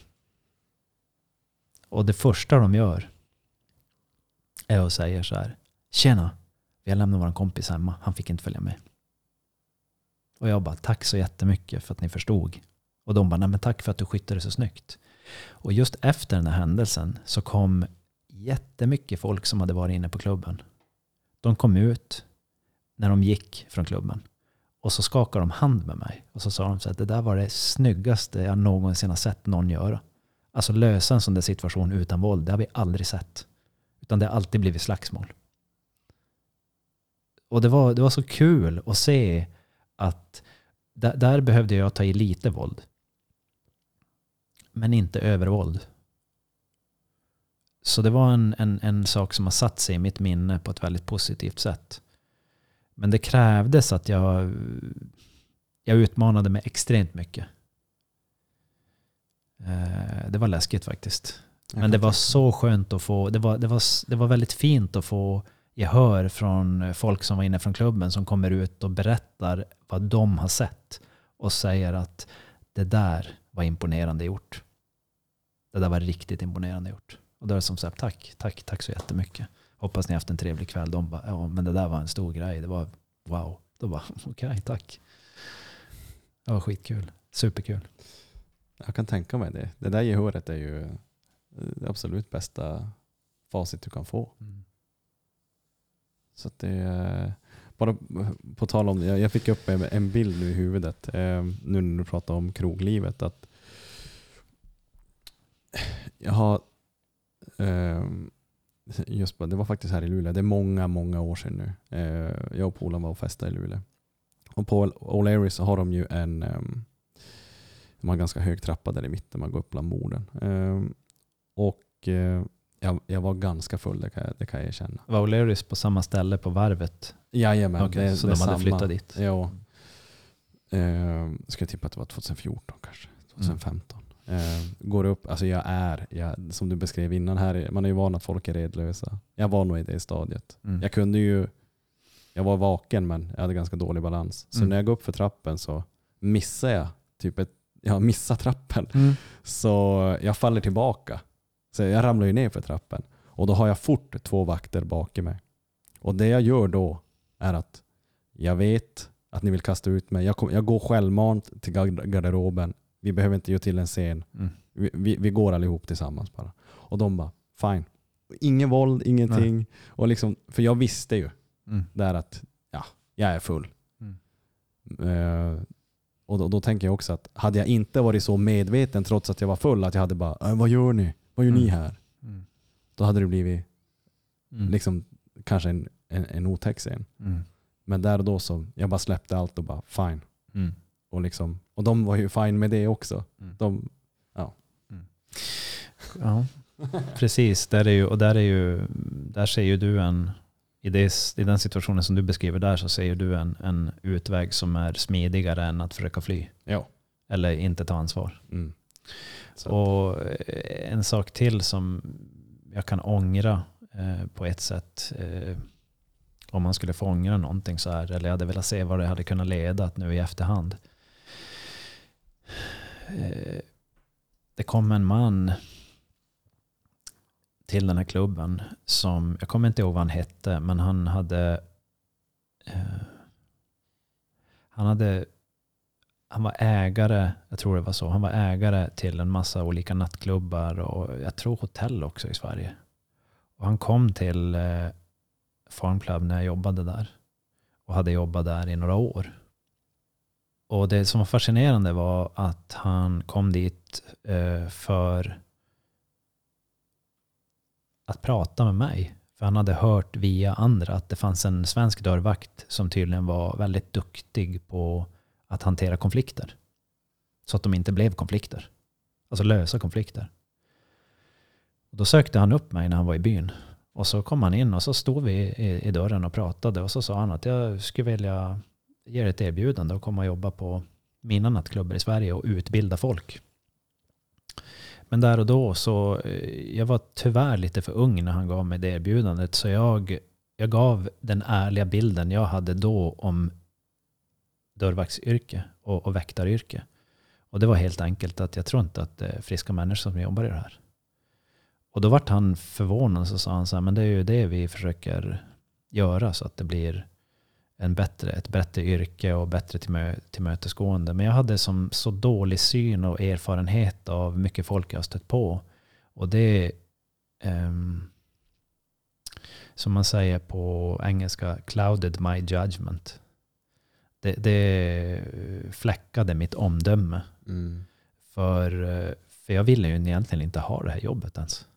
Och det första de gör är att säga så här, tjena, vi har lämnat vår kompis hemma, han fick inte följa med. Och jag bara, tack så jättemycket för att ni förstod. Och de bara, nej men tack för att du skyttade så snyggt. Och just efter den här händelsen så kom jättemycket folk som hade varit inne på klubben. De kom ut när de gick från klubben. Och så skakade de hand med mig. Och så sa de så att det där var det snyggaste jag någonsin har sett någon göra. Alltså lösa en sån där situation utan våld, det har vi aldrig sett. Utan det har alltid blivit slagsmål. Och det var, det var så kul att se att där, där behövde jag ta i lite våld men inte övervåld. Så det var en, en, en sak som har satt sig i mitt minne på ett väldigt positivt sätt. Men det krävdes att jag, jag utmanade mig extremt mycket. Eh, det var läskigt faktiskt. Men det var så skönt att få, det var, det, var, det var väldigt fint att få gehör från folk som var inne från klubben som kommer ut och berättar vad de har sett. Och säger att det där var imponerande gjort. Det där var riktigt imponerande gjort. Och då är det som sagt, tack, tack, tack så jättemycket. Hoppas ni haft en trevlig kväll. De bara, ja men det där var en stor grej. Det var wow. Då bara, okej, okay, tack. Det var skitkul. Superkul. Jag kan tänka mig det. Det där gehöret är ju eh, det absolut bästa facit du kan få. Mm. Så det är, bara på tal om det, jag fick upp en, en bild nu i huvudet eh, nu när du pratar om kroglivet. Att jag har, eh, just det var faktiskt här i Luleå, det är många, många år sedan nu. Eh, jag och polaren var och festade i Luleå. Och på O'Learys så har de ju en, eh, de har en ganska hög trappa där i mitten, man går upp bland borden. Eh, och eh, jag, jag var ganska full, det kan jag, det kan jag erkänna. Var O'Learys på samma ställe på varvet? Jajamän, Okej, så de hade samma. flyttat dit? Ja. Eh, ska jag tippa att det var 2014 kanske, 2015. Eh, går upp, alltså jag är, jag, som du beskrev innan här, man är ju van att folk är redlösa. Jag var nog i det stadiet. Mm. Jag kunde ju, jag var vaken men jag hade ganska dålig balans. Så Mm. när jag går upp för trappen så missar jag, typ ett, jag missar trappen. Mm. Så jag faller tillbaka. Så jag ramlar ju ner för trappen. Och då har jag fort två vakter bak i mig. Och det jag gör då är att jag vet att ni vill kasta ut mig. Jag, kom, jag går självmant till gar- garderoben. Vi behöver inte göra till en scen. Mm. Vi, vi, vi går allihop tillsammans bara. Och de bara, fine. Ingen våld, ingenting. Och liksom, för jag visste ju Mm. där att ja, jag är full. Mm. Eh, och då, då tänker jag också att hade jag inte varit så medveten trots att jag var full att jag hade bara, äh, vad gör ni? Vad gör ni Mm. här? Mm. Då hade det blivit Mm. liksom, kanske en, en, en otäck scen. Men där och då så, jag bara släppte allt och bara fine. Mm. Och, liksom, och de var ju fine med det också. Mm. De, Ja, precis. Där är ju, och där, är ju, där ser ju du en, i, det, i den situationen som du beskriver där så ser ju du en, en utväg som är smidigare än att försöka fly. ja. Eller inte ta ansvar. Mm. Och eh, en sak till som jag kan ångra eh, på ett sätt. Eh, om man skulle få ångra någonting så här. Eller jag hade velat se vad det hade kunnat leda att nu i efterhand. Eh, det kom en man till den här klubben som, jag kommer inte ihåg vad han hette, men han hade eh, han hade han var ägare, jag tror det var så, han var ägare till en massa olika nattklubbar och jag tror hotell också i Sverige. Och han kom till eh, Farm Club när jag jobbade där och hade jobbat där i några år. Och det som var fascinerande var att han kom dit eh, för att prata med mig. För han hade hört via andra att det fanns en svensk dörrvakt som tydligen var väldigt duktig på att hantera konflikter. Så att de inte blev konflikter. Alltså lösa konflikter. Och då sökte han upp mig när han var i byn. Och så kom han in och så stod vi i, i dörren och pratade. Och så sa han att jag skulle vilja ger ett erbjudande att komma och jobba på mina nattklubbar i Sverige och utbilda folk. Men där och då så, eh, jag var tyvärr lite för ung när han gav mig det erbjudandet. Så jag, jag gav den ärliga bilden jag hade då om dörrvaktsyrke och, och väktaryrke. Och det var helt enkelt att jag tror inte att det är friska människor som jobbar i det här. Och då vart han förvånad och så sa han så här, men det är ju det vi försöker göra så att det blir en bättre, ett bättre yrke och bättre tillmö, tillmötesgående. Men jag hade som så dålig syn och erfarenhet av mycket folk jag har stött på. Och det, um, som man säger på engelska, clouded my judgment. Det, det fläckade mitt omdöme. mm. För, för jag ville ju egentligen inte ha det här jobbet ens.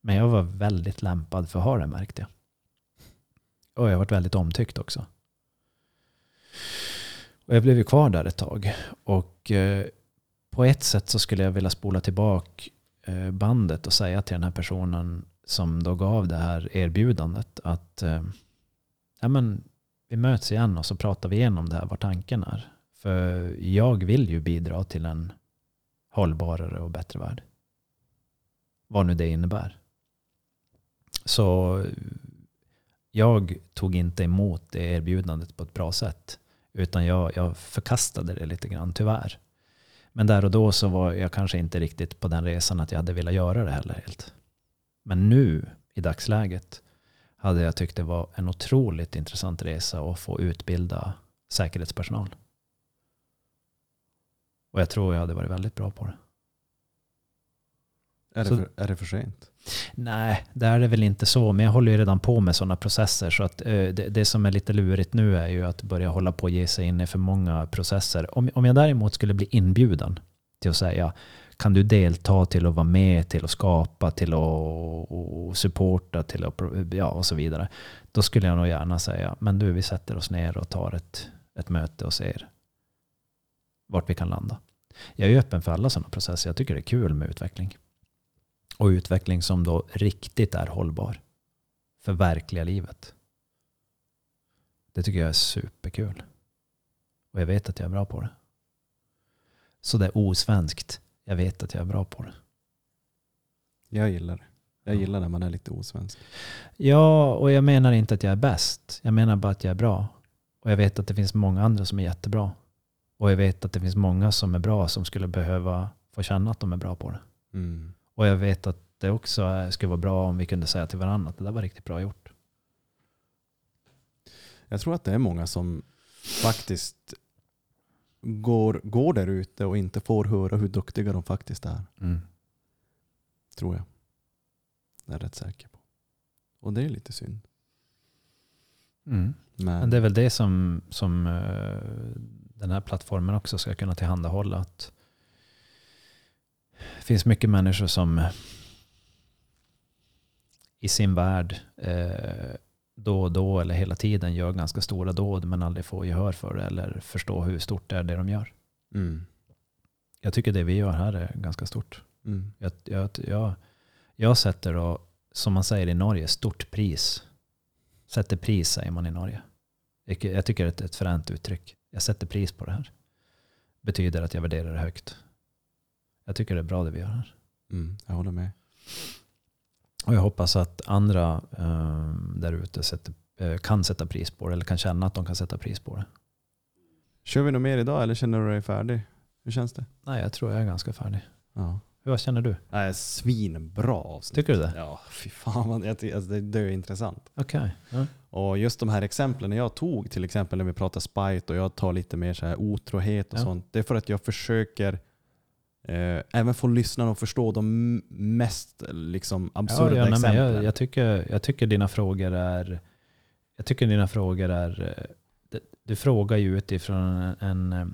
Men jag var väldigt lämpad för att ha det märkte jag. Och jag varit väldigt omtyckt också. Och jag blev ju kvar där ett tag. Och eh, på ett sätt så skulle jag vilja spola tillbaka eh, bandet och säga till den här personen som då gav det här erbjudandet att eh, ja, men, vi möts igen och så pratar vi igenom det här, vad tanken är. För jag vill ju bidra till en hållbarare och bättre värld. Vad nu det innebär. Så jag tog inte emot det erbjudandet på ett bra sätt. Utan jag, jag förkastade det lite grann, tyvärr. Men där och då så var jag kanske inte riktigt på den resan att jag hade velat göra det heller helt. Men nu, i dagsläget, hade jag tyckt det var en otroligt intressant resa att få utbilda säkerhetspersonal. Och jag tror jag hade varit väldigt bra på det. Är det, Så- för, är det för sent? Nej, det är det väl inte så. Men jag håller ju redan på med sådana processer. Så att, eh, det, det som är lite lurigt nu är ju att börja hålla på och ge sig in i för många processer. Om, om jag däremot skulle bli inbjuden till att säga kan du delta till att vara med, till att skapa, till att supporta till att, ja, och så vidare. Då skulle jag nog gärna säga, men du vi sätter oss ner och tar ett, ett möte och ser vart vi kan landa. Jag är öppen för alla sådana processer. Jag tycker det är kul med utveckling. Och utveckling som då riktigt är hållbar. För verkliga livet. Det tycker jag är superkul. Och jag vet att jag är bra på det. Så det är osvenskt. Jag vet att jag är bra på det. Jag gillar det. Jag Ja. gillar när man är lite osvensk. Ja, och jag menar inte att jag är bäst. Jag menar bara att jag är bra. Och jag vet att det finns många andra som är jättebra. Och jag vet att det finns många som är bra som skulle behöva få känna att de är bra på det. Mm. Och jag vet att det också skulle vara bra om vi kunde säga till varandra att det där var riktigt bra gjort. Jag tror att det är många som faktiskt går, går där ute och inte får höra hur duktiga de faktiskt är. Mm. Tror jag. Det är jag rätt säker på. Och det är lite synd. Mm. Men, Men det är väl det som, som eh, den här plattformen också ska kunna tillhandahålla. Att det finns mycket människor som i sin värld eh, då och då eller hela tiden gör ganska stora dåd men aldrig får gehör för det eller förstå hur stort det är det de gör. mm. Jag tycker det vi gör här är ganska stort. Mm. Jag, jag, jag, jag sätter då, som man säger i Norge, stort pris. Sätter pris säger man i Norge. Jag, tycker det är ett fränt uttryck. Jag sätter pris på det här. Betyder att jag värderar det högt. Jag tycker det är bra det vi gör här. Mm. Jag håller med. Och jag hoppas att andra eh, där ute eh, kan sätta pris på det eller kan känna att de kan sätta pris på det. Kör vi något mer idag eller känner du dig färdig? Hur känns det? Nej, jag tror jag är ganska färdig. Ja. Hur vad känner du? Nej, svinbra avsnitt. Tycker du det? Ja, fy fan. vad- jag Alltså, det, det är intressant. Okej. Ja. Och just de här exemplen jag tog, till exempel när vi pratar spite och jag tar lite mer så här otrohet och Ja. sånt. Det är för att jag försöker även få lyssnarna att förstå de mest liksom, absurda ja, men exemplen. jag, jag, tycker, jag tycker dina frågor är... Jag tycker dina frågor är... eh, det- Du frågar ju utifrån en... eh,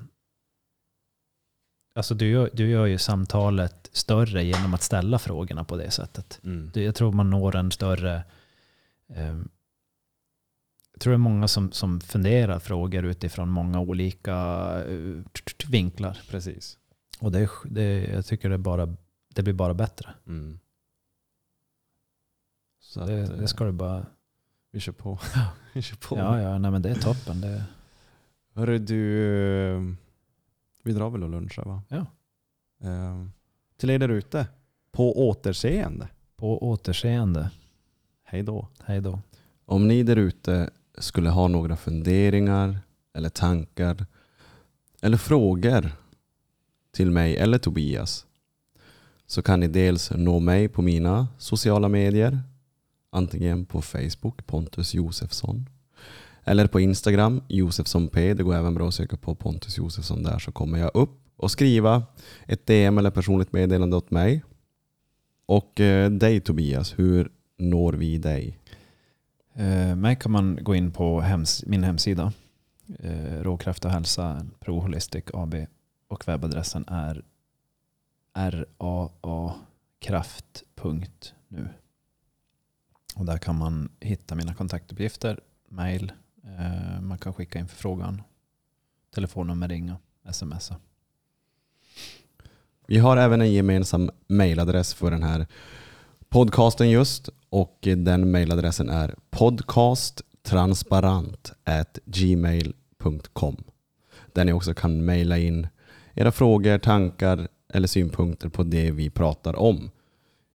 alltså du gör, du gör ju samtalet större genom att ställa frågorna på det sättet. Mm. Jag tror man når en större... Eh, jag tror det är många som, som funderar frågor utifrån många olika eh, vinklar. Precis. Och det, är- det, jag tycker det, bara, det blir bara bättre. Mm. Så Det, att, eh, det ska du bara... vi kör på. vi kör på. Ja, ja, nej men det är toppen. Det, Hörru du, eh, vi drar väl och lunchar va? Ja. Eh, till er där ute, på återseende. på återseende. Hej då. Hej då. Om ni där ute skulle ha några funderingar eller tankar eller frågor till mig eller Tobias så kan ni dels nå mig på mina sociala medier antingen på Facebook Pontus Josefsson eller på Instagram Josefsson P. Det går även bra att söka på Pontus Josefsson där så kommer jag upp och skriva ett DM eller personligt meddelande åt mig. Och eh, dig Tobias, hur når vi dig? Eh, mig kan man gå in på hems, min hemsida. Eh, Råkraft och hälsa, Proholistic AB. Och webbadressen är raakraft.nu. Och där kan man hitta mina kontaktuppgifter, mail. Eh, man kan skicka in förfrågan. Telefonnummer, ringa, smsa. Vi har även en gemensam mailadress för den här podcasten just och den mailadressen är podcasttransparent@gmail.com där ni också kan mejla in era frågor, tankar eller synpunkter på det vi pratar om.